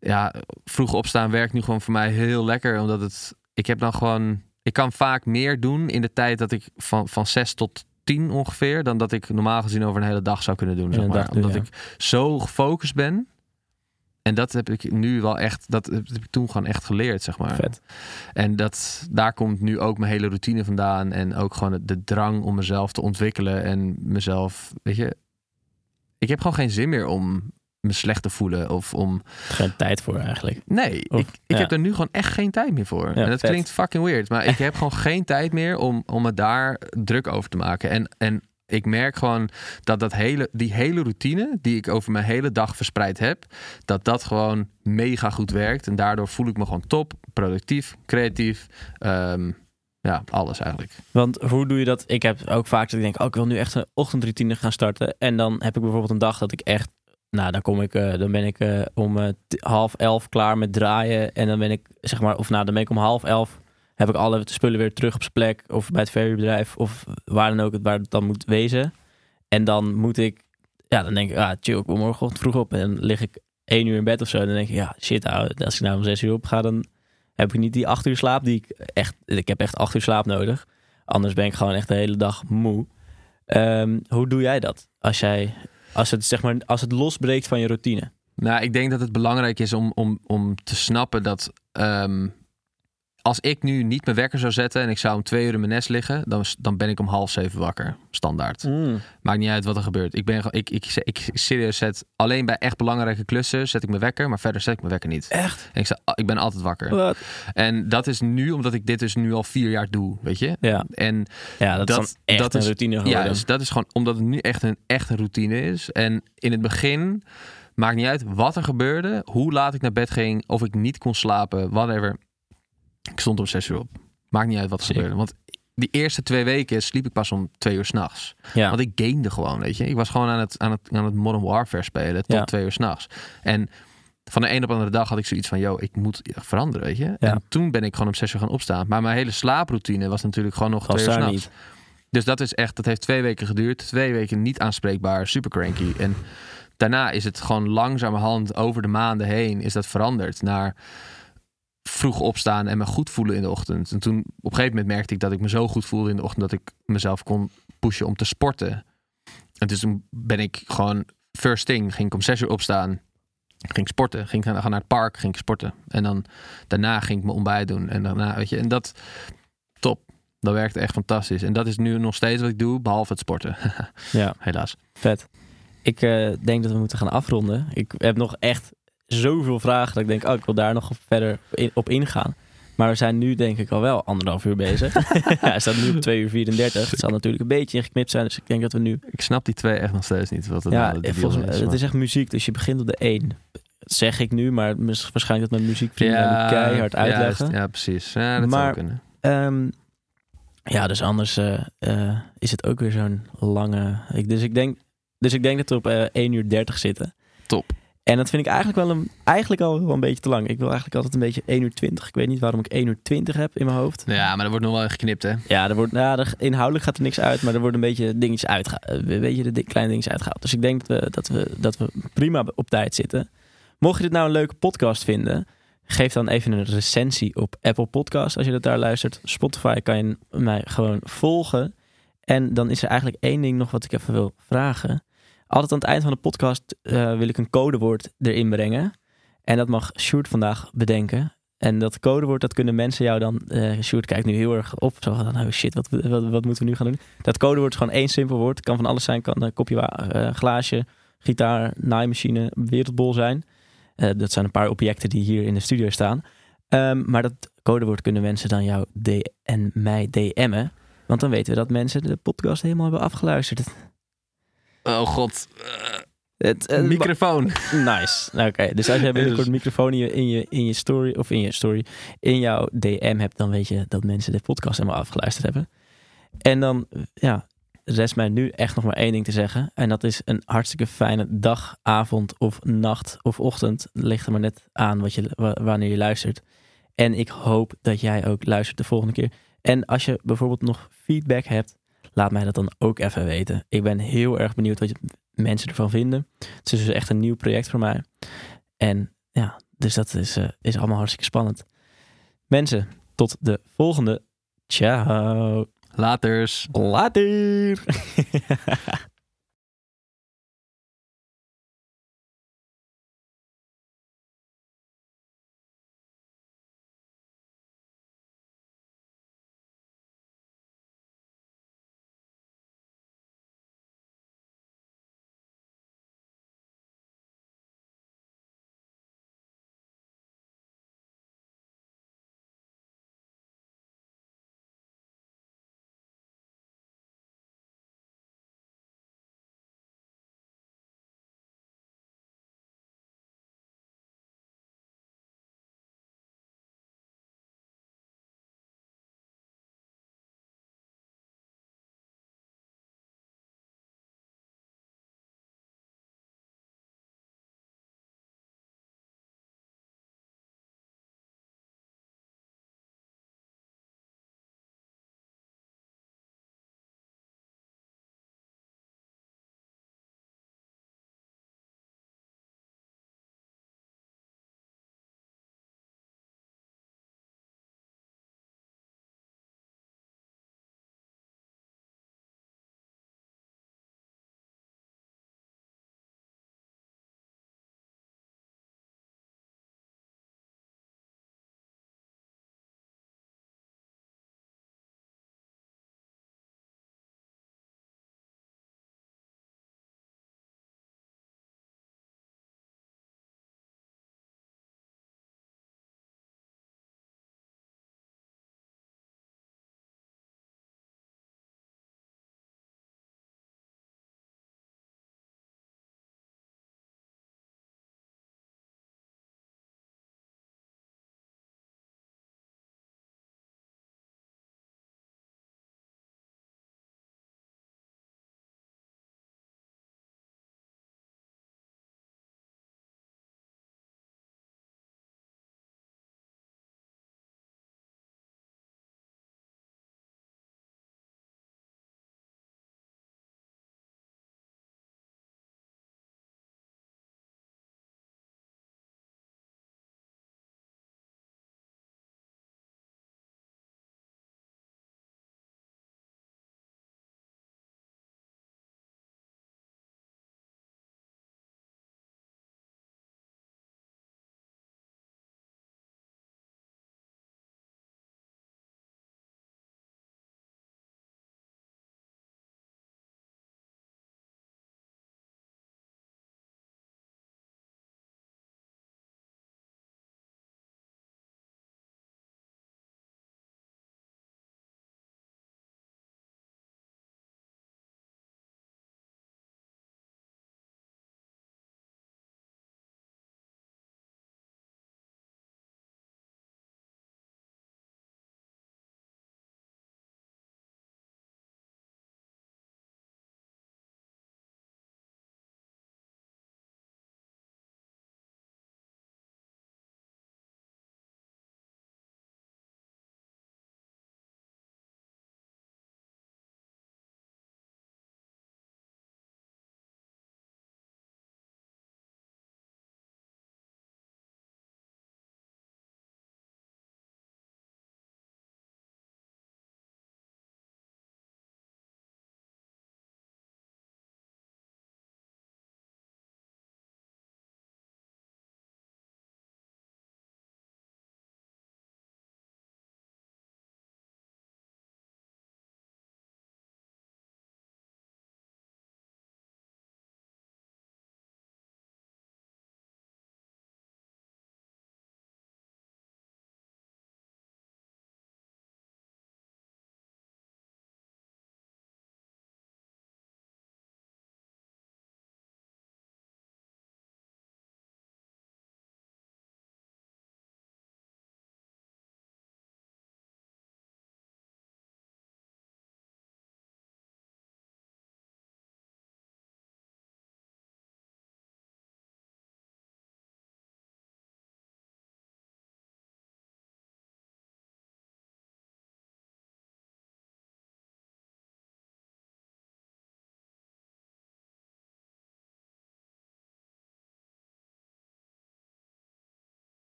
ja, vroeg opstaan werkt nu gewoon voor mij heel lekker. Omdat het, ik heb dan gewoon... Ik kan vaak meer doen in de tijd dat ik van, van zes tot tien ongeveer... dan dat ik normaal gezien over een hele dag zou kunnen doen. Zeg maar. dag Omdat ja. ik zo gefocust ben. En dat heb ik nu wel echt... Dat heb ik toen gewoon echt geleerd, zeg maar. Vet. En dat, daar komt nu ook mijn hele routine vandaan. En ook gewoon de, drang om mezelf te ontwikkelen. En mezelf, weet je... Ik heb gewoon geen zin meer om me slecht te voelen. Of om... Geen tijd voor eigenlijk. Nee, Of- ik, ik ja. heb er nu gewoon echt geen tijd meer voor. en dat vet. klinkt fucking weird. Maar ik heb gewoon geen tijd meer om, om me daar druk over te maken. En, en ik merk gewoon dat, dat hele, die hele routine die ik over mijn hele dag verspreid heb, dat dat gewoon mega goed werkt. En daardoor voel ik me gewoon top, productief, creatief. Ehm, ja, alles eigenlijk. Want hoe doe je dat? Ik heb ook vaak dat ik denk, oh, ik wil nu echt een ochtendroutine gaan starten. En dan heb ik bijvoorbeeld een dag dat ik echt, nou, dan kom ik, eh, dan ben ik eh, om eh, half elf klaar met draaien. En dan ben ik, zeg maar, of nou, dan ben ik om half elf, heb ik alle spullen weer terug op zijn plek. Of bij het verhuurbedrijf, of waar dan ook, het- waar het dan moet wezen. En dan moet ik, ja, dan denk ik, ah, chill, ik wil morgenochtend vroeg op. En lig ik één uur in bed of zo. Dan denk ik, ja, shit, als ik nou om zes uur op ga, dan heb ik niet die acht uur slaap die ik echt, ik heb echt acht uur slaap nodig. Anders ben ik gewoon echt de hele dag moe. Ehm, hoe doe jij dat? Als jij, als het zeg maar, als het losbreekt van je routine. Nou, ik denk dat het belangrijk is om, om, om te snappen dat ehm, als ik nu niet mijn wekker zou zetten en ik zou om twee uur in mijn nest liggen, dan, dan ben ik om half zeven wakker. Standaard. Maakt niet uit wat er gebeurt. Ik ben ik, ik, ik, ik serieus zet alleen bij echt belangrijke klussen zet ik mijn wekker, maar verder zet ik mijn wekker niet. Echt? En ik, sta- ik ben altijd wakker. Wat? En dat is nu omdat ik dit dus nu al vier jaar doe, weet je? Ja, En ja dat, Dat- is dan echt dat een is- routine geworden. ja, dus dat is gewoon omdat het nu echt een echte routine is. En in het begin maakt niet uit wat er gebeurde, hoe laat ik naar bed ging, of ik niet kon slapen, whatever. Ik stond om zes uur op. Maakt niet uit wat er gebeurde. Want die eerste twee weken sliep ik pas om twee uur s'nachts. ja. Want ik gamede gewoon, weet je. Ik was gewoon aan het, aan het, aan het Modern Warfare spelen tot Ja. twee uur s'nachts. En van de een op de andere dag had ik zoiets van, yo, ik moet veranderen, weet je. Ja. En toen ben ik gewoon om zes uur gaan opstaan. Maar mijn hele slaaproutine was natuurlijk gewoon nog was twee uur s'nachts. niet. Dus dat is echt, dat heeft twee weken geduurd. Twee weken niet aanspreekbaar, super cranky. En daarna is het gewoon langzamerhand over de maanden heen is dat veranderd naar vroeg opstaan en me goed voelen in de ochtend. En toen op een gegeven moment merkte ik dat ik me zo goed voelde in de ochtend dat ik mezelf kon pushen om te sporten. En dus toen ben ik gewoon first thing, ging ik om zes uur opstaan, ging sporten, ging gaan naar het park, ging sporten. En dan daarna ging ik mijn ontbijt doen en daarna, weet je, en dat top. Dat werkte echt fantastisch. En dat is nu nog steeds wat ik doe, behalve het sporten. Ja, Helaas. vet. Ik eh, denk dat we moeten gaan afronden. Ik heb nog echt zoveel vragen dat ik denk, oh, ik wil daar nog verder op ingaan. Maar we zijn nu denk ik al wel anderhalf uur bezig. Hij staat nu op 2 uur 34. Het zal natuurlijk een beetje ingeknipt zijn, dus ik denk dat we nu... Ik snap die twee echt nog steeds niet. Wat het Ja, nou volgens mij, is, het is echt muziek, dus je begint op de 1. Dat zeg ik nu, maar waarschijnlijk dat mijn muziekvrienden ja, keihard uitleggen. ja, precies. Ja, dat Maar- zou kunnen. Ehm, ja, dus anders eh, eh, is het ook weer zo'n lange... Ik, dus, ik denk, dus ik denk dat we op eh 1 uur 30 zitten. Top. En dat vind ik eigenlijk wel een, eigenlijk al wel een beetje te lang. Ik wil eigenlijk altijd een beetje 1 uur 20. Ik weet niet waarom ik 1 uur 20 heb in mijn hoofd. Ja, maar er wordt nog wel geknipt, hè? Ja, er wordt, nou, er, inhoudelijk gaat er niks uit, maar er worden een beetje dingetjes uitgehaald. Weet je, de kleine dingetjes uitgehaald. Dus ik denk dat we, dat, we, dat we prima op tijd zitten. Mocht je dit nou een leuke podcast vinden, geef dan even een recensie op Apple Podcast als je dat daar luistert. Spotify kan je mij gewoon volgen. En dan is er eigenlijk één ding nog wat ik even wil vragen. Altijd aan het eind van de podcast eh, wil ik een codewoord erin brengen. En dat mag Sjoerd vandaag bedenken. En dat codewoord, dat kunnen mensen jou dan... eh Sjoerd kijkt nu heel erg op. Zo van, oh shit, wat, wat, moeten we nu gaan doen? Dat codewoord is gewoon één simpel woord. Kan van alles zijn. kan een kopje eh, glaasje, gitaar, naaimachine, wereldbol zijn. Dat zijn een paar objecten die hier in de studio staan. Ehm, maar dat codewoord kunnen mensen dan jou en mij DM'en. Want dan weten we dat mensen de podcast helemaal hebben afgeluisterd. Oh god. Eh, Het, eh, Microfoon. Nice. Nou, Oké, dus als jij binnenkort een microfoon in je, in, je, in je story, of in je story, in jouw DM hebt, dan weet je dat mensen dit podcast helemaal afgeluisterd hebben. En dan, ja, rest mij nu echt nog maar één ding te zeggen. En dat is een hartstikke fijne dag, avond of nacht of ochtend. Ligt er maar net aan wat je, wa- wanneer je luistert. En ik hoop dat jij ook luistert de volgende keer. En als je bijvoorbeeld nog feedback hebt, laat mij dat dan ook even weten. Ik ben heel erg benieuwd wat je, mensen ervan vinden. Het is dus echt een nieuw project voor mij. En ja, dus dat is, eh, is allemaal hartstikke spannend. Mensen, tot de volgende. Ciao. Laters. Later.